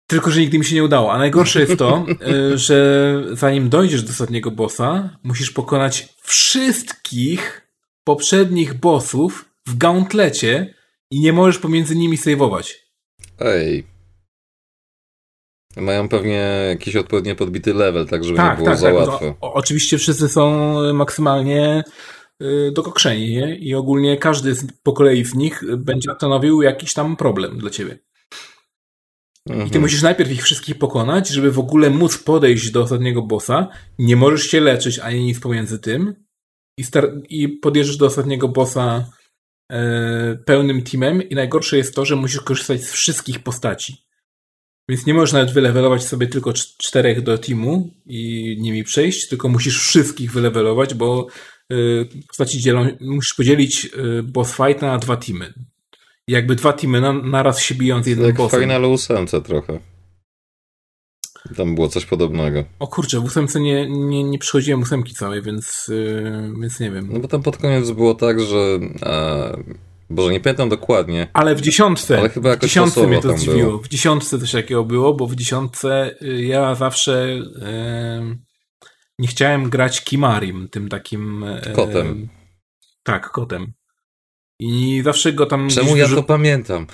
Tylko, że nigdy mi się nie udało. A najgorsze jest to, y, że zanim dojdziesz do ostatniego bossa, musisz pokonać wszystkich poprzednich bossów w gauntlecie i nie możesz pomiędzy nimi saveować. ej. Mają pewnie jakiś odpowiednio podbity level, tak żeby Tak, nie było tak, za tak. łatwo. O, oczywiście wszyscy są maksymalnie y, dokokszeni, nie? I ogólnie każdy z, po kolei z nich będzie stanowił jakiś tam problem dla ciebie. I ty Mhm. musisz najpierw ich wszystkich pokonać, żeby w ogóle móc podejść do ostatniego bossa. Nie możesz się leczyć ani nic pomiędzy tym. I, star- i podjeżdżasz do ostatniego bossa e, pełnym teamem. I najgorsze jest to, że musisz korzystać z wszystkich postaci. Więc nie możesz nawet wylewelować sobie tylko cz- czterech do teamu i nimi przejść, tylko musisz wszystkich wylewelować, bo e, postaci dzielą, musisz podzielić e, boss fight na dwa teamy. I jakby dwa teamy na, naraz się biją z jednym Jak w bossem. Finalu 8 trochę. Tam było coś podobnego. O kurczę, w ósemce nie, nie, nie przychodziłem ósemki całej, więc, yy, więc nie wiem. No bo tam pod koniec było tak, że... E, Boże, nie pamiętam dokładnie. Ale w dziesiątce, Ale chyba w jakoś dziesiątce mnie to zdziwiło. W dziesiątce coś takiego było, bo w dziesiątce y, ja zawsze yy, nie chciałem grać Kimarim, tym takim... yy, Kotem. Tak, kotem. I zawsze go tam Czemu ja to pamiętam?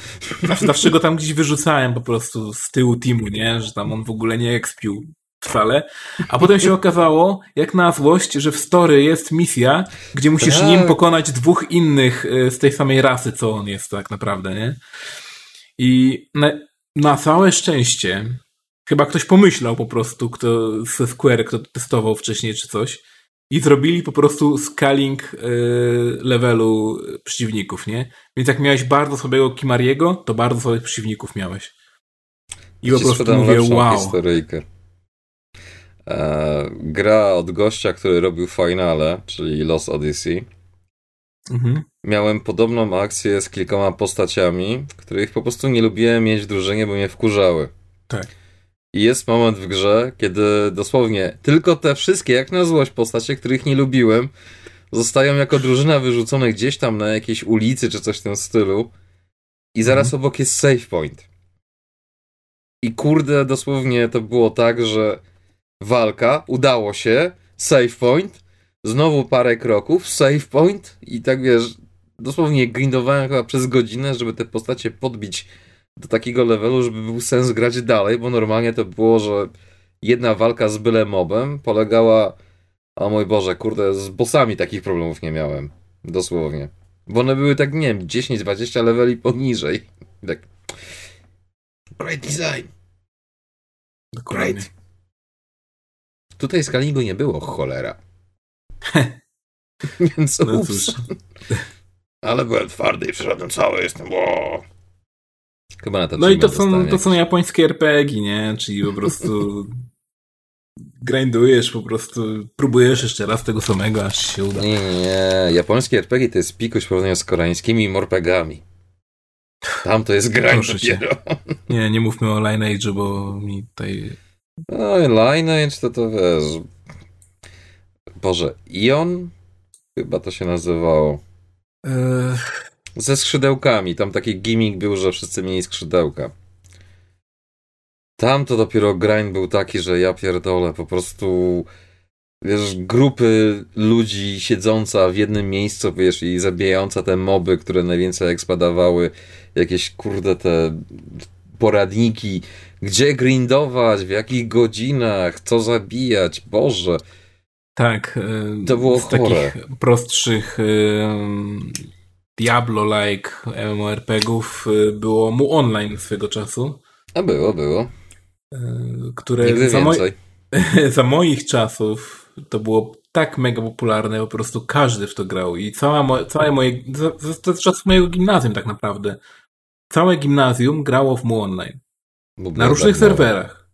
zawsze, zawsze go tam gdzieś wyrzucałem po prostu z tyłu teamu, nie? Że tam on w ogóle nie ekspił wcale. A potem się okazało, jak na złość, że w story jest misja, gdzie musisz Tak. nim pokonać dwóch innych y, z tej samej rasy, co on jest tak naprawdę, nie? I na, na całe szczęście chyba ktoś pomyślał po prostu, kto ze Square, kto testował wcześniej czy coś i zrobili po prostu scaling y, levelu przeciwników, nie? Więc jak miałeś bardzo słabego Kimariego, to bardzo słabych przeciwników miałeś. I po prostu mówię, wow. historyjkę. E, gra od gościa, który robił finale, czyli Lost Odyssey. Mhm. Miałem podobną akcję z kilkoma postaciami, których po prostu nie lubiłem mieć w drużynie, bo mnie wkurzały. Tak. I jest moment w grze, kiedy dosłownie tylko te wszystkie, jak na złość, postacie, których nie lubiłem, zostają jako drużyna wyrzucone gdzieś tam na jakiejś ulicy czy coś w tym stylu. I zaraz Mhm. obok jest save point. I kurde, dosłownie to było tak, że walka, udało się, save point, znowu parę kroków, save point i tak wiesz, dosłownie grindowałem chyba przez godzinę, żeby te postacie podbić do takiego levelu, żeby był sens grać dalej, bo normalnie to było, że jedna walka z byle mobem polegała, o mój Boże, kurde, z bossami takich problemów nie miałem. Dosłownie. Bo one były tak, nie wiem, 10-20 leveli poniżej. Tak. Great design. Dokładnie. Great. Tutaj scalingu nie było, cholera. Więc No ups. cóż. Ale byłem twardy i przeszedłem cały, jestem. Chyba na to No i to są, dostanie to są japońskie RPG, nie? Czyli po prostu grindujesz, po prostu próbujesz jeszcze raz tego samego, aż się uda. Nie, nie. Japońskie RPG to jest pikuś w porównaniu z koreańskimi morpegami. Tam to jest dopiero. Nie, nie mówmy o Lineage, bo mi tutaj... No i Lineage to to wiesz... Boże, Ion? Chyba to się nazywało. E, Ze skrzydełkami. Tam taki gimmick był, że wszyscy mieli skrzydełka. Tam to dopiero grind był taki, że ja pierdolę, po prostu wiesz, grupy ludzi siedząca w jednym miejscu, wiesz, i zabijająca te moby, które najwięcej ekspadawały, jakieś kurde te poradniki, gdzie grindować, w jakich godzinach, co zabijać, Boże. tak. e, To było z takich chore. prostszych e, Diablo-like MMORPGów e, było mu online swego czasu, A było, było. które Nigdy za, moj- za moich czasów to było tak mega popularne, po prostu każdy w to grał i cała mo- całe moje, za- to z czasów mojego gimnazjum tak naprawdę, całe gimnazjum grało w mu online. Na różnych tak serwerach.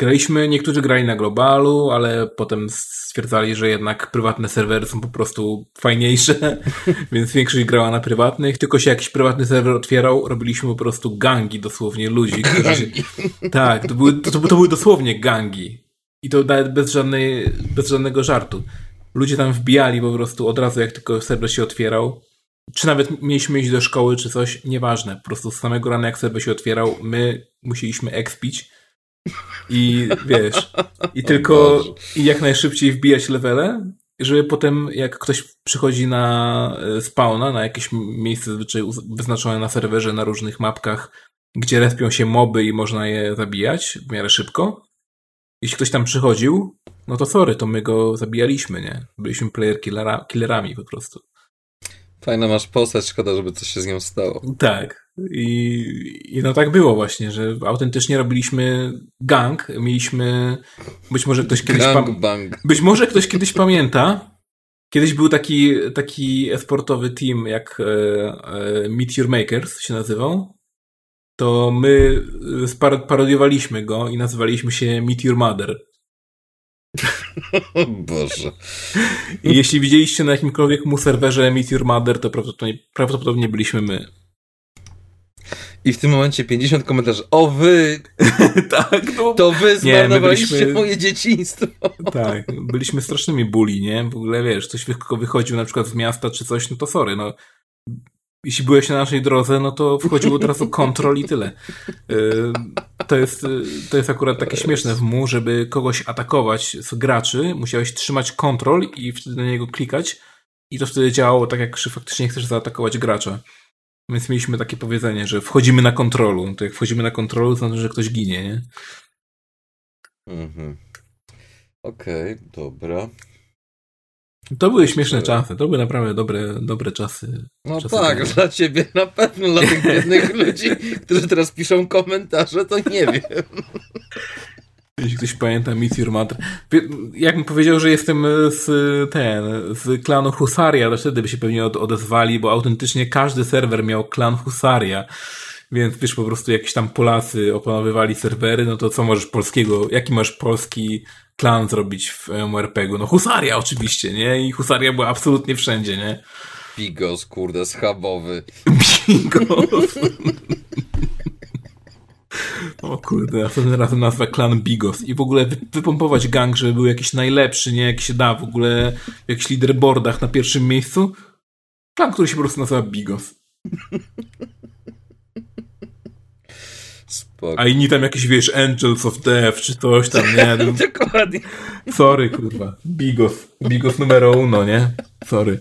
Graliśmy, niektórzy grali na globalu, ale potem stwierdzali, że jednak prywatne serwery są po prostu fajniejsze, więc większość grała na prywatnych. Tylko się jakiś prywatny serwer otwierał, robiliśmy po prostu gangi dosłownie ludzi, którzy się... Tak, to były, to, to były dosłownie gangi. I to nawet bez, żadnej, bez żadnego żartu. Ludzie tam wbijali po prostu od razu, jak tylko serwer się otwierał. Czy nawet mieliśmy iść do szkoły, czy coś, nieważne. Po prostu z samego rana, jak serwer się otwierał, my musieliśmy expić. I wiesz, i tylko i jak najszybciej wbijać levele, żeby potem, jak ktoś przychodzi na e, spawna, na jakieś miejsce zazwyczaj wyznaczone na serwerze, na różnych mapkach, gdzie respią się moby i można je zabijać w miarę szybko. Jeśli ktoś tam przychodził, no to sorry, to my go zabijaliśmy, nie? Byliśmy player killera, killerami po prostu. Fajna masz postać, szkoda, żeby coś się z nią stało. Tak. I, I no tak było właśnie, że autentycznie robiliśmy gang, mieliśmy, być może ktoś kiedyś... Gang bang. Być może ktoś kiedyś pamięta. Kiedyś był taki, taki esportowy team jak e, e, Meteor Makers się nazywał. To my e, spar- parodiowaliśmy go i nazywaliśmy się Meteor Mother. O Boże. Jeśli widzieliście na jakimkolwiek mu serwerze Meteor Mother, to prawdopodobnie, prawdopodobnie byliśmy my. I w tym momencie 50 komentarzy. O wy! tak, no, To wy zmarnowaliście byliśmy- moje dzieciństwo. tak. Byliśmy strasznymi bully, nie? W ogóle wiesz, ktoś wy- wychodził na przykład z miasta czy coś, no to sorry, no. Jeśli byłeś na naszej drodze, no to wchodził od razu kontrol i tyle. Yy, To jest, yy, to jest akurat takie śmieszne w mu, żeby kogoś atakować z graczy, musiałeś trzymać kontrol i wtedy na niego klikać i to wtedy działało tak, jak faktycznie chcesz zaatakować gracza. Więc mieliśmy takie powiedzenie, że wchodzimy na kontrolu. To jak wchodzimy na kontrolu, to znaczy, że ktoś ginie, nie? Mhm. Okej, dobra. To były śmieszne czasy. To były naprawdę dobre, dobre czasy. No Czasem tak, dla ciebie na pewno, dla tych biednych ludzi, którzy teraz piszą komentarze, to nie wiem. Jeśli ktoś pamięta Mother. Wie- Jakbym powiedział, że jestem z ten, z klanu Husaria, to wtedy by się pewnie od, odezwali, bo autentycznie każdy serwer miał klan Husaria. Więc wiesz, po prostu jakieś tam Polacy opanowywali serwery, no to co możesz polskiego, jaki masz polski klan zrobić w MRPG-u? No Husaria oczywiście, nie? I Husaria była absolutnie wszędzie, nie? Bigos, kurde, schabowy. Bigos. O kurde, następnym razem nazwa klan Bigos. I w ogóle wy, wypompować gang, żeby był jakiś najlepszy, nie? Jak się da w ogóle w jakichś leaderboardach na pierwszym miejscu. Klan, który się po prostu nazywa Bigos. Spoko. A inni tam jakieś, wiesz, Angels of Death, czy coś tam, nie? No, Dokładnie. Sorry, kurwa. Bigos. Bigos numero uno, nie? Sorry.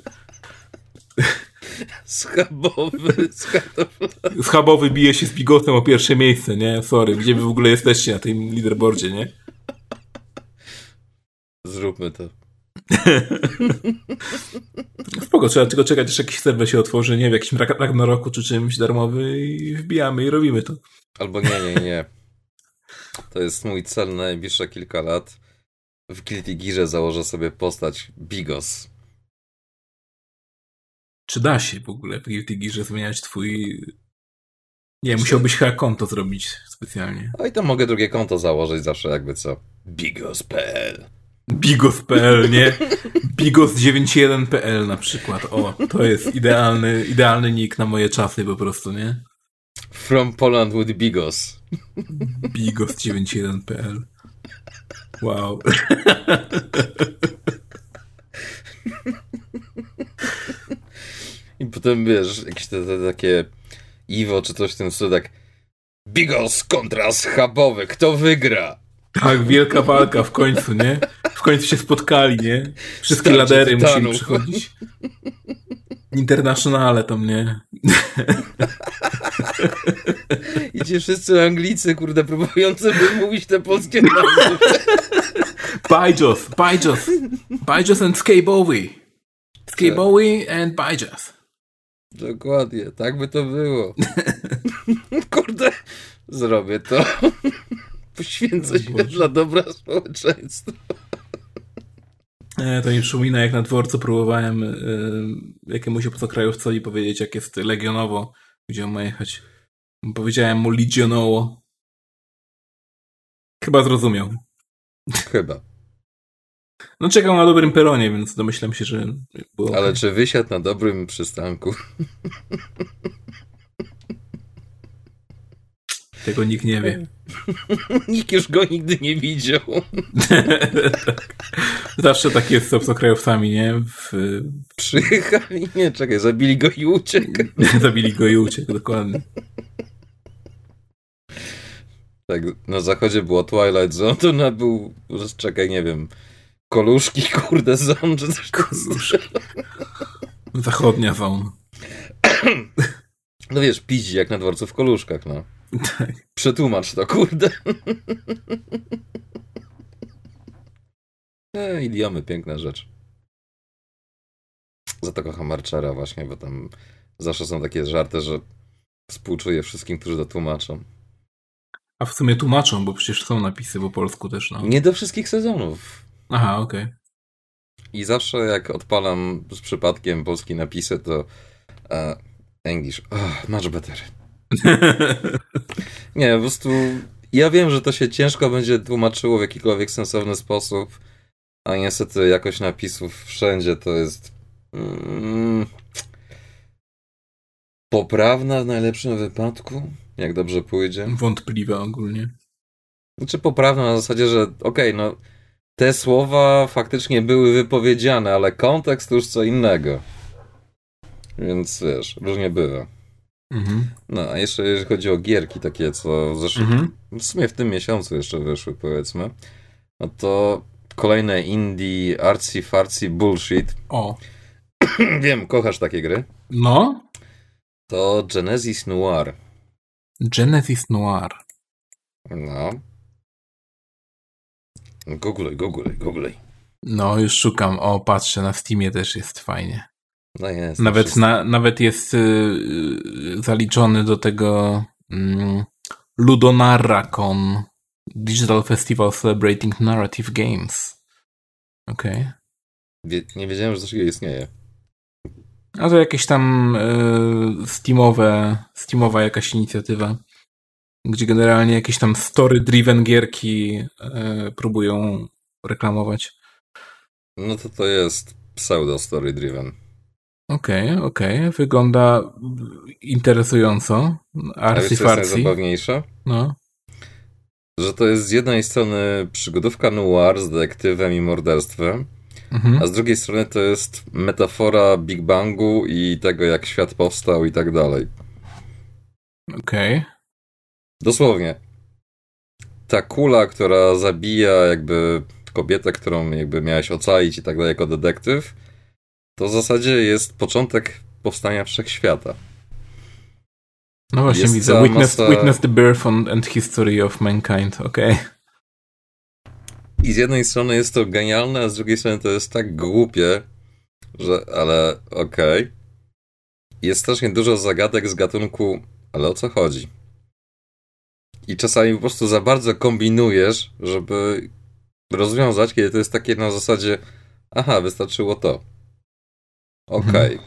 Schabowy, schabowy. Schabowy bije się z Bigosem o pierwsze miejsce, nie? Sorry. Gdzie wy w ogóle jesteście na tym leaderboardzie, nie? Zróbmy to. Spoko, trzeba tylko czekać, aż jakiś serwer się otworzy, nie wiem, w jakimś Ragnaroku czy czymś darmowy i wbijamy i robimy to. Albo nie, nie, nie. To jest mój cel na najbliższe kilka lat. W Guilty Gearze założę sobie postać Bigos. Czy da się w ogóle w Guilty Gearze zmieniać twój... Nie, musiałbyś chyba konto zrobić specjalnie. A i tam mogę drugie konto założyć zawsze jakby co. Bigos.pl Bigos.pl, nie? Bigos91.pl na przykład. O, to jest idealny, idealny nick na moje czasy po prostu, nie? From Poland with Bigos. Bigos91.pl Wow. I potem wiesz, jakieś te, te takie Iwo czy coś w tym stylu, tak Bigos kontra schabowy, kto wygra? Tak, wielka walka w końcu, nie? W końcu się spotkali, nie? Wszystkie Starcie ladery tytanów. musieli przychodzić. Internationale tam, nie? I ci wszyscy Anglicy, kurde, próbujący wymówić te polskie nazwy. Bajos, Bajos. Bajos and Skabowy. Skabowy and Bajos. Dokładnie, tak by to było. Kurde, zrobię to. Poświęcę O się dla dobra społeczeństwa. E, to mi przypomina, jak na dworcu próbowałem e, jakiemuś obcokrajowcowi powiedzieć, jak jest legionowo, gdzie on ma jechać. Powiedziałem mu legionowo. Chyba zrozumiał. Chyba. No czekał na dobrym peronie, więc domyślam się, że było Ale czy wysiadł na dobrym przystanku? Tego nikt nie wie. Nikt już go nigdy nie widział. Zawsze tak jest z obcokrajowcami, nie? W, Przyjechali, nie, czekaj, zabili go i uciekł. zabili go i uciekł, dokładnie. Tak, na zachodzie była Twilight Zone, to na był, czekaj, nie wiem, Koluszki, kurde, Zone, czy coś Koluszki. Zachodnia zone. No wiesz, piździ jak na dworcu w Koluszkach, no. Tak. Przetłumacz to, kurde. E, idiomy, piękna rzecz. Za to kocham Archera właśnie, bo tam zawsze są takie żarty, że współczuję wszystkim, którzy to tłumaczą. A w sumie tłumaczą, bo przecież są napisy po polsku też, no. Nie do wszystkich sezonów. Aha, okej. I zawsze jak odpalam z przypadkiem polskie napisy, to uh, English, oh, much better. Nie, po prostu ja wiem, że to się ciężko będzie tłumaczyło w jakikolwiek sensowny sposób, a niestety jakość napisów wszędzie to jest mm, poprawna w najlepszym wypadku, jak dobrze pójdzie. Wątpliwe ogólnie. Znaczy poprawna na zasadzie, że okej, no te słowa faktycznie były wypowiedziane, ale kontekst to już co innego. Więc wiesz, różnie bywa. Mhm. No, a jeszcze jeżeli chodzi o gierki takie, co w zeszłym, Mhm. w sumie w tym miesiącu jeszcze wyszły, powiedzmy, no to kolejne indie artsy fartsy bullshit. O. Wiem, kochasz takie gry. No. To Genesis Noir. Genesis Noir. No. Google, Google, Google. No, już szukam. O, patrzę, na Steamie też jest fajnie. No jest. Nawet, na, nawet jest y, y, zaliczony do tego mm, Ludonarracon Digital Festival Celebrating Narrative Games. Okej. Wie, nie wiedziałem, że coś takiego istnieje. A to jakieś tam y, Steamowe, Steamowa jakaś inicjatywa, gdzie generalnie jakieś tam story-driven gierki próbują reklamować. No to to jest pseudo story driven. Okej, okej. Wygląda interesująco. A wiesz, co jest najzabawniejsze? No. Że to jest z jednej strony przygodówka noir z detektywem i morderstwem, Mhm. a z drugiej strony to jest metafora Big Bangu i tego, jak świat powstał i tak dalej. Okej. Dosłownie. Ta kula, która zabija jakby kobietę, którą jakby miałeś ocalić i tak dalej jako detektyw, to w zasadzie jest początek powstania wszechświata. No właśnie Jest widzę. Witness, masa- witness the birth and, history of mankind. Okej. I z jednej strony jest to genialne, a z drugiej strony to jest tak głupie, że ale okej. Jest strasznie dużo zagadek z gatunku, ale o co chodzi? I czasami po prostu za bardzo kombinujesz, żeby rozwiązać, kiedy to jest takie na zasadzie, aha, wystarczyło to. Okej. Mhm.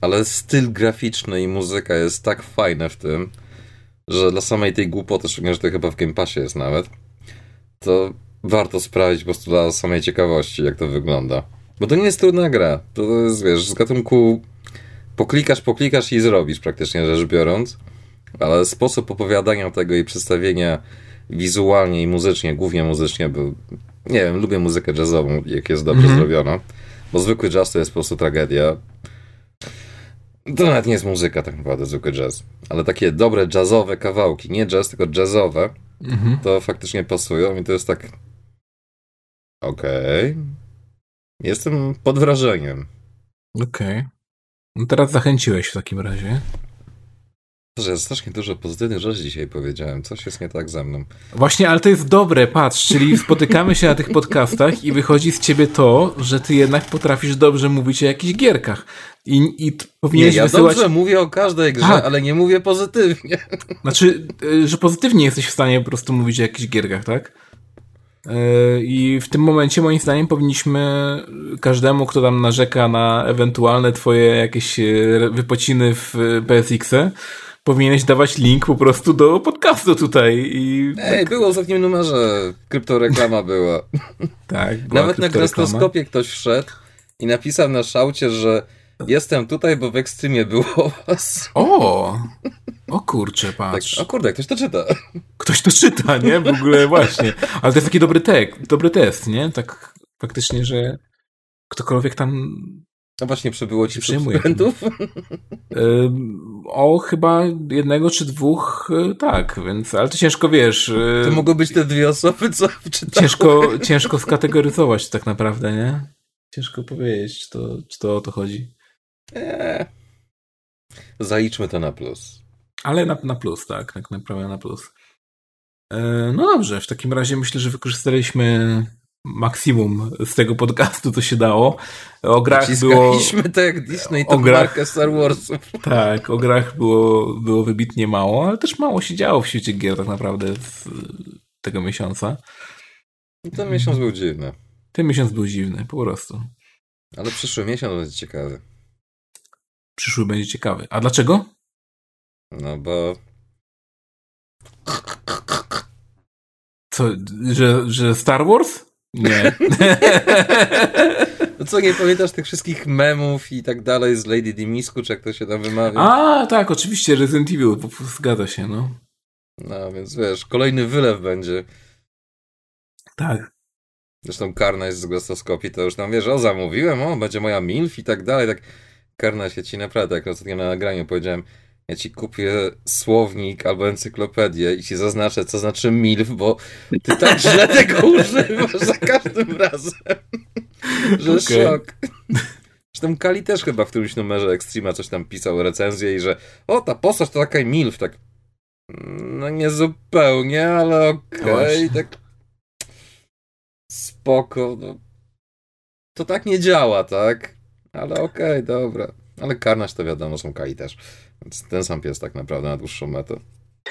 Ale styl graficzny i muzyka jest tak fajne w tym, że dla samej tej głupoty, szczególnie, że to chyba w Game Passie jest nawet, to warto sprawdzić po prostu dla samej ciekawości, jak to wygląda. Bo to nie jest trudna gra. To jest, wiesz, z gatunku poklikasz, poklikasz i zrobisz praktycznie rzecz biorąc. Ale sposób opowiadania tego i przedstawienia wizualnie i muzycznie, głównie muzycznie, bo nie wiem, lubię muzykę jazzową, jak jest dobrze mm -hmm. zrobiona. Bo zwykły jazz to jest po prostu tragedia. To nawet nie jest muzyka tak naprawdę, zwykły jazz. Ale takie dobre jazzowe kawałki, nie jazz, tylko jazzowe, -hmm. to faktycznie pasują i to jest tak... Okej. Okay. Jestem pod wrażeniem. Okej. Okay. No teraz zachęciłeś w takim razie. Że strasznie dużo pozytywnych rzeczy dzisiaj powiedziałem. Coś jest nie tak ze mną. Właśnie, ale to jest dobre, patrz, czyli spotykamy się na tych podcastach i wychodzi z ciebie to, że ty jednak potrafisz dobrze mówić o jakichś gierkach. I, i powinieneś nie, ja wysyłać... dobrze mówię o każdej grze, tak. ale nie mówię pozytywnie. Znaczy, y, że pozytywnie jesteś w stanie po prostu mówić o jakichś gierkach, tak? Y, I w tym momencie, moim zdaniem, powinniśmy każdemu, kto tam narzeka na ewentualne twoje jakieś y, wypociny w PSX-e, powinieneś dawać link po prostu do podcastu tutaj. I Ej, tak... było w ostatnim numerze. Kryptoreklama była. tak. Nawet na krestoskopie ktoś wszedł i napisał na szaucie, że jestem tutaj, bo w ekstremie było was. O! O kurczę, patrz. Tak, o kurde, ktoś to czyta. Ktoś to czyta, nie? W ogóle właśnie. Ale to jest taki dobry tek, dobry test, nie? Tak faktycznie, że ktokolwiek tam no właśnie, przybyło ci subskrybentów? o, chyba jednego czy dwóch, y, tak, więc, ale to ciężko, wiesz... Y, to mogą być te dwie osoby, co czytały. Ciężko, ciężko skategoryzować tak naprawdę, nie? Ciężko powiedzieć, czy to, czy to o to chodzi. Eee. Zaliczmy to na plus. Ale na, na plus, tak, tak naprawdę na plus. E, no dobrze, w takim razie myślę, że wykorzystaliśmy maksimum z tego podcastu, co się dało. O grach było... to jak Disney, tą grach, markę Star Warsów. Tak, o grach było, było wybitnie mało, ale też mało się działo w świecie gier tak naprawdę z tego miesiąca. Ten miesiąc był dziwny. Ten miesiąc był dziwny, po prostu. Ale przyszły miesiąc będzie ciekawy. Przyszły będzie ciekawy. A dlaczego? No bo co, że, że Star Wars? Nie. No co, nie pamiętasz tych wszystkich memów i tak dalej z Lady Dimisku, czy jak to się tam wymawia? A, tak, oczywiście, Resident Evil, zgadza się, no. No, więc wiesz, kolejny wylew będzie. Tak. Zresztą Karna jest z głososkopii, to już tam wiesz, o zamówiłem, o, będzie moja MILF i tak dalej, tak Karna się ci naprawdę, jak ostatnio na nagraniu powiedziałem, ja ci kupię słownik albo encyklopedię i ci zaznaczę, co znaczy MILF, bo ty tak źle tego używasz za każdym razem, że okay. szok. Zresztą Kali też chyba w którymś numerze Extrema coś tam pisał, recenzję i że o, ta postać to taka MILF, tak no nie zupełnie, ale okej, okay, tak spoko, no. To tak nie działa, tak? Ale okej, okay, dobra. Ale Karnaś to wiadomo, są Kali też. Ten sam pies tak naprawdę na dłuższą metę.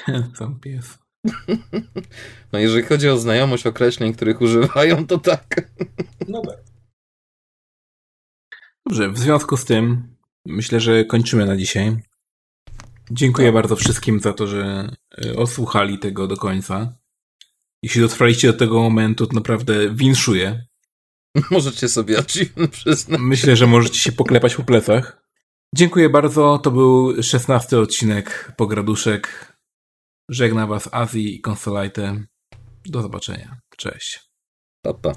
Ten sam pies. No jeżeli chodzi o znajomość określeń, których używają, to tak. No tak. Dobrze, w związku z tym myślę, że kończymy na dzisiaj. Dziękuję tak. bardzo wszystkim za to, że e, osłuchali tego do końca. Jeśli dotrwaliście do tego momentu, to naprawdę winszuję. Możecie sobie przyznać. Myślę, że możecie się poklepać po plecach. Dziękuję bardzo. To był szesnasty odcinek Pograduszek. Żegna Was Azji i Consolite. Do zobaczenia. Cześć. Pa, pa.